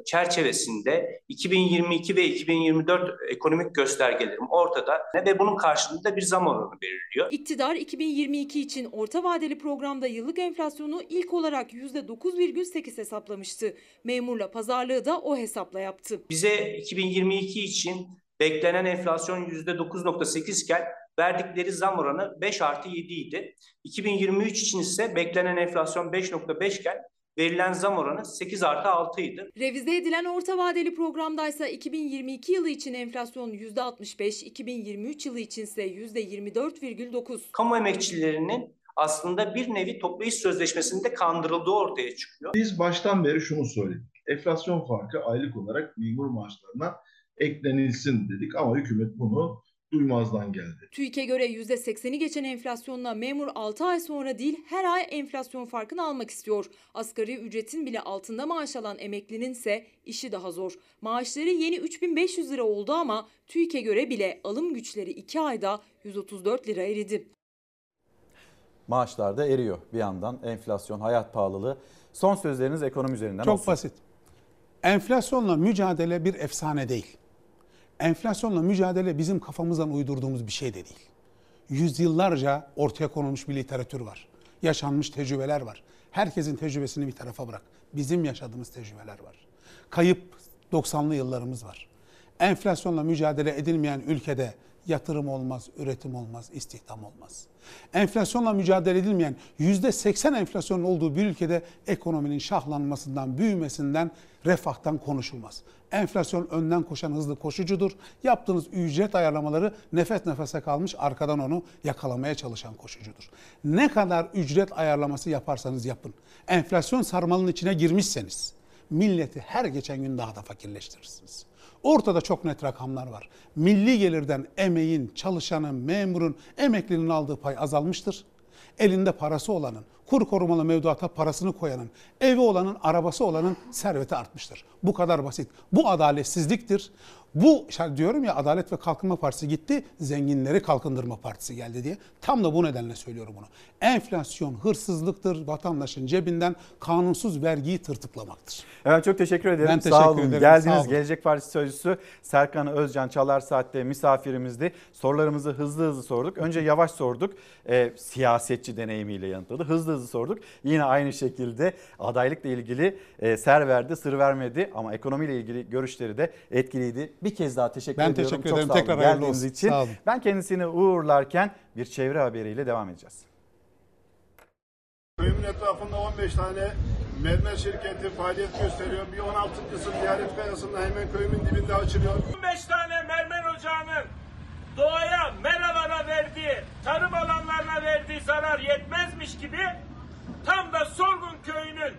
çerçevesinde 2022 ve 2024 ekonomik göstergelerim ortada ve bunun karşılığında bir zam oranı belirliyor. İktidar 2022 için orta vadeli programda yıllık enflasyonu ilk olarak %9,8 hesaplamıştı. Memurla pazarlığı da o hesapla yaptı. Bize 2022 için beklenen enflasyon %9.8 iken verdikleri zam oranı 5 artı 7 idi. 2023 için ise beklenen enflasyon 5.5 iken verilen zam oranı 8 artı 6 idi. Revize edilen orta vadeli programdaysa 2022 yılı için enflasyon %65, 2023 yılı için ise %24,9. Kamu emekçilerinin aslında bir nevi toplu iş sözleşmesinde kandırıldığı ortaya çıkıyor. Biz baştan beri şunu söyledik. Enflasyon farkı aylık olarak memur maaşlarına eklenilsin dedik ama hükümet bunu duymazdan geldi. TÜİK'e göre %80'i geçen enflasyonla memur 6 ay sonra değil her ay enflasyon farkını almak istiyor. Asgari ücretin bile altında maaş alan emeklinin ise işi daha zor. Maaşları yeni 3500 lira oldu ama TÜİK'e göre bile alım güçleri 2 ayda 134 lira eridi. Maaşlar da eriyor bir yandan. Enflasyon, hayat pahalılığı. Son sözleriniz ekonomi üzerinden Çok olsun. basit. Enflasyonla mücadele bir efsane değil. Enflasyonla mücadele bizim kafamızdan uydurduğumuz bir şey de değil. yüzyıllarca ortaya konulmuş bir literatür var. Yaşanmış tecrübeler var. Herkesin tecrübesini bir tarafa bırak. Bizim yaşadığımız tecrübeler var. Kayıp 90'lı yıllarımız var. Enflasyonla mücadele edilmeyen ülkede yatırım olmaz, üretim olmaz, istihdam olmaz. Enflasyonla mücadele edilmeyen %80 enflasyonun olduğu bir ülkede ekonominin şahlanmasından, büyümesinden, refahtan konuşulmaz. Enflasyon önden koşan hızlı koşucudur. Yaptığınız ücret ayarlamaları nefes nefese kalmış arkadan onu yakalamaya çalışan koşucudur. Ne kadar ücret ayarlaması yaparsanız yapın. Enflasyon sarmalının içine girmişseniz milleti her geçen gün daha da fakirleştirirsiniz. Ortada çok net rakamlar var. Milli gelirden emeğin, çalışanın, memurun, emeklinin aldığı pay azalmıştır. Elinde parası olanın, kur korumalı mevduata parasını koyanın, evi olanın, arabası olanın serveti artmıştır. Bu kadar basit. Bu adaletsizliktir. Bu diyorum ya Adalet ve Kalkınma Partisi gitti, zenginleri kalkındırma partisi geldi diye. Tam da bu nedenle söylüyorum bunu. Enflasyon hırsızlıktır, vatandaşın cebinden kanunsuz vergiyi tırtıklamaktır. Evet çok teşekkür ederim. Ben sağ teşekkür olun. ederim, Geldiniz. sağ olun. Gelecek Partisi Sözcüsü Serkan Özcan Çalar Saat'te misafirimizdi. Sorularımızı hızlı hızlı sorduk. Önce yavaş sorduk. Ee, siyasetçi deneyimiyle yanıtladı. Hızlı hızlı sorduk. Yine aynı şekilde adaylıkla ilgili e, ser verdi, sır vermedi ama ekonomiyle ilgili görüşleri de etkiliydi. Bir kez daha teşekkür Ben ediyorum. teşekkür Çok ederim. sağ olun Tekrar hayırlı geldiğiniz olsun. için. Sağ olun. Ben kendisini uğurlarken bir çevre haberiyle devam edeceğiz. Köyümün etrafında 15 tane mermer şirketi faaliyet gösteriyor. Bir 16.sı ziyaret kayasında hemen köyümün dibinde açılıyor. 15 tane mermer ocağının doğaya, meralara verdiği, tarım alanlarına verdiği zarar yetmezmiş gibi tam da Sorgun köyünün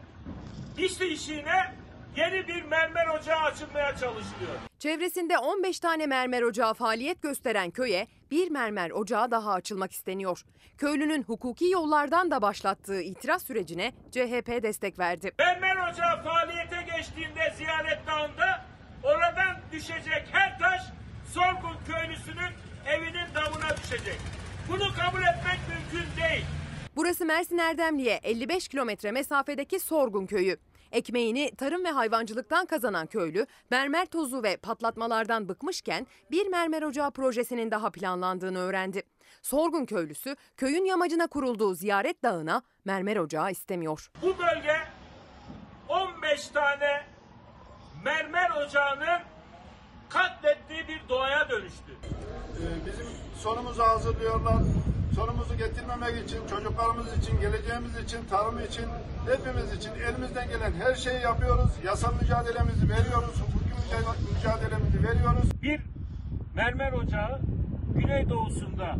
işleyişine yeni bir mermer ocağı açılmaya çalışılıyor. Çevresinde 15 tane mermer ocağı faaliyet gösteren köye bir mermer ocağı daha açılmak isteniyor. Köylünün hukuki yollardan da başlattığı itiraz sürecine CHP destek verdi. Mermer ocağı faaliyete geçtiğinde Ziyaret Dağı'nda oradan düşecek her taş Sorgun köylüsünün evinin damına düşecek. Bunu kabul etmek mümkün değil. Burası Mersin Erdemli'ye 55 kilometre mesafedeki Sorgun köyü. Ekmeğini tarım ve hayvancılıktan kazanan köylü mermer tozu ve patlatmalardan bıkmışken bir mermer ocağı projesinin daha planlandığını öğrendi. Sorgun köylüsü köyün yamacına kurulduğu ziyaret dağına mermer ocağı istemiyor. Bu bölge 15 tane mermer ocağının katlettiği bir doğaya dönüştü. Ee, Bizim sonumuzu hazırlıyorlar. Sonumuzu getirmemek için, çocuklarımız için, geleceğimiz için, tarım için, hepimiz için elimizden gelen her şeyi yapıyoruz. Yasal mücadelemizi veriyoruz, hukuki müca- mücadelemizi veriyoruz. Bir mermer ocağı güneydoğusunda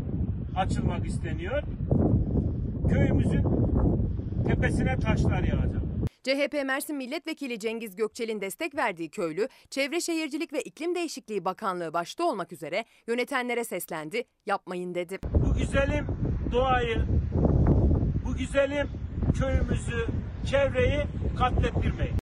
açılmak isteniyor. Köyümüzün tepesine taşlar yağacak. CHP Mersin Milletvekili Cengiz Gökçel'in destek verdiği köylü, Çevre Şehircilik ve İklim Değişikliği Bakanlığı başta olmak üzere yönetenlere seslendi, yapmayın dedi. Bu güzelim doğayı, bu güzelim köyümüzü, çevreyi katlettirmeyin.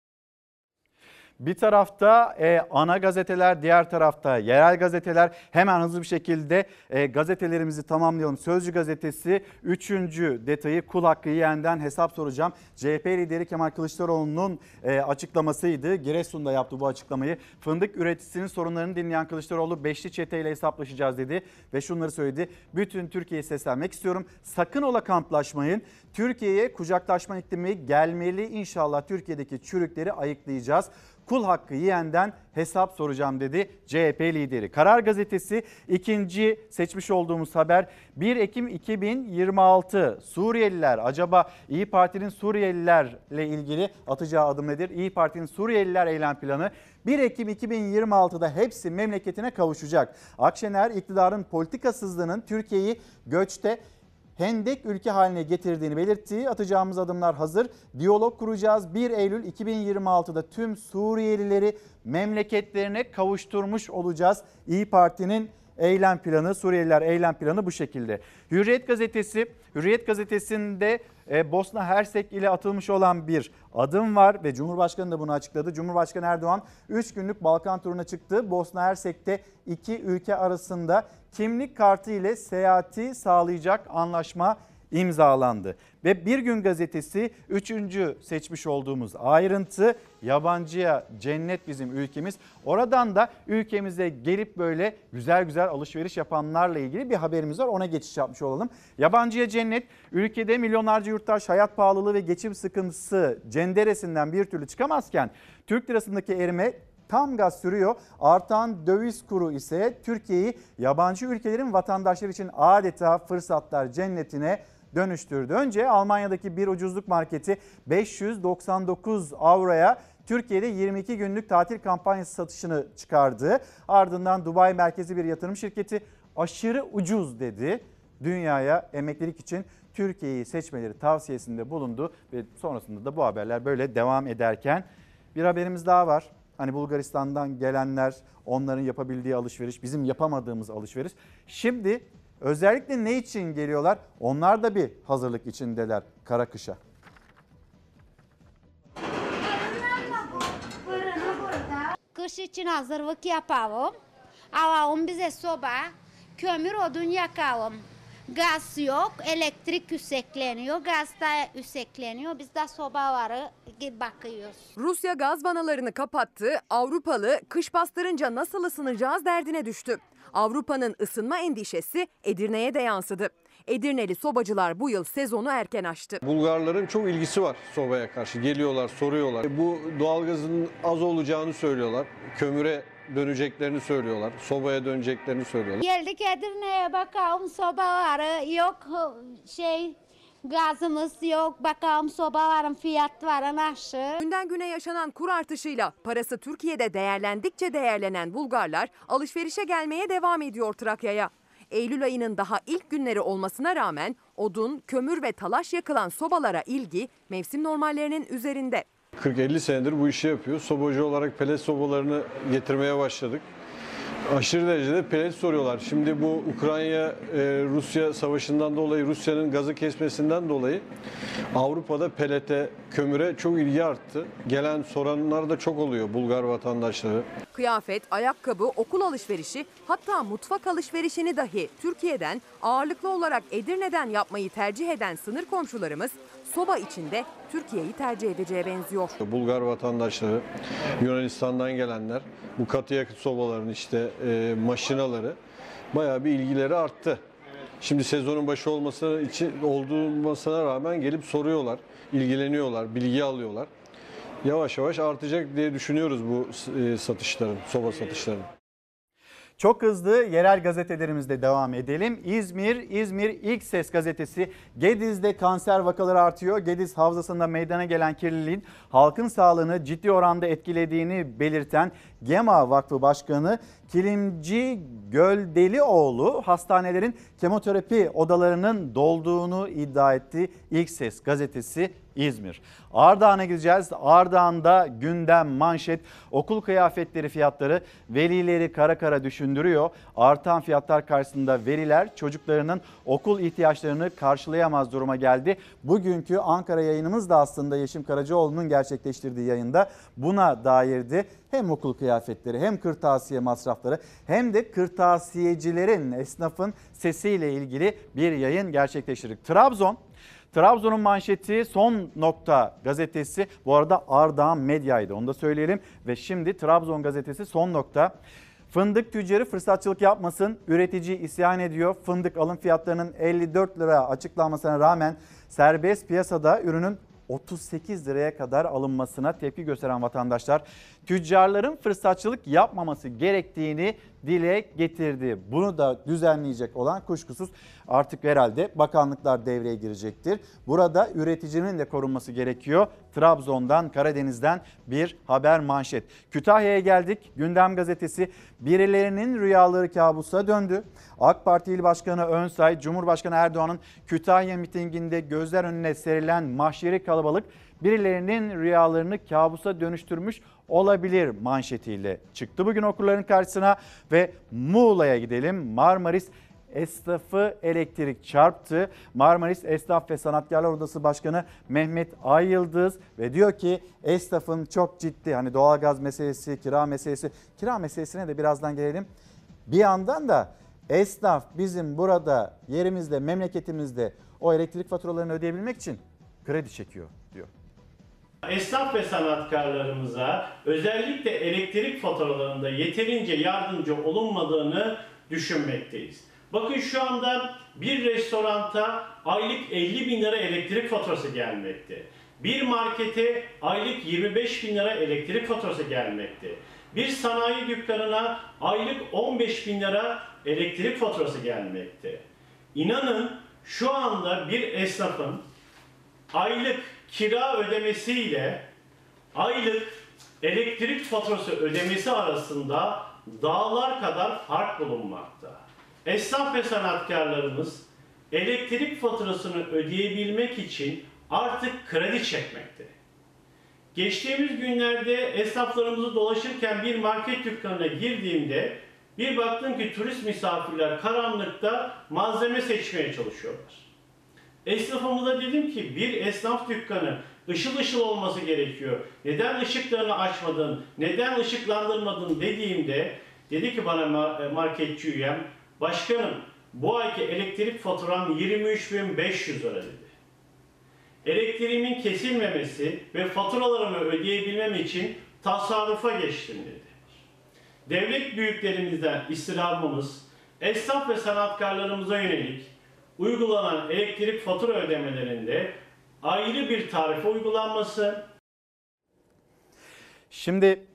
Bir tarafta e, ana gazeteler, diğer tarafta yerel gazeteler. Hemen hızlı bir şekilde e, gazetelerimizi tamamlayalım. Sözcü gazetesi 3. detayı kul hakkı yiyenden hesap soracağım. CHP lideri Kemal Kılıçdaroğlu'nun e, açıklamasıydı. Giresun'da yaptı bu açıklamayı. Fındık üreticisinin sorunlarını dinleyen Kılıçdaroğlu beşli çeteyle hesaplaşacağız dedi. Ve şunları söyledi. Bütün Türkiye'ye seslenmek istiyorum. Sakın ola kamplaşmayın. Türkiye'ye kucaklaşma iklimi gelmeli. İnşallah Türkiye'deki çürükleri ayıklayacağız kul hakkı yiyenden hesap soracağım dedi CHP lideri. Karar Gazetesi ikinci seçmiş olduğumuz haber 1 Ekim 2026 Suriyeliler acaba İyi Parti'nin Suriyelilerle ilgili atacağı adım nedir? İyi Parti'nin Suriyeliler eylem planı 1 Ekim 2026'da hepsi memleketine kavuşacak. Akşener iktidarın politikasızlığının Türkiye'yi göçte hendek ülke haline getirdiğini belirttiği atacağımız adımlar hazır. Diyalog kuracağız. 1 Eylül 2026'da tüm Suriyelileri memleketlerine kavuşturmuş olacağız. İyi Parti'nin eylem planı, Suriyeliler eylem planı bu şekilde. Hürriyet gazetesi, Hürriyet gazetesinde e, Bosna Hersek ile atılmış olan bir adım var ve Cumhurbaşkanı da bunu açıkladı. Cumhurbaşkanı Erdoğan 3 günlük Balkan turuna çıktı. Bosna Hersek'te iki ülke arasında kimlik kartı ile seyahati sağlayacak anlaşma imzalandı. Ve Bir Gün Gazetesi 3. seçmiş olduğumuz ayrıntı yabancıya cennet bizim ülkemiz. Oradan da ülkemize gelip böyle güzel güzel alışveriş yapanlarla ilgili bir haberimiz var. Ona geçiş yapmış olalım. Yabancıya cennet ülkede milyonlarca yurttaş hayat pahalılığı ve geçim sıkıntısı cenderesinden bir türlü çıkamazken Türk lirasındaki erime tam gaz sürüyor. Artan döviz kuru ise Türkiye'yi yabancı ülkelerin vatandaşları için adeta fırsatlar cennetine dönüştürdü. Önce Almanya'daki bir ucuzluk marketi 599 avroya Türkiye'de 22 günlük tatil kampanyası satışını çıkardı. Ardından Dubai merkezi bir yatırım şirketi aşırı ucuz dedi. Dünyaya emeklilik için Türkiye'yi seçmeleri tavsiyesinde bulundu ve sonrasında da bu haberler böyle devam ederken bir haberimiz daha var. Hani Bulgaristan'dan gelenler onların yapabildiği alışveriş bizim yapamadığımız alışveriş. Şimdi özellikle ne için geliyorlar? Onlar da bir hazırlık içindeler kara kışa. Kış için hazırlık yapalım. Alalım bize soba, kömür odun yakalım. Gaz yok, elektrik üsekleniyor, gaz da üsekleniyor. Biz de sobaları bakıyoruz. Rusya gaz vanalarını kapattı. Avrupalı kış bastırınca nasıl ısınacağız derdine düştü. Avrupa'nın ısınma endişesi Edirne'ye de yansıdı. Edirneli sobacılar bu yıl sezonu erken açtı. Bulgarların çok ilgisi var sobaya karşı. Geliyorlar, soruyorlar. Bu doğalgazın az olacağını söylüyorlar. Kömüre döneceklerini söylüyorlar. Sobaya döneceklerini söylüyorlar. Geldik Edirne'ye bakalım sobaları yok şey gazımız yok bakalım sobaların fiyatları nasıl? Günden güne yaşanan kur artışıyla parası Türkiye'de değerlendikçe değerlenen Bulgarlar alışverişe gelmeye devam ediyor Trakya'ya. Eylül ayının daha ilk günleri olmasına rağmen odun, kömür ve talaş yakılan sobalara ilgi mevsim normallerinin üzerinde. 40-50 senedir bu işi yapıyor. Sobacı olarak pelet sobalarını getirmeye başladık. Aşırı derecede pelet soruyorlar. Şimdi bu Ukrayna-Rusya savaşından dolayı, Rusya'nın gazı kesmesinden dolayı Avrupa'da pelete, kömüre çok ilgi arttı. Gelen soranlar da çok oluyor Bulgar vatandaşları. Kıyafet, ayakkabı, okul alışverişi hatta mutfak alışverişini dahi Türkiye'den ağırlıklı olarak Edirne'den yapmayı tercih eden sınır komşularımız soba içinde Türkiye'yi tercih edeceğe benziyor. Bulgar vatandaşları, Yunanistan'dan gelenler bu katı yakıt sobaların işte e, maşinaları bayağı bir ilgileri arttı. Şimdi sezonun başı olması için olmasına rağmen gelip soruyorlar, ilgileniyorlar, bilgi alıyorlar. Yavaş yavaş artacak diye düşünüyoruz bu e, satışların, soba satışlarının. Çok hızlı yerel gazetelerimizde devam edelim. İzmir, İzmir İlk Ses gazetesi Gediz'de kanser vakaları artıyor. Gediz havzasında meydana gelen kirliliğin halkın sağlığını ciddi oranda etkilediğini belirten GEMA Vakfı Başkanı Kilimci Göldelioğlu hastanelerin kemoterapi odalarının dolduğunu iddia etti. İlk Ses gazetesi İzmir. Ardahan'a gideceğiz. Ardahan'da gündem manşet okul kıyafetleri fiyatları velileri kara kara düşündürüyor. Artan fiyatlar karşısında veliler çocuklarının okul ihtiyaçlarını karşılayamaz duruma geldi. Bugünkü Ankara yayınımız da aslında Yeşim Karacaoğlu'nun gerçekleştirdiği yayında buna dairdi. Hem okul kıyafetleri hem kırtasiye masrafları hem de kırtasiyecilerin, esnafın sesiyle ilgili bir yayın gerçekleştirdik. Trabzon Trabzon'un manşeti son nokta gazetesi bu arada Ardahan Medya'ydı onu da söyleyelim ve şimdi Trabzon gazetesi son nokta. Fındık tüccarı fırsatçılık yapmasın, üretici isyan ediyor. Fındık alım fiyatlarının 54 lira açıklanmasına rağmen serbest piyasada ürünün 38 liraya kadar alınmasına tepki gösteren vatandaşlar tüccarların fırsatçılık yapmaması gerektiğini dile getirdi. Bunu da düzenleyecek olan kuşkusuz artık herhalde bakanlıklar devreye girecektir. Burada üreticinin de korunması gerekiyor. Trabzon'dan, Karadeniz'den bir haber manşet. Kütahya'ya geldik. Gündem gazetesi birilerinin rüyaları kabusa döndü. AK Parti İl Başkanı Önsay, Cumhurbaşkanı Erdoğan'ın Kütahya mitinginde gözler önüne serilen mahşeri kalabalık birilerinin rüyalarını kabusa dönüştürmüş olabilir manşetiyle çıktı bugün okurların karşısına ve Muğla'ya gidelim. Marmaris esnafı elektrik çarptı. Marmaris Esnaf ve Sanatkarlar Odası Başkanı Mehmet Ayyıldız ve diyor ki esnafın çok ciddi hani doğalgaz meselesi, kira meselesi, kira meselesine de birazdan gelelim. Bir yandan da Esnaf bizim burada yerimizde, memleketimizde o elektrik faturalarını ödeyebilmek için kredi çekiyor. Esnaf ve sanatkarlarımıza özellikle elektrik faturalarında yeterince yardımcı olunmadığını düşünmekteyiz. Bakın şu anda bir restoranta aylık 50 bin lira elektrik faturası gelmekte. Bir markete aylık 25 bin lira elektrik faturası gelmekte. Bir sanayi dükkanına aylık 15 bin lira elektrik faturası gelmekte. İnanın şu anda bir esnafın aylık kira ödemesiyle aylık elektrik faturası ödemesi arasında dağlar kadar fark bulunmakta. Esnaf ve sanatkarlarımız elektrik faturasını ödeyebilmek için artık kredi çekmekte. Geçtiğimiz günlerde esnaflarımızı dolaşırken bir market dükkanına girdiğimde bir baktım ki turist misafirler karanlıkta malzeme seçmeye çalışıyorlar. Esnafımıza dedim ki bir esnaf dükkanı ışıl ışıl olması gerekiyor. Neden ışıklarını açmadın, neden ışıklandırmadın dediğimde dedi ki bana ma- marketçi üyem, başkanım bu ayki elektrik faturam 23.500 lira dedi. Elektriğimin kesilmemesi ve faturalarımı ödeyebilmem için tasarrufa geçtim dedi. Devlet büyüklerimizden istirhamımız, esnaf ve sanatkarlarımıza yönelik uygulanan elektrik fatura ödemelerinde ayrı bir tarife uygulanması, Şimdi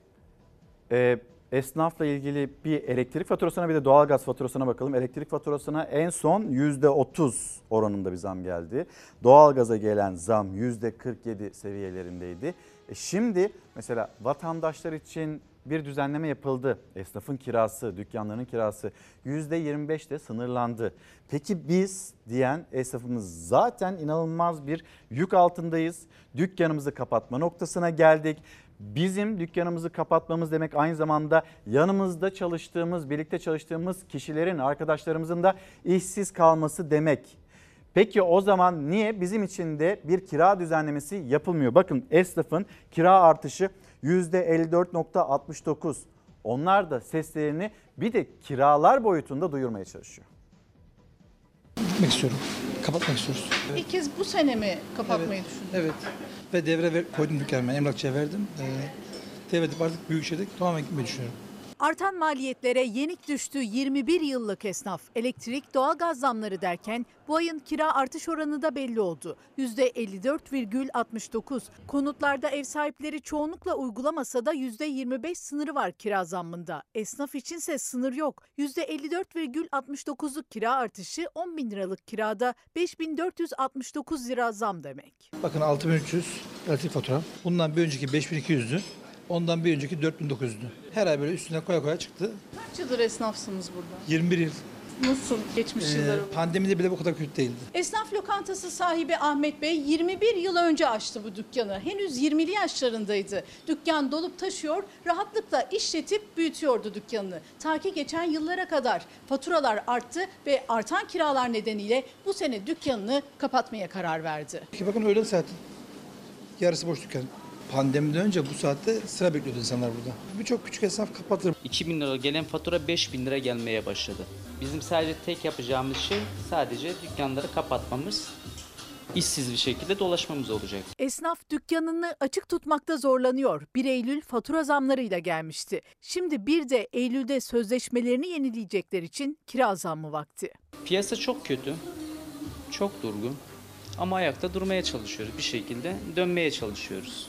e, esnafla ilgili bir elektrik faturasına bir de doğalgaz faturasına bakalım. Elektrik faturasına en son %30 oranında bir zam geldi. Doğalgaza gelen zam %47 seviyelerindeydi. E şimdi mesela vatandaşlar için bir düzenleme yapıldı. Esnafın kirası, dükkanların kirası %25 de sınırlandı. Peki biz diyen esnafımız zaten inanılmaz bir yük altındayız. Dükkanımızı kapatma noktasına geldik. Bizim dükkanımızı kapatmamız demek aynı zamanda yanımızda çalıştığımız, birlikte çalıştığımız kişilerin, arkadaşlarımızın da işsiz kalması demek. Peki o zaman niye bizim için de bir kira düzenlemesi yapılmıyor? Bakın esnafın kira artışı %54.69. Onlar da seslerini bir de kiralar boyutunda duyurmaya çalışıyor. Gitmek istiyorum. Kapatmak istiyoruz. İlk kez bu sene mi kapatmayı düşündün? Evet. Ve devre ver, koydum dükkanıma. Emlakçıya verdim. Ee, devredip artık Büyükşehir'de tamamen gitmeyi düşünüyorum. Artan maliyetlere yenik düştü 21 yıllık esnaf. Elektrik, doğalgaz zamları derken bu ayın kira artış oranı da belli oldu. %54,69. Konutlarda ev sahipleri çoğunlukla uygulamasa da %25 sınırı var kira zammında. Esnaf içinse sınır yok. %54,69'luk kira artışı 10 bin liralık kirada 5469 lira zam demek. Bakın 6300 elektrik faturam. Bundan bir önceki 5200'dü. Ondan bir önceki 4900'dü. Her ay böyle üstüne koya koya çıktı. Kaç yıldır esnafsınız burada? 21 yıl. Nasıl geçmiş Ee, yılları? pandemide bile bu kadar kötü değildi. Esnaf lokantası sahibi Ahmet Bey 21 yıl önce açtı bu dükkanı. Henüz 20'li yaşlarındaydı. Dükkan dolup taşıyor, rahatlıkla işletip büyütüyordu dükkanını. Ta ki geçen yıllara kadar faturalar arttı ve artan kiralar nedeniyle bu sene dükkanını kapatmaya karar verdi. Ki bakın öğlen saati. Yarısı boş dükkan. Pandemiden önce bu saatte sıra bekliyordu insanlar burada. Birçok küçük esnaf kapatır. 2000 lira gelen fatura 5000 lira gelmeye başladı. Bizim sadece tek yapacağımız şey sadece dükkanları kapatmamız, işsiz bir şekilde dolaşmamız olacak. Esnaf dükkanını açık tutmakta zorlanıyor. 1 Eylül fatura zamlarıyla gelmişti. Şimdi bir de Eylül'de sözleşmelerini yenileyecekler için kira zammı vakti. Piyasa çok kötü, çok durgun ama ayakta durmaya çalışıyoruz. Bir şekilde dönmeye çalışıyoruz.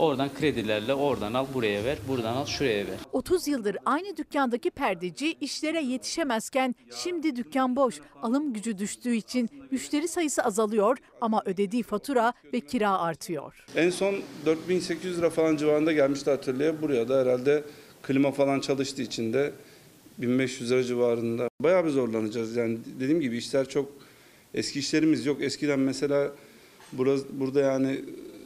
Oradan kredilerle oradan al buraya ver, buradan al şuraya ver. 30 yıldır aynı dükkandaki perdeci işlere yetişemezken şimdi dükkan boş. Alım gücü düştüğü için müşteri sayısı azalıyor ama ödediği fatura ve kira artıyor. En son 4800 lira falan civarında gelmişti atölyeye. Buraya da herhalde klima falan çalıştığı için de 1500 lira civarında. Bayağı bir zorlanacağız. Yani dediğim gibi işler çok eski işlerimiz yok. Eskiden mesela burası, burada yani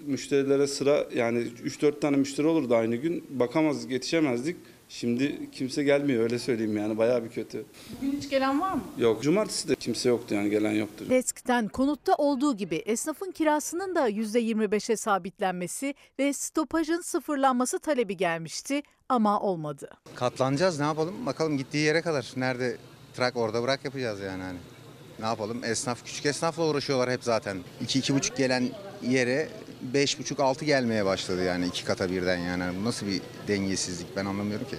müşterilere sıra yani 3-4 tane müşteri olurdu aynı gün. Bakamazdık, yetişemezdik. Şimdi kimse gelmiyor öyle söyleyeyim yani bayağı bir kötü. Bugün hiç gelen var mı? Yok cumartesi de kimse yoktu yani gelen yoktu. Eskiden konutta olduğu gibi esnafın kirasının da %25'e sabitlenmesi ve stopajın sıfırlanması talebi gelmişti ama olmadı. Katlanacağız ne yapalım bakalım gittiği yere kadar nerede trak orada bırak yapacağız yani hani. Ne yapalım? Esnaf küçük esnafla uğraşıyorlar hep zaten. 2 iki, buçuk gelen yere beş buçuk altı gelmeye başladı yani iki kata birden yani. Bu nasıl bir dengesizlik ben anlamıyorum ki.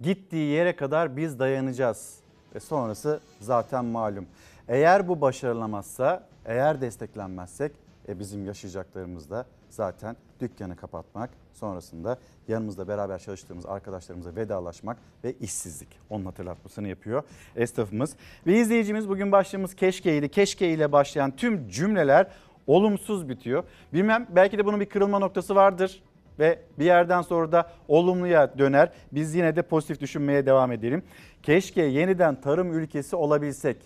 Gittiği yere kadar biz dayanacağız. Ve sonrası zaten malum. Eğer bu başarılamazsa, eğer desteklenmezsek e bizim yaşayacaklarımız da zaten dükkanı kapatmak, sonrasında yanımızda beraber çalıştığımız arkadaşlarımıza vedalaşmak ve işsizlik. Onun hatırlatmasını yapıyor esnafımız. Ve izleyicimiz bugün başlığımız keşkeydi. Keşke ile başlayan tüm cümleler olumsuz bitiyor. Bilmem belki de bunun bir kırılma noktası vardır ve bir yerden sonra da olumluya döner. Biz yine de pozitif düşünmeye devam edelim. Keşke yeniden tarım ülkesi olabilsek.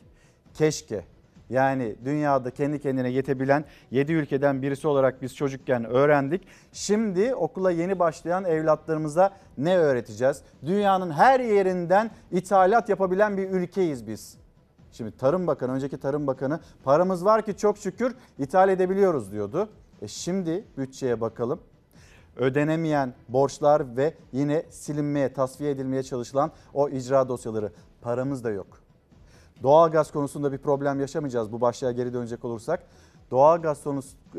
Keşke. Yani dünyada kendi kendine yetebilen 7 ülkeden birisi olarak biz çocukken öğrendik. Şimdi okula yeni başlayan evlatlarımıza ne öğreteceğiz? Dünyanın her yerinden ithalat yapabilen bir ülkeyiz biz. Şimdi Tarım Bakanı, önceki Tarım Bakanı paramız var ki çok şükür ithal edebiliyoruz diyordu. E şimdi bütçeye bakalım. Ödenemeyen borçlar ve yine silinmeye, tasfiye edilmeye çalışılan o icra dosyaları paramız da yok. Doğalgaz konusunda bir problem yaşamayacağız bu başlığa geri dönecek olursak. Doğalgaz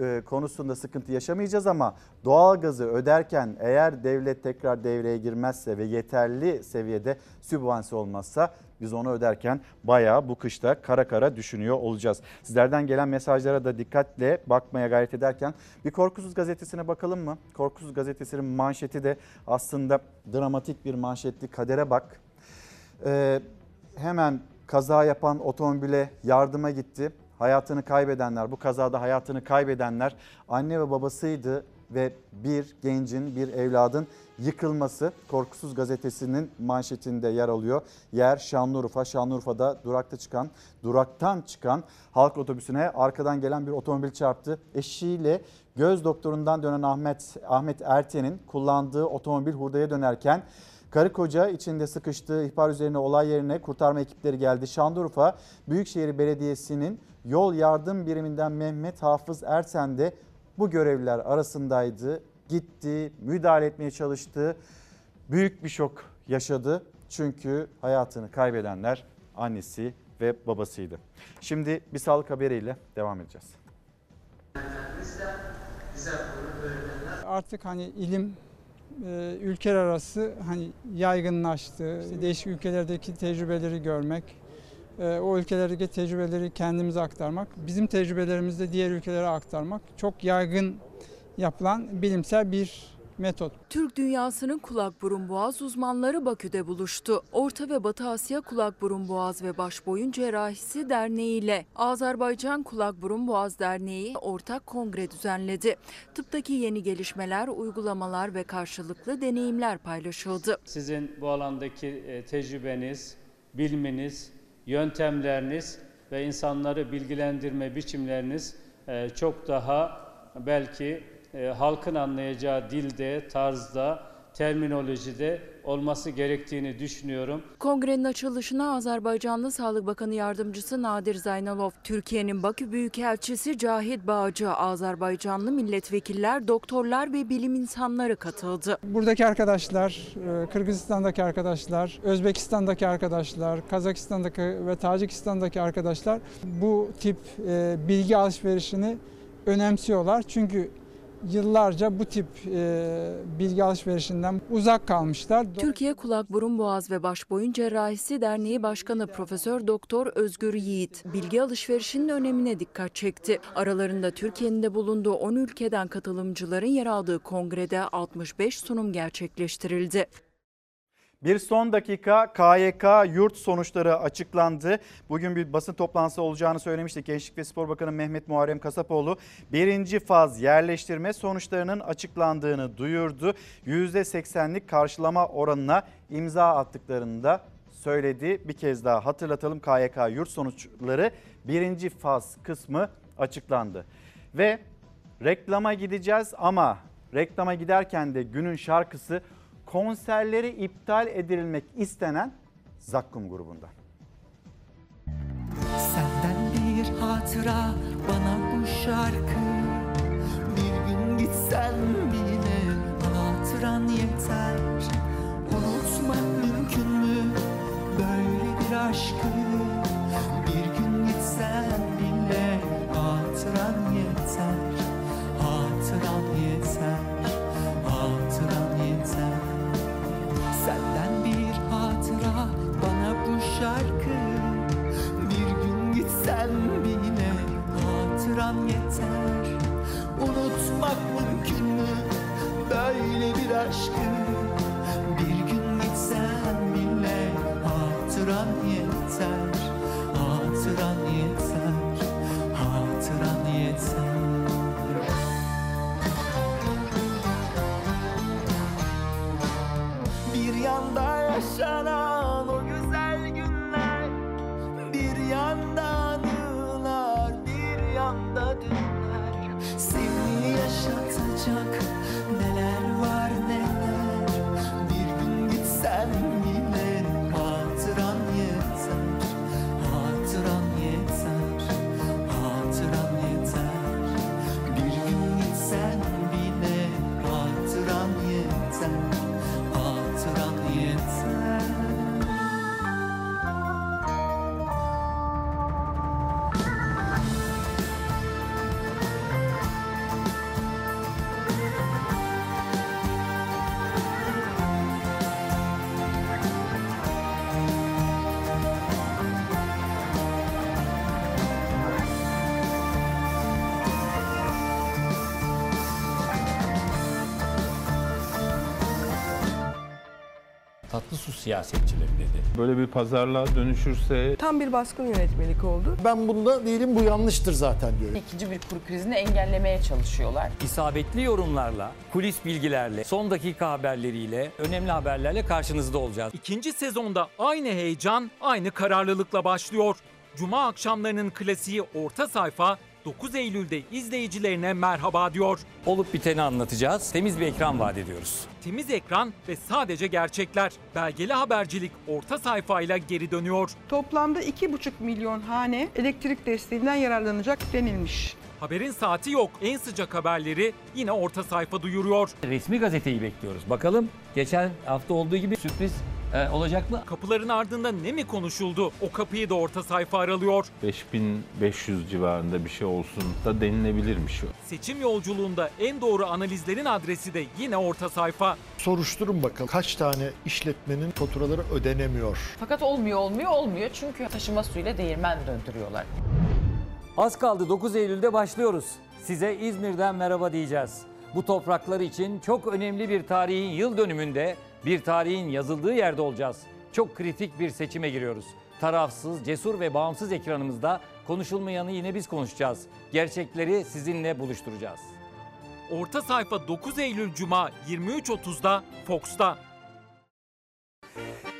e, konusunda sıkıntı yaşamayacağız ama doğalgazı öderken eğer devlet tekrar devreye girmezse ve yeterli seviyede sübvanse olmazsa biz onu öderken bayağı bu kışta kara kara düşünüyor olacağız. Sizlerden gelen mesajlara da dikkatle bakmaya gayret ederken bir Korkusuz gazetesine bakalım mı? Korkusuz gazetesinin manşeti de aslında dramatik bir manşetli kadere bak. Ee, hemen kaza yapan otomobile yardıma gitti. Hayatını kaybedenler, bu kazada hayatını kaybedenler anne ve babasıydı ve bir gencin, bir evladın yıkılması Korkusuz gazetesinin manşetinde yer alıyor. Yer Şanlıurfa. Şanlıurfa'da durakta çıkan, duraktan çıkan halk otobüsüne arkadan gelen bir otomobil çarptı. Eşiyle göz doktorundan dönen Ahmet Ahmet Erten'in kullandığı otomobil hurdaya dönerken Karı koca içinde sıkıştığı ihbar üzerine olay yerine kurtarma ekipleri geldi. Şanlıurfa Büyükşehir Belediyesi'nin yol yardım biriminden Mehmet Hafız Ersen de bu görevliler arasındaydı. Gitti, müdahale etmeye çalıştı. Büyük bir şok yaşadı. Çünkü hayatını kaybedenler annesi ve babasıydı. Şimdi bir sağlık haberiyle devam edeceğiz. Artık hani ilim e, ülkeler arası hani yaygınlaştı. Değişik ülkelerdeki tecrübeleri görmek, o ülkelerdeki tecrübeleri kendimize aktarmak, bizim tecrübelerimizi de diğer ülkelere aktarmak çok yaygın yapılan bilimsel bir metot. Türk dünyasının kulak burun boğaz uzmanları Bakü'de buluştu. Orta ve Batı Asya Kulak Burun Boğaz ve Baş Boyun Cerrahisi Derneği ile Azerbaycan Kulak Burun Boğaz Derneği ortak kongre düzenledi. Tıptaki yeni gelişmeler, uygulamalar ve karşılıklı deneyimler paylaşıldı. Sizin bu alandaki e, tecrübeniz, bilmeniz, yöntemleriniz ve insanları bilgilendirme biçimleriniz e, çok daha belki e, halkın anlayacağı dilde, tarzda, terminolojide olması gerektiğini düşünüyorum. Kongrenin açılışına Azerbaycanlı Sağlık Bakanı Yardımcısı Nadir Zaynalov, Türkiye'nin Bakü Büyükelçisi Cahit Bağcı, Azerbaycanlı milletvekiller, doktorlar ve bilim insanları katıldı. Buradaki arkadaşlar, e, Kırgızistan'daki arkadaşlar, Özbekistan'daki arkadaşlar, Kazakistan'daki ve Tacikistan'daki arkadaşlar bu tip e, bilgi alışverişini önemsiyorlar. Çünkü yıllarca bu tip e, bilgi alışverişinden uzak kalmışlar. Türkiye Kulak Burun Boğaz ve Baş Boyun Cerrahisi Derneği Başkanı Profesör Doktor Özgür Yiğit bilgi alışverişinin önemine dikkat çekti. Aralarında Türkiye'nin de bulunduğu 10 ülkeden katılımcıların yer aldığı kongrede 65 sunum gerçekleştirildi. Bir son dakika KYK yurt sonuçları açıklandı. Bugün bir basın toplantısı olacağını söylemiştik. Gençlik ve Spor Bakanı Mehmet Muharrem Kasapoğlu birinci faz yerleştirme sonuçlarının açıklandığını duyurdu. %80'lik karşılama oranına imza attıklarını da söyledi. Bir kez daha hatırlatalım KYK yurt sonuçları birinci faz kısmı açıklandı. Ve reklama gideceğiz ama reklama giderken de günün şarkısı konserleri iptal edilmek istenen Zakkum grubundan. Senden bir hatıra bana bu şarkı. Bir gün gitsen bile hatıran yeter. Unutmak mümkün mü böyle bir aşkı? Bir gün gitsen bile hatıran yeter. Siyasetçileri dedi. Böyle bir pazarlığa dönüşürse Tam bir baskın yönetmelik oldu. Ben bunda değilim bu yanlıştır zaten diyorum. İkinci bir kur krizini engellemeye çalışıyorlar. İsabetli yorumlarla, kulis bilgilerle, son dakika haberleriyle, önemli haberlerle karşınızda olacağız. İkinci sezonda aynı heyecan, aynı kararlılıkla başlıyor. Cuma akşamlarının klasiği orta sayfa 9 Eylül'de izleyicilerine merhaba diyor. Olup biteni anlatacağız. Temiz bir ekran vaat ediyoruz. Temiz ekran ve sadece gerçekler. Belgeli habercilik orta sayfayla geri dönüyor. Toplamda 2,5 milyon hane elektrik desteğinden yararlanacak denilmiş. Haberin saati yok. En sıcak haberleri yine orta sayfa duyuruyor. Resmi gazeteyi bekliyoruz. Bakalım geçen hafta olduğu gibi sürpriz e, olacak mı? Kapıların ardında ne mi konuşuldu? O kapıyı da orta sayfa aralıyor. 5500 civarında bir şey olsun da denilebilirmiş o. Seçim yolculuğunda en doğru analizlerin adresi de yine orta sayfa. Soruşturun bakalım kaç tane işletmenin faturaları ödenemiyor. Fakat olmuyor olmuyor olmuyor çünkü taşıma suyuyla değirmen döndürüyorlar. Az kaldı 9 Eylül'de başlıyoruz. Size İzmir'den merhaba diyeceğiz. Bu topraklar için çok önemli bir tarihin yıl dönümünde bir tarihin yazıldığı yerde olacağız. Çok kritik bir seçime giriyoruz. Tarafsız, cesur ve bağımsız ekranımızda konuşulmayanı yine biz konuşacağız. Gerçekleri sizinle buluşturacağız. Orta sayfa 9 Eylül Cuma 23.30'da Fox'ta.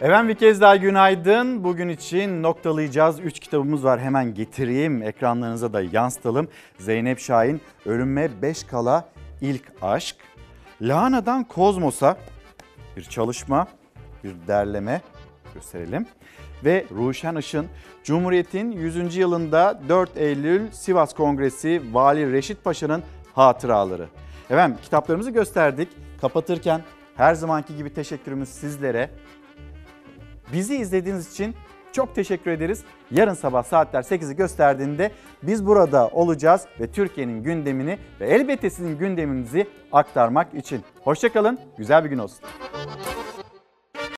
Efendim bir kez daha günaydın. Bugün için noktalayacağız. Üç kitabımız var. Hemen getireyim. Ekranlarınıza da yansıtalım. Zeynep Şahin, Ölümme Beş Kala İlk Aşk. Lahana'dan Kozmos'a bir çalışma, bir derleme gösterelim. Ve Ruşen Işın, Cumhuriyet'in 100. yılında 4 Eylül Sivas Kongresi Vali Reşit Paşa'nın hatıraları. Efendim kitaplarımızı gösterdik. Kapatırken her zamanki gibi teşekkürümüz sizlere. Bizi izlediğiniz için çok teşekkür ederiz. Yarın sabah saatler 8'i gösterdiğinde biz burada olacağız ve Türkiye'nin gündemini ve elbette sizin gündeminizi aktarmak için. Hoşçakalın, güzel bir gün olsun.